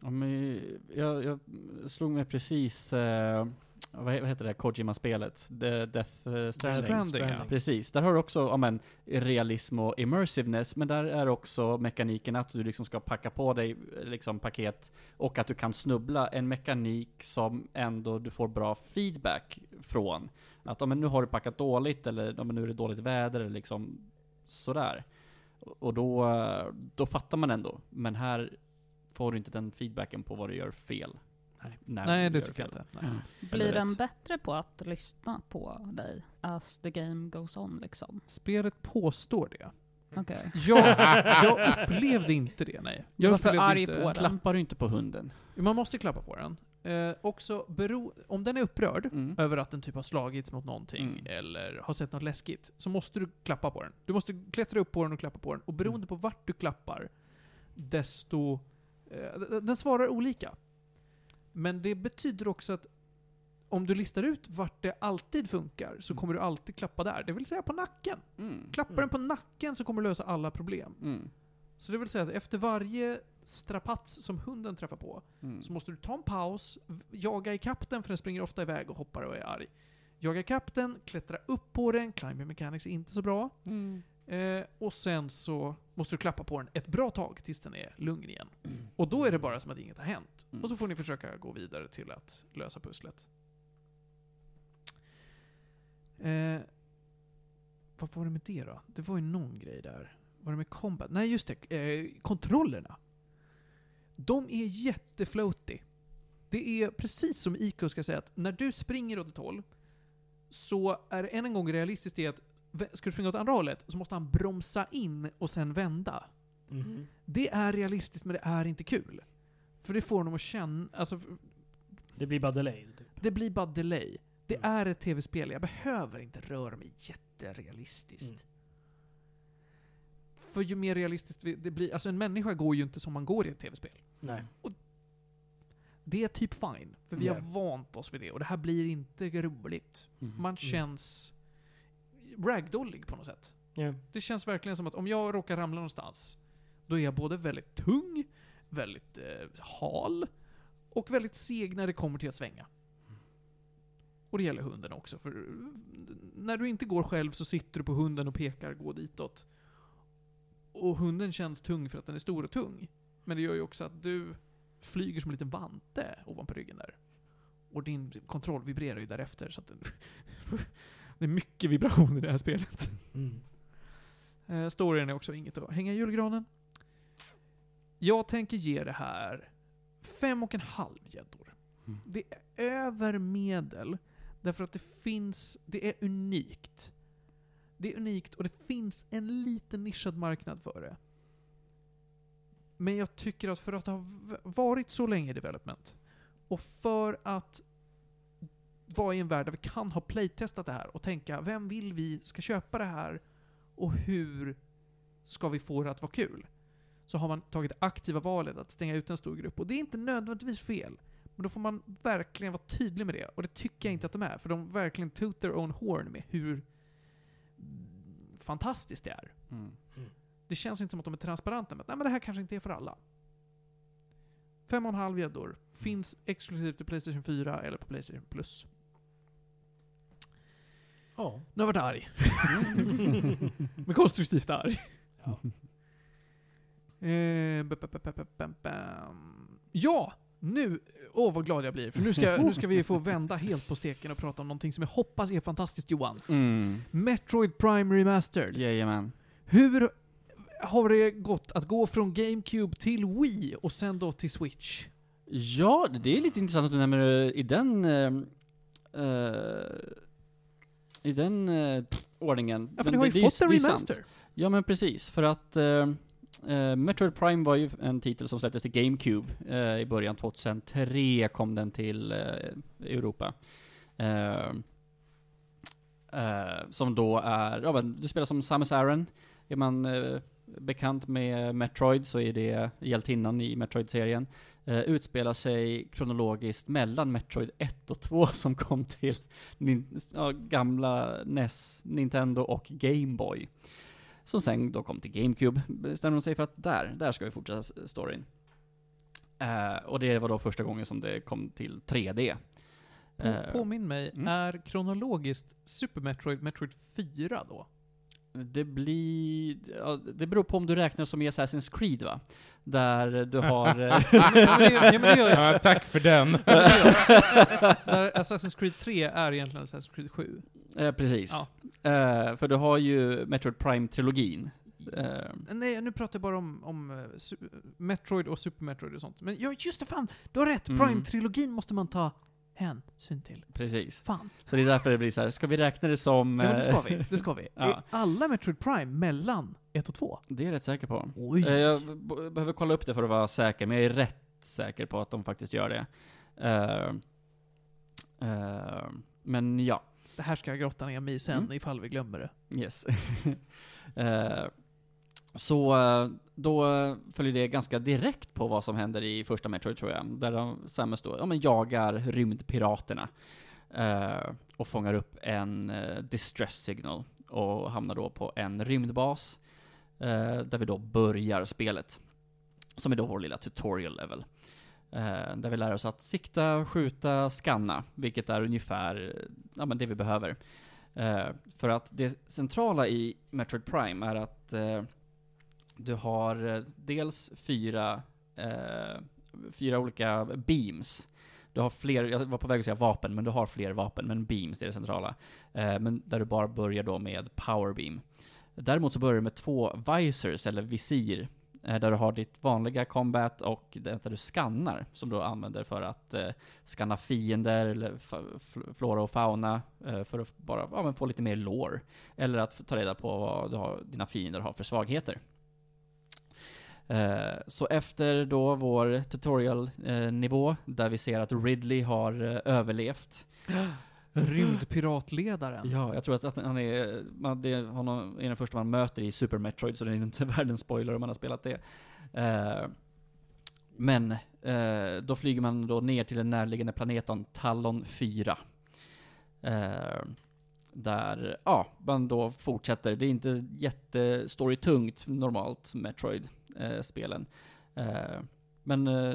Ja, men jag, jag slog mig precis, eh, vad heter det, Kojima-spelet? The Death eh, Stranding. Stranding, ja. Precis, där har du också ja, men, realism och immersiveness, men där är också mekaniken att du liksom ska packa på dig liksom, paket och att du kan snubbla. En mekanik som ändå du får bra feedback från. Att ja, men, nu har du packat dåligt, eller ja, men, nu är det dåligt väder, eller liksom sådär. Och då, då fattar man ändå. Men här får du inte den feedbacken på vad du gör fel. Nej. Nej, du det tycker jag inte. Nej. Mm. Blir den bättre på att lyssna på dig as the game goes on liksom? Spelet påstår det. Okej. Jag, jag upplevde inte det, nej. Jag Varför upplevde arg inte, på den? Klappar du inte på hunden? Man måste klappa på den. Eh, också, bero, om den är upprörd Mm. över att den typ har slagits mot någonting, Mm. eller har sett något läskigt, så måste du klappa på den. Du måste klättra upp på den och klappa på den. Och beroende Mm. på vart du klappar, desto... Eh, den svarar olika. Men det betyder också att om du listar ut vart det alltid funkar, så Mm. kommer du alltid klappa där. Det vill säga på nacken. Mm. Klappar Mm. den på nacken så kommer du lösa alla problem. Mm. Så det vill säga att efter varje strapats som hunden träffar på, Mm. så måste du ta en paus, jaga i den för den springer ofta iväg och hoppar och är arg. Jaga i den, klättra upp på den, climbing mechanics är inte så bra. Mm. Eh, och sen så måste du klappa på den ett bra tag tills den är lugn igen. Och då är det bara som att inget har hänt. Mm. Och så får ni försöka gå vidare till att lösa pusslet. Eh, vad var det med det då? Det var ju någon grej där. Var det med combat? Nej just det, eh, kontrollerna. De är jättefloaty. Det är precis som Ico ska säga att när du springer åt ett håll så är det än en gång realistiskt i att ska du springa åt andra hållet så måste han bromsa in och sen vända. Mhm. Det är realistiskt men det är inte kul. För det får honom att känna, alltså Det blir bara delay. Typ. det blir bara delay. Det Mm. är ett tv-spel, jag behöver inte röra mig jätterealistiskt. Mm. För ju mer realistiskt det blir, alltså en människa går ju inte som man går i ett tv-spel. Nej. det är typ fine. För vi Ja. har vant oss vid det och det här blir inte roligt. Mm. Man känns ragdollig på något sätt. Ja. Det känns verkligen som att om jag råkar ramla någonstans, då är jag både väldigt tung, väldigt eh, hal och väldigt seg när det kommer till att svänga. Och det gäller hunden också, för när du inte går själv så sitter du på hunden och pekar gå ditåt. Och hunden känns tung för att den är stor och tung. Men det gör ju också att du flyger som en liten vante ovanpå ryggen där. Och din kontroll vibrerar ju därefter, så att den det är mycket vibration i det här spelet. Mm. Eh, storyn är också inget att hänga i julgranen. Jag tänker ge det här fem och en halv gäddor. Mm. Det är över medel, därför att det finns, det är unikt. Det är unikt och det finns en liten nischad marknad för det. Men jag tycker att för att ha v- varit så länge i development, och för att vara i en värld där vi kan ha playtestat det här och tänka, vem vill vi ska köpa det här och hur ska vi få det att vara kul? Så har man tagit det aktiva valet att stänga ut en stor grupp. Och det är inte nödvändigtvis fel. Men då får man verkligen vara tydlig med det. Och det tycker jag inte att de är. För de verkligen toot their own horn med hur fantastiskt det är. Mm. Det känns inte som att de är transparenta med att nej men det här kanske inte är för alla. Fem och en halv gäddor. Finns exklusivt till Playstation 4 eller på Playstation Plus. Ja. Nu har jag varit arg. Men konstruktivt arg. Ja. Eh, ba- ba- ba-! Nu, åh vad glad jag blir. För nu ska, nu ska vi få vända helt på steken och prata om någonting som jag hoppas är fantastiskt Johan. Mm. Metroid Prime Remastered. Jajamän. Hur har det gått att gå från GameCube till Wii och sen då till Switch? Ja, det är lite intressant att du nämner det i den... eh, eh, I den eh, ordningen. Ja, för Men ni har ju fått en remaster. Ja men precis, för att eh, eh, Metroid Prime var ju en titel som släpptes till GameCube eh, i början 2003 kom den till eh, Europa. Eh, som då är, ja men du spelar som Samus Aran. Är man bekant med Metroid så är det hjältinnan i Metroid-serien. Eh, utspelar sig kronologiskt mellan Metroid 1 och 2 som kom till ja, gamla NES, Nintendo och Game Boy. Som sen då kom till GameCube, bestämde de sig för att där, där ska vi fortsätta storyn. Eh, och det var då första gången som det kom till 3D. På, Eh, påminn mig, mm. är kronologiskt Super Metroid Metroid 4 då? Det blir, ja, det beror på om du räknar som i Assassin's Creed va? Där du har... eh, ja, men det, ja, men det gör jag. Ja, tack för den. Där Assassin's Creed 3 är egentligen Assassin's Creed 7. eh, precis. Ja. Eh, för du har ju Metroid Prime-trilogin. Eh, Nej, nu pratar jag bara om, om eh, Metroid och Super Metroid och sånt. Men ja, just det, fan! Du har rätt! Mm. Prime-trilogin måste man ta hänsyn till. precis. Fan. Så det är därför det blir så här. ska vi räkna det som... Ja, men det ska eh, vi. Det ska vi. Ja. Är alla Metroid Prime mellan 1 och 2? Det är jag rätt säker på. Oj! Eh, Jag behöver kolla upp det för att vara säker, men jag är rätt säker på att de faktiskt gör det. Eh, eh, men ja, Det här ska jag grotta ner mig i sen Mm. ifall vi glömmer det. yes. Eh, så eh, då följer det ganska direkt på vad som händer i första Metroid tror jag. Där de, Samus då, ja men jagar rymdpiraterna. eh, och fångar upp en eh, distress signal. Och hamnar då på en rymdbas. eh, där vi då börjar spelet. Som är då vår lilla tutorial level. Eh, där vi lär oss att sikta, skjuta, scanna, vilket är ungefär ja, men det vi behöver. Eh, för att det centrala i Metroid Prime är att eh, du har eh, dels fyra, eh, fyra olika beams. Du har fler, jag var på väg att säga vapen, men du har fler vapen, men beams är det centrala. Eh, men där du bara börjar då med power beam. Däremot så börjar du med två visors, eller visir, eh, där du har ditt vanliga combat och det där du skannar, som du använder för att eh, skanna fiender, eller flora och fauna, eh, för att bara ja, men få lite mer lore. Eller att ta reda på vad du har, dina fiender har för svagheter. Eh, så efter då vår tutorial-nivå, där vi ser att Ridley har eh, överlevt, Rymdpiratledaren. Ja, jag tror att, att han är, man, det är, honom är den första man möter i Super Metroid, så det är inte världens spoiler om man har spelat det. Eh, men eh, då flyger man då ner till den närliggande planeten Talon 4. Eh, där, ja, man då fortsätter. Det är inte jättestorytungt normalt, Metroid-spelen. Eh, eh, men eh,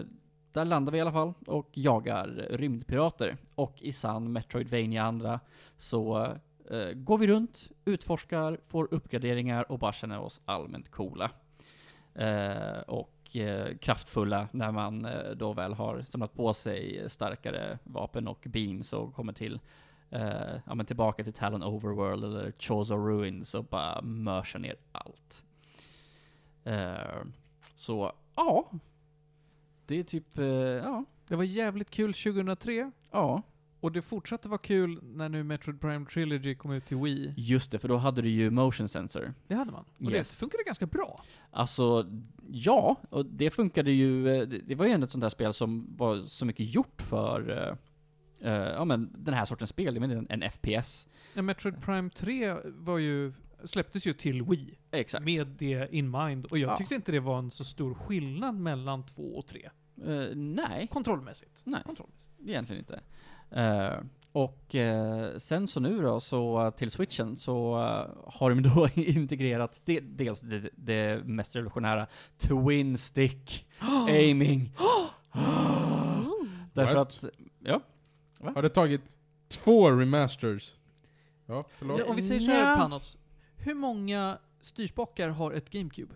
där landar vi i alla fall och jagar rymdpirater. Och i sann Metroidvania-andra så eh, går vi runt, utforskar, får uppgraderingar och bara känner oss allmänt coola. Eh, och eh, kraftfulla när man eh, då väl har samlat på sig starkare vapen och beams och kommer till eh, ja, men tillbaka till Talon Overworld eller Chozo Ruins och bara mörsar ner allt. Eh, så, ja. Det är typ, eh, ja. Det var jävligt kul 2003. Ja, Och det fortsatte vara kul när nu Metroid Prime Trilogy kom ut till Wii. just det, för då hade du ju motion sensor. Det hade man. Och Yes. det funkade ganska bra. Alltså, ja, och det funkade ju, eh, det var ju ändå ett sånt där spel som var så mycket gjort för, eh, ja men den här sortens spel, jag menar en, en FPS. Ja, Metroid Prime 3 var ju, släpptes ju till Wii. Exakt. Med det in mind. Och jag Ja. tyckte inte det var en så stor skillnad mellan 2 och 3. Eh, nej, Kontrollmässigt. nej, Kontrollmässigt. egentligen inte. Eh, och eh, sen så nu då, så till switchen, så har de då integrerat det, dels det, det mest revolutionära, Twin Stick Aiming. Därför What? att, ja, Har det tagit två remasters? Ja, förlåt. Om vi säger så här Nja. Panos. Hur många styrspackar har ett GameCube?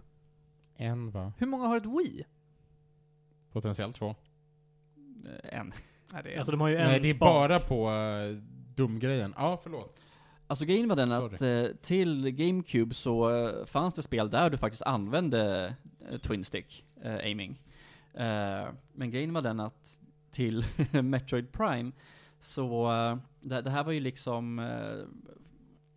En va? Hur många har ett Wii? Potentiellt två. eh, en. Nej, det är Alltså de har ju en Nej, det är spak. bara på uh, dumgrejen. Ja, förlåt. Alltså grejen var den att eh, till GameCube så eh, fanns det spel där du faktiskt använde eh, Twin Stick eh, Aiming. Eh, men grejen var den att till Metroid Prime så, det, det här var ju liksom,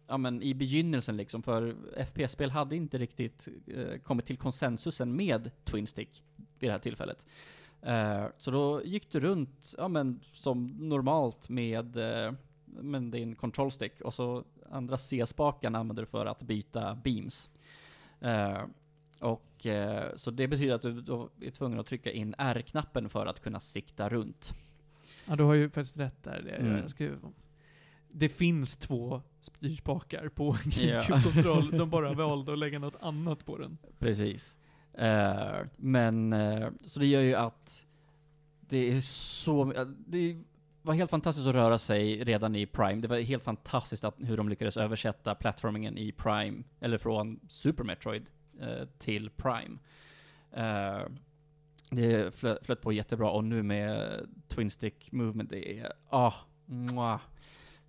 ja men i begynnelsen liksom, för FPS-spel hade inte riktigt eh, kommit till konsensusen med Twin Stick vid det här tillfället. Eh, så då gick du runt, ja men som normalt med eh, men din control stick och så andra C-spaken använder du för att byta beams. Eh, och eh, så det betyder att du då är tvungen att trycka in R-knappen för att kunna sikta runt. Ja, du har ju faktiskt rätt där. Mm. jag ska, det finns två styrspakar på Ja. GameCube-kontroll. De bara valde att lägga något annat på den. Precis. Eh, men, eh, så det gör ju att det är så, ja, det var helt fantastiskt att röra sig redan i Prime. Det var helt fantastiskt att, hur de lyckades översätta plattformingen i Prime, eller från Super Metroid eh, till Prime. Det flöt, flöt på jättebra och nu med Twin Stick Movement, det är, ah, mwah,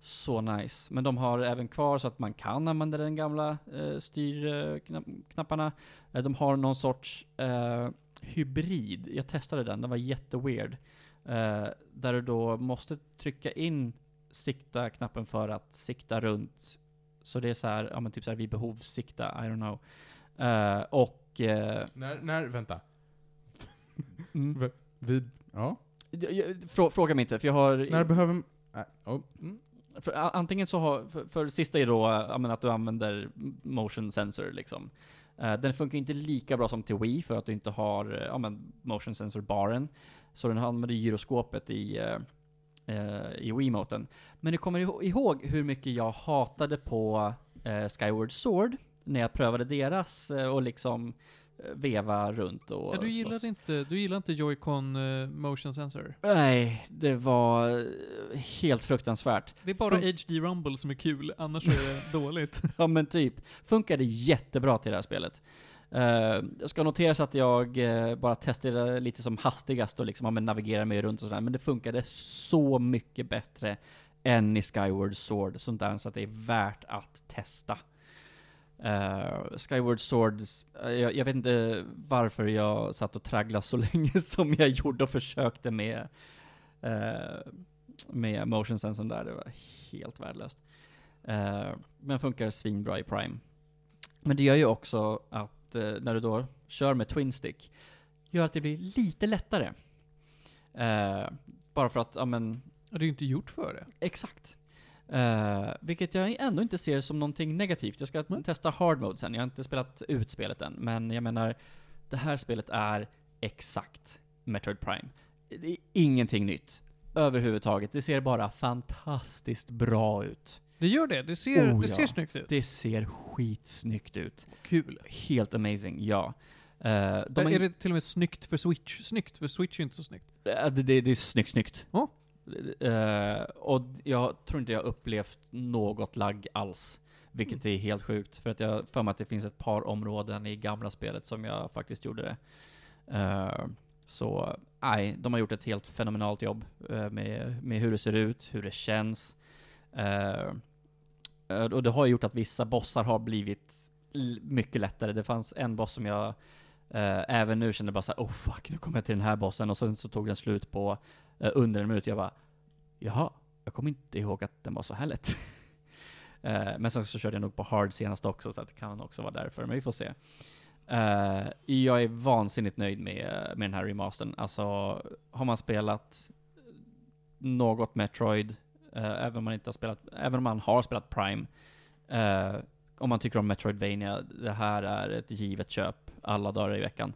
så nice. Men de har även kvar så att man kan använda den gamla eh, styrknapparna. Eh, de har någon sorts eh, hybrid, jag testade den, den var jätteweird. Eh, där du då måste trycka in sikta-knappen för att sikta runt. Så det är så här, ja men typ så här vid behov sikta, I don't know. Eh, och... Eh, När, när, vänta. mm, Vid, ja. jag- jag- frå, fråga mig inte, för jag har... När behöver... Äh, oh, mm. För, antingen så har, för, för sista är då, menar, att du använder motion sensor liksom. Uh, den funkar inte lika bra som till Wii för att du inte har, ja men, motion sensor baren. Så den använder gyroskopet i, uh, i Wiimoten. Men du kommer ihåg hur mycket jag hatade på uh, Skyward Sword när jag prövade deras och liksom veva runt och Ja, du slåss. gillade inte, du gillar inte Joy-Con eh, motion sensor? Nej, det var eh, helt fruktansvärt. Det är bara Fun- HD Rumble som är kul, annars är det dåligt. Ja men typ. Funkade jättebra till det här spelet. Uh, jag ska noteras att jag eh, bara testade lite som hastigast och liksom ja, men navigera mig runt och sådär, men det funkade så mycket bättre än i Skyward Sword, sånt där så att det är värt att testa. Uh, Skyward Sword, eh, jag, jag vet inte varför jag satt och tragglade så länge som jag gjorde och försökte med, eh, med motion sensorn där, det var helt värdelöst. Men funkar svinbra i Prime. Men det gör ju också att när du då kör med Twin Stick, gör att det blir lite lättare. Bara för att, ja men, det är ju inte gjort för det. exakt. Eh, vilket jag ändå inte ser som någonting negativt. Jag ska Nej. testa hard mode sen, jag har inte spelat ut spelet än. Men jag menar, det här spelet är exakt Metroid Prime. Det är ingenting nytt. Överhuvudtaget. Det ser bara fantastiskt bra ut. Det gör det. Det ser, Oh, det ja. ser snyggt ut. Det ser skitsnyggt ut. Kul. Helt amazing, ja. Eh, de har är det till och med snyggt för Switch? Snyggt, för Switch är inte så snyggt. Ja, det, det, det är snyggt, snyggt. Ja. Eh, och jag tror inte jag upplevt något lagg alls. Vilket är helt sjukt, för att jag för mig att det finns ett par områden i gamla spelet som jag faktiskt gjorde det. Eh, så, nej, de har gjort ett helt fenomenalt jobb eh, med, med hur det ser ut, hur det känns. Och det har gjort att vissa bossar har blivit mycket lättare. Det fanns en boss som jag även nu kände bara såhär, oh fuck, nu kommer jag till den här bossen. Och sen så tog den slut på Eh, under en minut. Jag bara, jaha, jag kommer inte ihåg att den var så här lätt. Eh, men sen så körde jag nog på hard senast också, så det kan också vara därför, men vi får se. Eh, jag är vansinnigt nöjd med, med den här remastern. Alltså, har man spelat något Metroid, eh, även om man inte har spelat, även om man har spelat Prime, eh, om man tycker om Metroidvania, det här är ett givet köp alla dagar i veckan.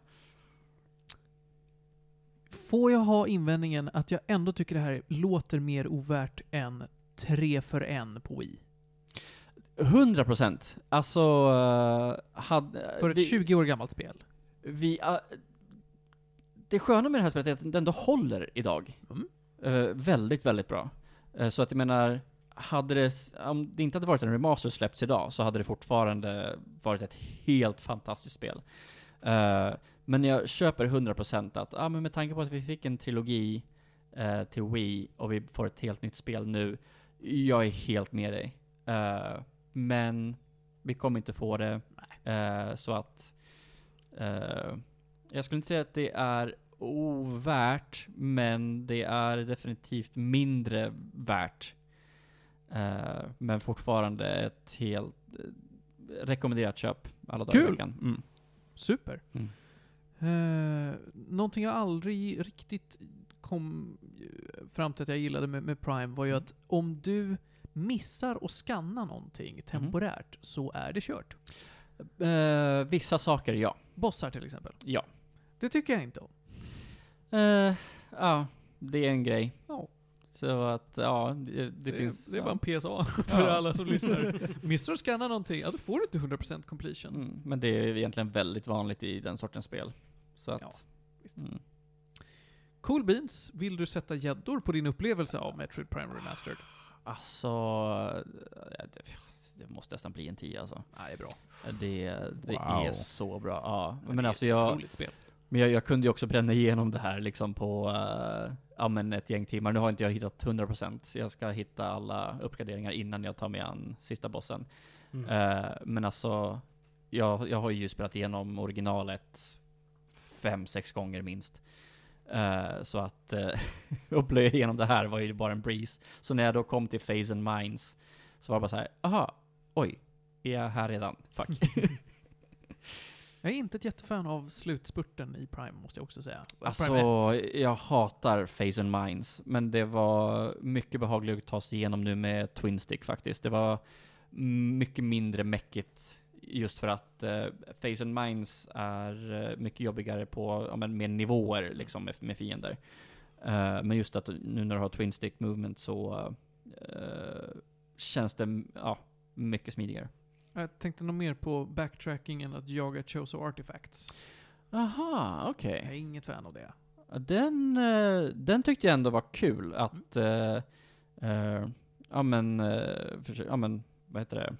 Får jag ha invändningen att jag ändå tycker det här låter mer ovärt än 3 för en på Wii? 100 procent. Alltså, uh, hade... För ett vi, 20 år gammalt spel. vi, uh, det sköna med det här spelet är att det ändå håller idag. Mm. Eh, väldigt, väldigt bra. Eh, så att jag menar, hade det, om det inte hade varit en remaster släppts idag, så hade det fortfarande varit ett helt fantastiskt spel. Men jag köper 100% att, ah, men med tanke på att vi fick en trilogi eh, till Wii, och vi får ett helt nytt spel nu, jag är helt med dig. Eh, men vi kommer inte få det, eh, så att eh, jag skulle inte säga att det är ovärt, men det är definitivt mindre värt. Eh, men fortfarande ett helt eh, rekommenderat köp alla dagar i veckan. Mm. Super. Mm. Eh, någonting jag aldrig riktigt kom eh, fram till att jag gillade med, med Prime var ju Mm. att om du missar att scanna någonting temporärt så är det kört. Eh, vissa saker, ja. Bossar till exempel. Ja. Det tycker jag inte om. Eh, ja, det är en grej. Ja. Så att, ja, det, det, finns... det är ja. bara en PSA för Ja. alla som lyssnar. Missar du att scanna någonting, ja då får du inte 100% completion. Mm, men det är egentligen väldigt vanligt i den sortens spel. Så att... Ja, visst. Mm. Cool Beans, vill du sätta gäddor på din upplevelse av Metroid Prime Remastered? Alltså, det, det måste nästan bli en 10 alltså. Nej, det är bra. Det, det Wow. är så bra. Ja, Det men är alltså jag, spel. men jag, jag kunde ju också bränna igenom det här liksom på, eh, ja men ett gäng timmar. Nu har inte jag hittat 100%. Jag ska hitta alla uppgraderingar innan jag tar mig an sista bossen. Mm. Eh, men alltså, jag, jag har ju spelat igenom originalet fem, sex gånger minst. Eh, så att, uh, att plöja igenom det här var ju bara en breeze. Så när jag då kom till Phase and Minds, så var det bara så här, aha, oj, är jag här redan? Fuck. Jag är inte ett jättefan av slutspurten i Prime, måste jag också säga. Alltså, Prime 1. jag hatar Phase and Minds, men det var mycket behagligt att ta sig igenom nu med Twin Stick faktiskt. Det var mycket mindre mäckigt just för att uh, Phase and Minds är eh, mycket jobbigare på, ja, men, mer nivåer liksom med, med fiender. Eh, men just att nu när du har Twin Stick Movement så eh, känns det, ja, mycket smidigare. Jag tänkte nog mer på backtracking än att jaga Choso Artifacts. Aha, okej. Jag är inget fan av det. Den, eh, den tyckte jag ändå var kul att, eh, eh, ja men, försöka, ja men, vad heter det?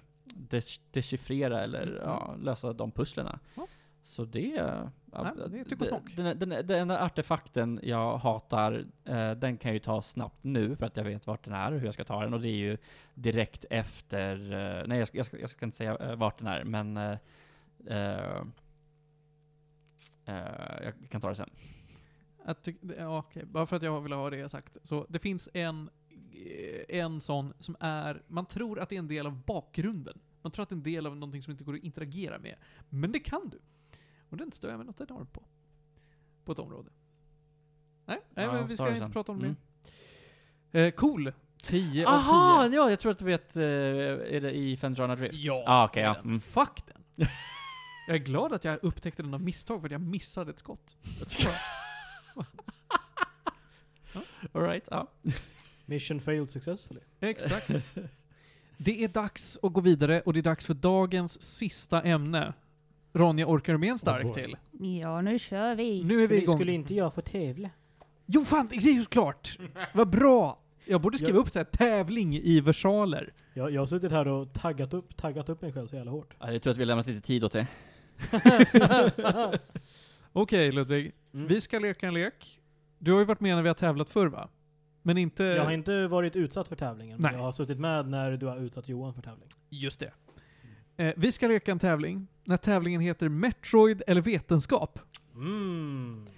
Dechiffrera eller Mm. ja, lösa de pusslerna. Ja. Så det, ja, Nej, det är tyck och smak. den, den, den enda artefakten jag hatar, eh, den kan jag ju ta snabbt nu för att jag vet vart den är och hur jag ska ta den och det är ju direkt efter, eh, nej jag ska, jag, ska, jag ska inte säga eh, vart den är men eh, eh, eh, jag kan ta det sen. Jag tyck, ja, okej. Bara för att jag vill ha det sagt. Så det finns en, en sån som är, man tror att det är en del av bakgrunden. Man tror att det är en del av någonting som inte går att interagera med. Men det kan du. Och den stör jag mig något enormt på. På ett område. Nej, nej Ja, men vi ska inte sen. prata om Mm. det. Eh, cool. 10 av 10. Aha, ja, jag tror att du vet, eh, är det i Fendrana Drift? Ja, ah, okej, ja. Mm. Fuck den. jag är glad att jag upptäckte den av misstag för att jag missade ett skott. Alright, ja. Mission failed successfully. Exakt. Det är dags att gå vidare och det är dags för dagens sista ämne. Ronja, orkar du med en stark Oh till? Ja, nu kör vi. Nu är vi igång. Skulle inte jag få tävla? Jo fan, det är ju klart! Vad bra! Jag borde skriva upp så här tävling i versaler. Jag, jag har suttit här och taggat upp, taggat upp mig själv så jävla hårt. Ja, Jag tror att vi har lämnat lite tid åt det. Okej Ludvig, Mm. vi ska leka en lek. Du har ju varit med när vi har tävlat förr va? Men inte... Jag har inte varit utsatt för tävlingen, men Nej. jag har suttit med när du har utsatt Johan för tävling. Just det. Eh, vi ska leka en tävling. när tävlingen heter Metroid eller vetenskap. Mm.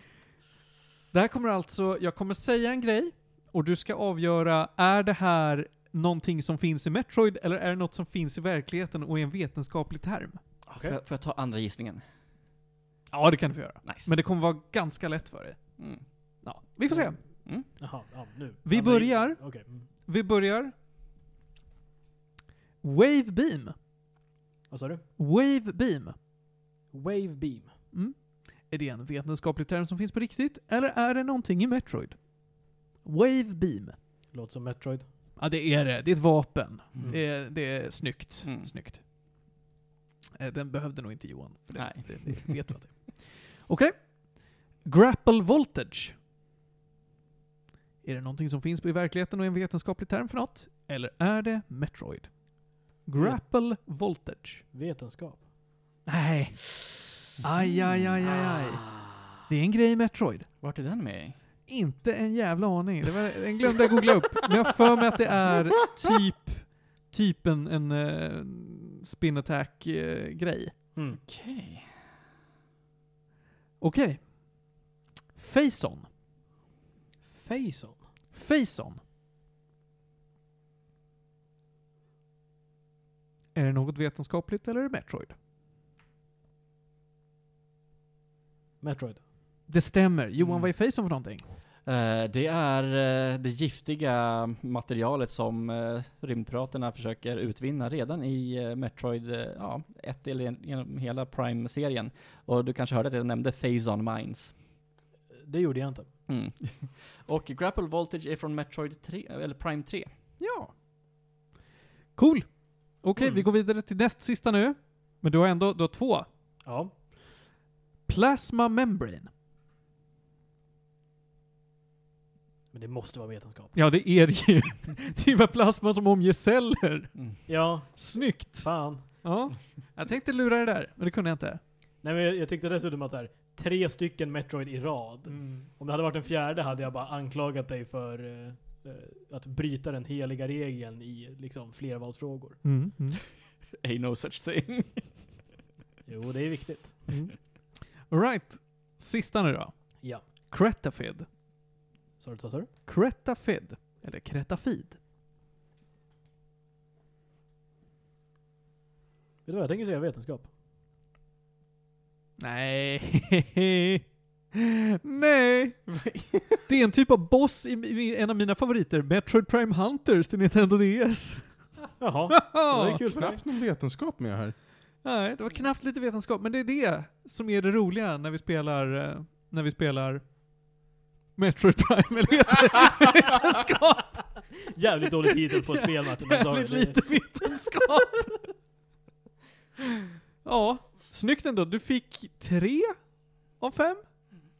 Det här kommer alltså, jag kommer säga en grej och du ska avgöra, är det här någonting som finns i Metroid eller är det något som finns i verkligheten och är en vetenskaplig term? Får, jag, får jag ta andra gissningen? Ja, det kan du få göra. Nice. Men det kommer vara ganska lätt för dig. Mm. Ja, vi får se. Mm. Jaha, ja, nu. Vi börjar. Okej. Mm. Vi börjar. Wave beam. Vad sa du? Wave beam. Wave beam. Mm. Är det en vetenskaplig term som finns på riktigt, eller är det någonting i Metroid? Wave beam. Låter som Metroid. Ja, det är det. Det är ett vapen. Mm. Det, är, det är snyggt. Mm. Snyggt. Eh, Den behövde nog inte Johan. För det, Nej. det, det vet du att det är. Okej. Grapple voltage. Är det någonting som finns i verkligheten och är en vetenskaplig term för något? Eller är det Metroid? Grapple voltage. Vetenskap. Nej. Aj, aj, aj, aj, aj. Det är en grej i Metroid. Vart är den med? Inte en jävla aning. Det var, den glömde jag googla upp. Men jag har för mig att det är typ, typ en, en uh, spin attack-grej. Mm. Okej. Okej. Face-on. Faison. Face-on. Är det något vetenskapligt eller är det Metroid? Metroid. Det stämmer. Johan, Mm. vad är Face-on för någonting? Eh, det är eh, det giftiga materialet som uh, rymdpiraterna försöker utvinna redan i Metroid uh, ja, ett eller en- genom hela Prime-serien. Och du kanske hörde att jag nämnde Phazon Mines. Det gjorde jag inte. Mm. Och Grapple Voltage är från Metroid 3, eller Prime 3. Ja. Cool. Okej, Mm. vi går vidare till näst sista nu. Men du har ändå, du har två. Ja. Plasma membrane. Men det måste vara vetenskap. Ja, det är det ju. Det är ju bara plasma som omger celler. Mm. Ja, Snyggt. fan. Ja. Jag tänkte lura det där, men det kunde jag inte. Nej men jag, jag tyckte dessutom att så här, tre stycken Metroid i rad. Om det hade varit en fjärde hade jag bara anklagat dig för eh, eh, att bryta den heliga regeln i liksom flervalsfrågor. Mm. Mm. Ain't no such thing. Jo, det är viktigt. Mm. Alright. Sista nu då. Ja. Cretafid. Sa du? Cretafid. Eller Cretafid. Vet du vad, jag tänker säga vetenskap. Nej. Nej. Det är en typ av boss i, en av mina favoriter, Metroid Prime Hunters till Nintendo DS. Jaha, det var Nej, kul för dig. Knappt någon vetenskap med här. det var knappt lite vetenskap, men det är det som är det roliga när vi spelar, eh, när vi spelar Metroid Prime, eller heter det vetenskap? Jävligt dålig titel på ett spel Martin. men. Jävligt lite vetenskap. ja, snyggt ändå. Du fick tre av fem?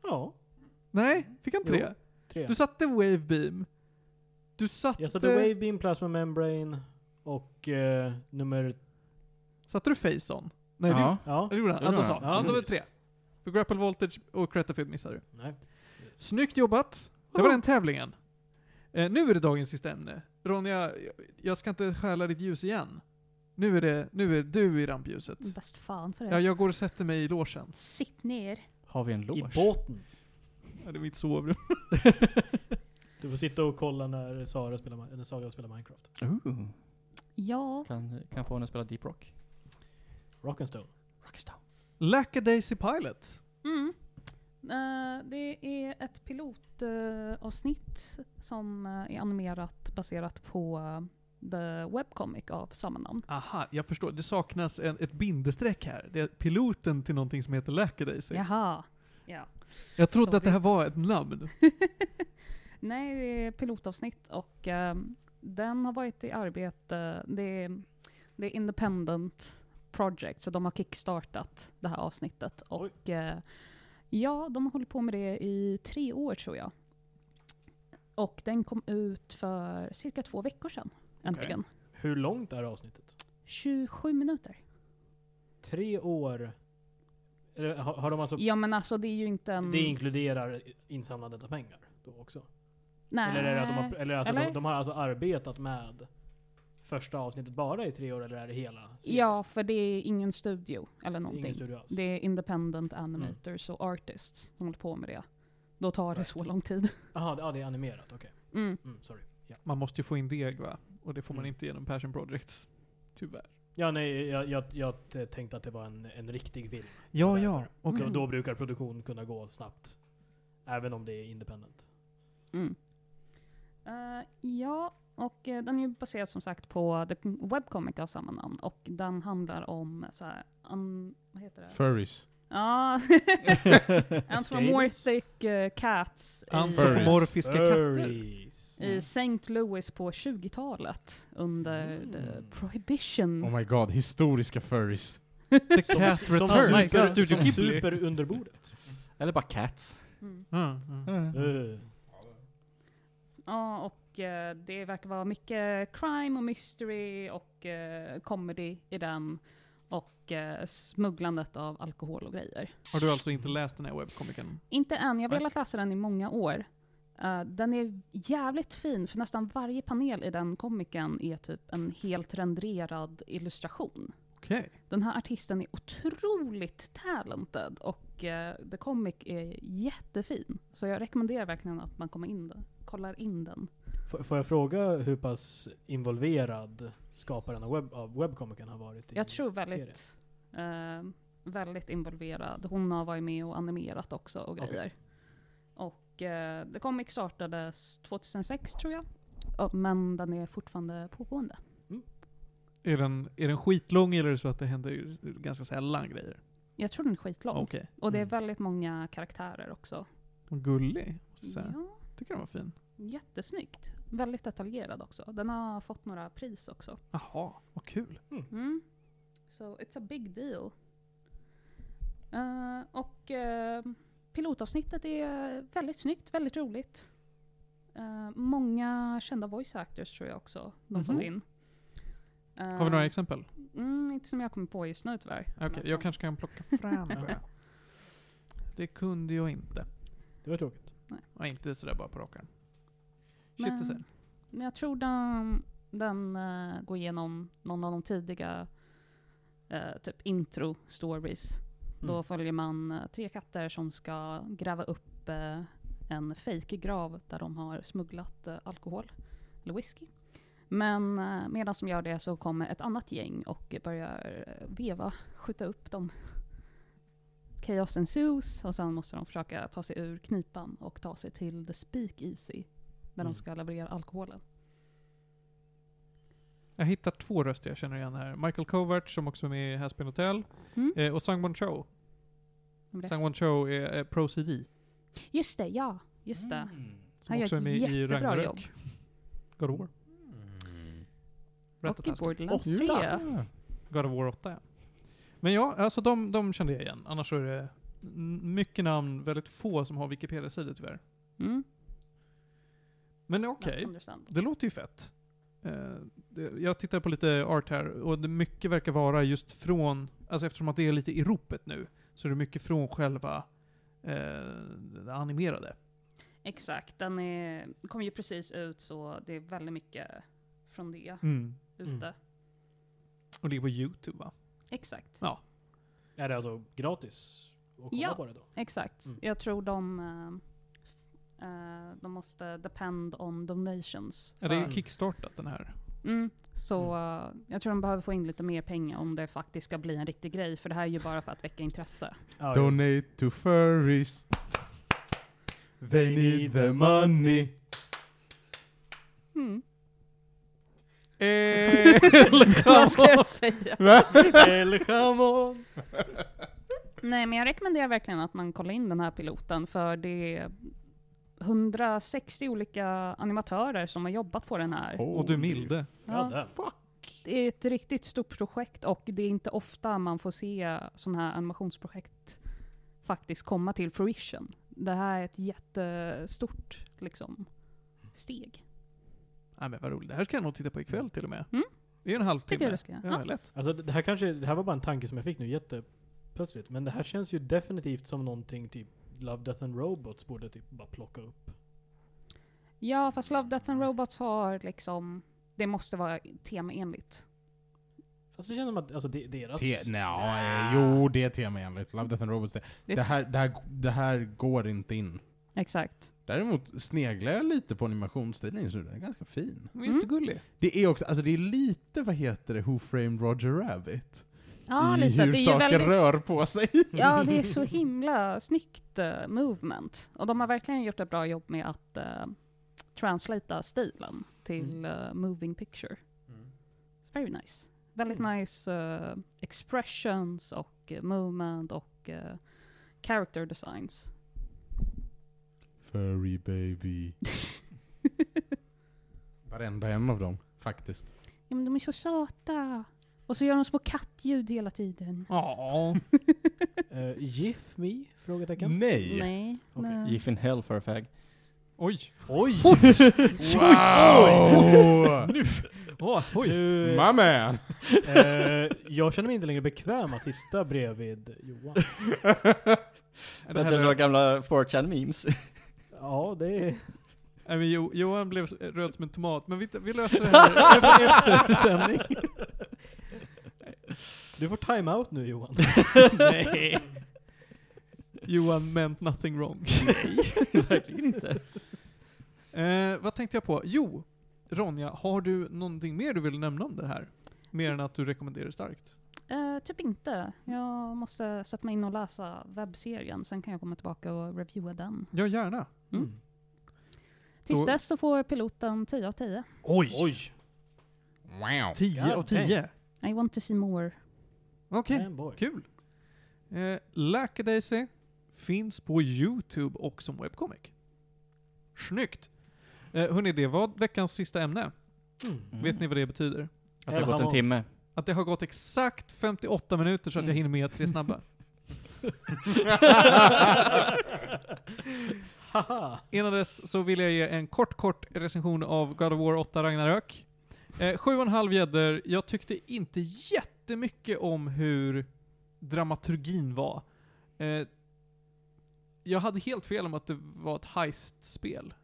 Ja, Nej, fick han tre? Jo. tre. Du satte Wave Beam. Du satte... Jag satte Wave Beam, Plasma Membrane och eh, nummer... Satte du Face On? Nej, Ja. Ja. det, gjorde han. Det Ja, då gjorde sa. Ja, då var det tre. För Grapple Voltage och Cretafid missade du. Nej. Snyggt jobbat. Det var den tävlingen. Eh, nu är det dagens sista ämne. Ronja, jag, jag ska inte stjäla ditt ljus igen. Nu är det, nu är du i rampljuset. Bäst fan för det. Ja, jag går och sätter mig i logen. Sitt ner. Har vi en I loge? båten. Ja, det är mitt sovrum. Du får sitta och kolla när Sara spelar, när Saga spelar Minecraft. Ooh. Ja. Kan, kan få henne att spela Deep Rock. Rock'n'Stone. Rockstone. Lackadaisy Pilot. Mm. Eh, det är ett pilotavsnitt som eh, är animerat baserat på eh, The Webcomic av samma namn. Aha, jag förstår. Det saknas en, ett bindestreck här. Det är piloten till någonting som heter Lackadaisy. Jaha. Ja. Jag trodde att det Sorry. här var ett namn. Nej, det är pilotavsnitt och ehm, den har varit i arbete. Det är, det är independent project, så de har kickstartat det här avsnittet. Och eh, ja, de har hållit på med det i tre år tror jag. Och den kom ut för cirka två veckor sedan, äntligen. Hur långt är avsnittet? 27 minuter. Tre år? Eller, har, har de alltså... Ja men alltså det är ju inte en... Det inkluderar insamlandet av pengar då också? Nej. Eller, är det att de har, eller alltså Eller? De, de har alltså arbetat med första avsnittet bara i tre år, eller är det hela serien? Ja, för det är ingen studio eller Det någonting. ingen studio alls? Det är independent animators och artists som håller på med det. Då tar det Right. så lång tid. Jaha, det- ja, det är animerat, okej. Mm. Mm, sorry. Ja. Man måste ju få in deg va? Och det får man Mm. inte genom passion projects. Tyvärr. Ja, nej, jag, jag, jag tänkte att det var en, en riktig film. Ja, ja. Och Mm. då brukar produktion kunna gå snabbt. Även om det är independent. Mm. Eh, ja, och eh, den är ju baserad som sagt på the webcomic av samma namn. Och den handlar om så här, um, vad heter det? Furries. Ja, anthropomorphic eh, cats i, Antropomorfiska katter. Furries. i St. Louis på 20-talet under Mm. the prohibition. Oh my god, historiska furries. The Som, Cat som, Returns. super, Studio som super under bordet. Eller bara cats. Mm. Mm, mm. Uh. Ja, och eh, det verkar vara mycket crime och mystery och eh, comedy i den. Och eh, smugglandet av alkohol och grejer. Har du alltså inte läst den här webbkomikern? Inte än, jag har velat läsa den i många år. Eh, den är jävligt fin, för nästan varje panel i den komiken är typ en helt renderad illustration. Okej. Den här artisten är otroligt talented och eh, The Comic är jättefin. Så jag rekommenderar verkligen att man kommer in den, kollar in den. F- Får jag fråga hur pass involverad skaparen av, webb, av webbkomikern har varit i Jag tror serien? Väldigt, eh, väldigt involverad. Hon har varit med och animerat också och grejer. Och eh, The Comic startades 2006 tror jag. Ja, Men den är fortfarande pågående. Är den, är den skitlång eller är det så att det händer ju ganska sällan grejer? Jag tror den är skitlång. Okej. Och det är Mm. väldigt många karaktärer också. Och Gullig, måste jag säga. Ja, Tycker den var fin. jättesnyggt. Väldigt detaljerad också. Den har fått några pris också. Jaha, vad kul. Mm. So it's a big deal. Eh, och eh, pilotavsnittet är väldigt snyggt, väldigt roligt. Eh, många kända voice actors tror jag också de fått Mhm. in. Har vi några exempel? Mm, inte som jag kommer på just nu tyvärr. Okej, Men jag som- kanske kan plocka fram det. Det kunde jag inte. Det var tråkigt. Ja, inte sådär bara på rak arm. Shit, Men- jag tror den, den går igenom någon av de tidiga eh, typ intro-stories. Då Mm. följer man eh, tre katter som ska gräva upp eh, en fake-grav där de har smugglat eh, alkohol, eller whisky. Men eh, medan de gör det så kommer ett annat gäng och börjar eh, veva, skjuta upp dem. Chaos ensues och sen måste de försöka ta sig ur knipan och ta sig till the speakeasy där Mm. de ska leverera alkoholen. Jag hittar två röster jag känner igen här. Michael Covert som också är med i Haspin Hotel. Mm. Eh, och Sangwon Cho. Vem är det? Sangwon Cho är eh, Pro CD. Just det, ja. Just det. Som Han gör också är ett med i jättebra Ragnarök. God of War. Och i Ratatask. Borderlands Åtta. 3. God of War 8 ja. Men ja, alltså de, de kände jag igen. Annars så är det n- mycket namn, väldigt få som har Wikipedia-sidor tyvärr. Mm. Men okej, Understand. det låter ju fett. Eh, jag tittar på lite art här och det mycket verkar vara just från, alltså eftersom att det är lite i ropet nu, så är det mycket från själva eh, det animerade. Exakt, den är, kom ju precis ut så det är väldigt mycket från det ute. Mm. Och det är på YouTube va? Exakt. Ja. Är det alltså gratis att kolla Ja. på det då? Exakt. Mm. Jag tror de, eh, de måste depend on donations. Det är för- kickstartat den här. mm, så eh, jag tror de behöver få in lite mer pengar om det faktiskt ska bli en riktig grej. För det här är ju bara för att väcka intresse. Ja, Donate to furries. They need the money. Mm. Eh, Vad ska jag säga? Eller come on! Nej men jag rekommenderar verkligen att man kollar in den här piloten för det 160 olika animatörer som har jobbat på den här. Och du milde. Ja. Ja. Det är ett riktigt stort projekt och det är inte ofta man får se sådana här animationsprojekt faktiskt komma till fruition. Det här är ett jättestort liksom, steg. Nej men vad roligt. Det här ska jag nog titta på ikväll till och med. Mm. Det är en halvtimme. Tycker ska. Ja, Ja. lätt. Alltså det här kanske, det här var bara en tanke som jag fick nu jätteplötsligt. Men det här känns ju definitivt som någonting typ Love, Death and Robots borde typ bara plocka upp. Ja, fast Love, Death and Robots har liksom, det måste vara temaenligt. Fast det känns som att alltså, de, deras... Te- Nja, jo det är temaenligt. Love, Death and Robots. Det, Det det, här, det, här, det här går inte in. Exakt. Däremot sneglar jag lite på animationsstilen så den är ganska fin. Mm. Jättegullig. Det är också, alltså det är lite, vad heter det, Who Framed Roger Rabbit? Ja, I lite. hur saker väldigt, rör på sig. ja, det är så himla snyggt uh, movement. Och de har verkligen gjort ett bra jobb med att uh, translata stilen till uh, moving picture. It's very nice. Väldigt Mm. nice uh, expressions och uh, movement och uh, character designs. Furry baby. Varenda en av dem, faktiskt. Ja men de är så söta. Och så gör de små kattljud hela tiden. Ja. Uh, Gif Me? Frågetecken. Nej! Nej. Nej. Giff in hell för a fag. Oj. Oj! Wow! Åh, oj. Du, My man! eh, jag känner mig inte längre bekväm att sitta bredvid Johan. Det är några gamla 4chan memes. Ja, det är... nej, men jo, Johan blev röd som en tomat, men vi, vi löser det här efter, efter sändning. Du får time-out nu Johan. Nej. Johan meant nothing wrong. Nej, verkligen inte. Eh, vad tänkte jag på? Jo, Ronja, har du någonting mer du vill nämna om det här? Mer än att du rekommenderar starkt? Eh, typ inte. Jag måste sätta mig in och läsa webbserien, sen kan jag komma tillbaka och reviewa den. Ja, gärna. Mm. Tills Då- dess så får piloten 10 av 10. Oj! Oj! Wow. 10 God av 10. I want to see more. Okej, boy. kul. Eh, Lackadaisy finns på YouTube och som webcomic. Snyggt! Eh, hörni, det var veckans sista ämne. Mm. Vet ni vad det betyder? Att det har gått en timme. Att det har gått exakt 58 minuter så att jag hinner med tre snabba. Innan dess så vill jag ge en kort, kort recension av God of War 8 Ragnarök. Eh, sju och en halv gäddor. Jag tyckte inte jättemycket om hur dramaturgin var. Eh, jag hade helt fel om att det var ett heist-spel.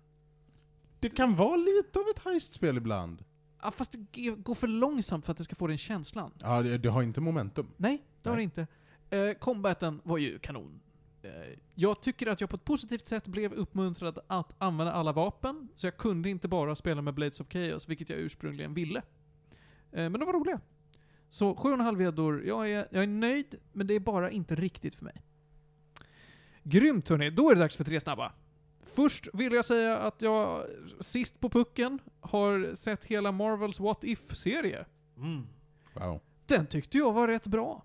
Det kan vara lite av ett heistspel ibland. Ah, fast det går för långsamt för att det ska få den känslan. Ja, det, det har inte momentum. Nej, det har det inte. Eh, combaten var ju kanon. Eh, jag tycker att jag på ett positivt sätt blev uppmuntrad att använda alla vapen, så jag kunde inte bara spela med Blades of Chaos, vilket jag ursprungligen ville. Eh, men de var roliga. Så 7,5 gäddor, jag är, jag är nöjd, men det är bara inte riktigt för mig. Grymt hörni, då är det dags för tre snabba. Först vill jag säga att jag sist på pucken har sett hela Marvels What If-serie. Mm. Wow. Den tyckte jag var rätt bra.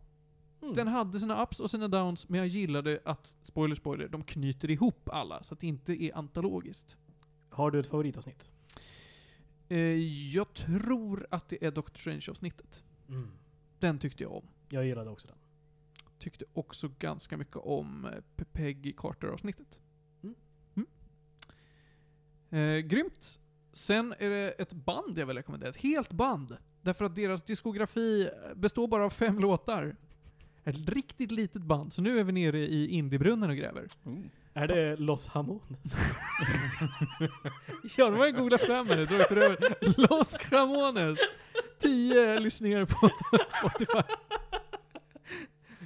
Mm. Den hade sina ups och sina downs, men jag gillade att, spoiler spoiler, de knyter ihop alla så att det inte är antologiskt. Har du ett favoritavsnitt? Eh, jag tror att det är Doctor Strange-avsnittet. Mm. Den tyckte jag om. Jag gillade också den. Tyckte också ganska mycket om eh, Pe- Peggy Carter-avsnittet. Mm. Mm. Eh, grymt. Sen är det ett band jag vill rekommendera. Ett helt band. Därför att deras diskografi består bara av fem låtar. Ett riktigt litet band, så nu är vi nere i Indiebrunnen och gräver. Mm. Är det Los Hamones? Ja, de har ju googlat fram det, dragit över. Los Jamones! 10 lyssningar på Spotify.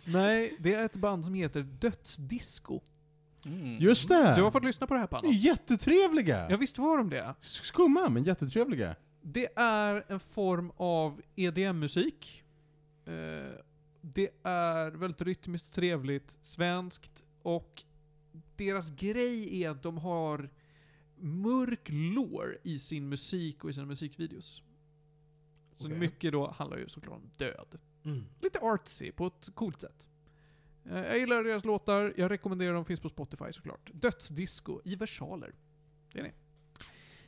Nej, det är ett band som heter Dödsdisco. Mm. Just det! Du har fått lyssna på det här De är Panos? jättetrevliga! Ja, visst var de det? Skumma, men jättetrevliga. Det är en form av EDM-musik. Eh, det är väldigt rytmiskt och trevligt, svenskt, och deras grej är att de har mörk lore i sin musik och i sina musikvideos. Så Okej. mycket då handlar ju såklart om död. Mm. Lite artsy på ett coolt sätt. Eh, jag gillar deras låtar, jag rekommenderar dem, finns på Spotify såklart. Dödsdisco i versaler. Det är ni.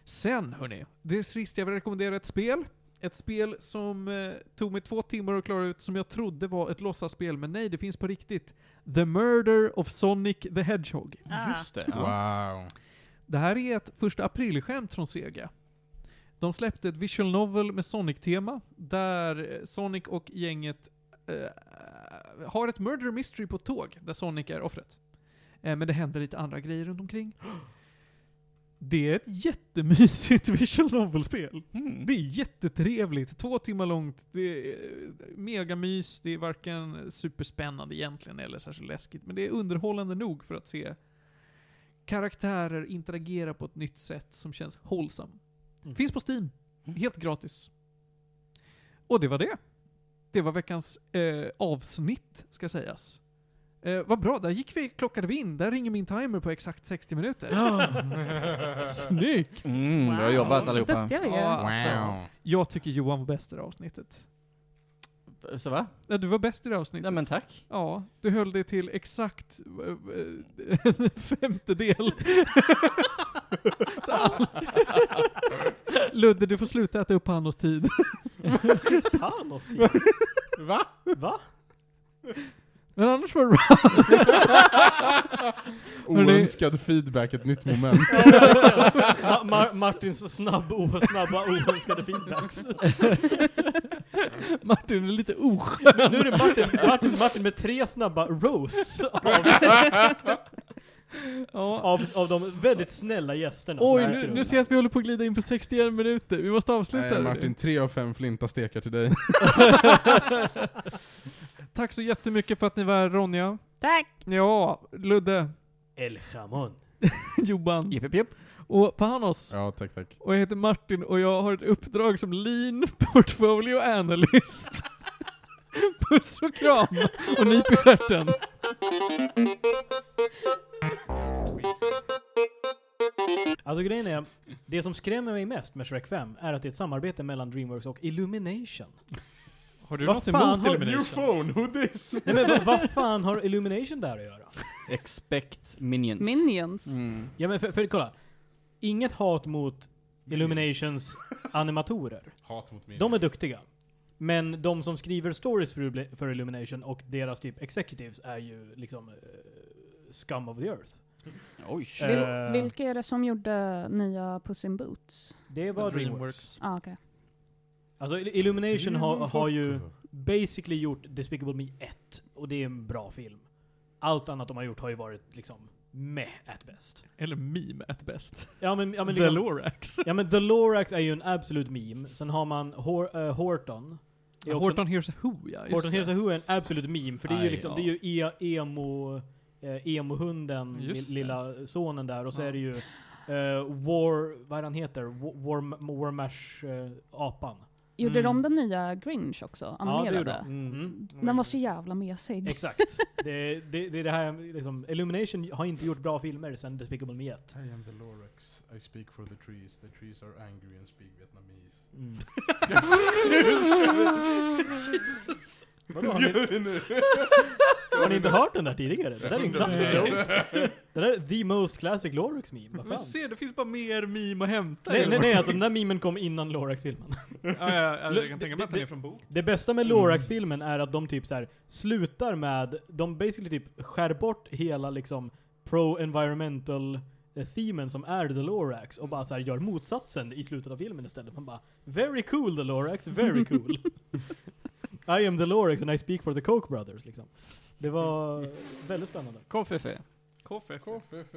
Sen hörni, det sista jag vill rekommendera ett spel. Ett spel som eh, tog mig två timmar att klara ut, som jag trodde var ett låtsasspel, men nej, det finns på riktigt. The Murder of Sonic the Hedgehog. Ah. Just det. Ja. Wow. Det här är ett första aprilskämt från Sega. De släppte ett visual novel med Sonic-tema, där eh, Sonic och gänget eh, har ett murder mystery på ett tåg, där Sonic är offret. Eh, men det händer lite andra grejer runt omkring. Det är ett jättemysigt visual novel-spel. Mm. Det är jättetrevligt, två timmar långt, det är eh, megamys, det är varken superspännande egentligen eller särskilt läskigt, men det är underhållande nog för att se karaktärer interagera på ett nytt sätt som känns wholesome. Mm. Finns på Steam, Mm. helt gratis. Och det var det. Det var veckans eh, avsnitt, ska sägas. Eh, vad bra, där gick vi, klockade vi in. Där ringer min timer på exakt 60 minuter. Snyggt! Mm, bra jobbat allihopa. Duktiga vi är. Ja, alltså, jag tycker Johan var bäst i det här avsnittet. Så va? Ja, du var bäst i det avsnittet. Nej men tack. Ja, du höll dig till exakt eh, eh, en femtedel. Ludde, du får sluta äta upp Panos tid. Panos Va? Va? Men annars var det bra. Oönskad feedback, ett nytt moment. Ma Ma Martins snabb, o snabba oönskade feedbacks. Martin är lite oskön. Nu är det Martin, Martin, Martin med tre snabba roasts av, Ja. av, av de väldigt snälla gästerna Oj, nu, nu ser jag att vi håller på att glida in på 61 minuter. Vi måste avsluta Nej, Martin, tre av fem flinta stekar till dig. Tack så jättemycket för att ni var här, Ronja. Tack! Ja, Ludde, El Jamon. Johan Jipp, jipp, jipp. och Panos. Ja, tack, tack. Och jag heter Martin och jag har ett uppdrag som Lean Portfolio Analyst. Puss och kram och nyp i stjärten. Alltså grejen är, det som skrämmer mig mest med Shrek 5 är att det är ett samarbete mellan Dreamworks och Illumination. Har du Vad något fan emot har- Illumination? phone, who this? Nej men vad, vad fan har Illumination där att göra? Expect minions. Minions. Mm. Ja men för, för kolla. Inget hat mot Illuminations animatorer. Hat mot mig. De är duktiga. Men de som skriver stories för, för Illumination och deras typ executives är ju liksom eh, scum of the earth. Oj. Eh, Vil, vilka är det som gjorde nya Puss in Boots? Det var Dreamworks. Dreamworks. Ah, okej. Alltså Il- Illumination har, har ju basically gjort Despicable Me 1 och det är en bra film. Allt annat de har gjort har ju varit liksom meh at best. Eller meme at best. Ja men, ja, men, The liksom, Lorax. ja, men The Lorax är ju en absolut meme. Sen har man Hor, eh, Horton. Ja, Horton Hears a Who, ja. Horton det. Hears a Who är en absolut meme, för det är ju Aj, liksom, ja. det är ju e emo, eh, emo-hunden, lilla sonen där, och så Ja. är det ju eh, War, vad är han heter? War, War, Warmash eh, apan. Gjorde Mm. de den nya Grinch också? Ja, det Animerade? gjorde de. Mm. den var så jävla mesig. Exakt. det, det, det är det här, liksom, Illumination har inte gjort bra filmer sen Despicable Me 1. I am the Lorax. I speak for the trees. The trees are angry and speak Vietnamese. Mm. Vadå, har, ni, har ni inte hört den där tidigare? Det där är en klassiker. Det där är the most classic Lorax meme. Vad Men fan? se, det finns bara mer meme att hämta. Nej, i nej, nej, alltså den där memen kom innan Lorax-filmen. Ja, ja, ja, jag kan tänka mig att den är Det- från bok. Det bästa med Lorax-filmen är att de typ så här slutar med, de basically typ skär bort hela liksom pro-environmental eh, themen som är The Lorax och bara så här gör motsatsen i slutet av filmen istället. Man bara Very cool The Lorax, very cool. I am The Lorax and I speak for the Koch brothers liksom. Det var väldigt spännande. Koffefe. Koffe. KFF.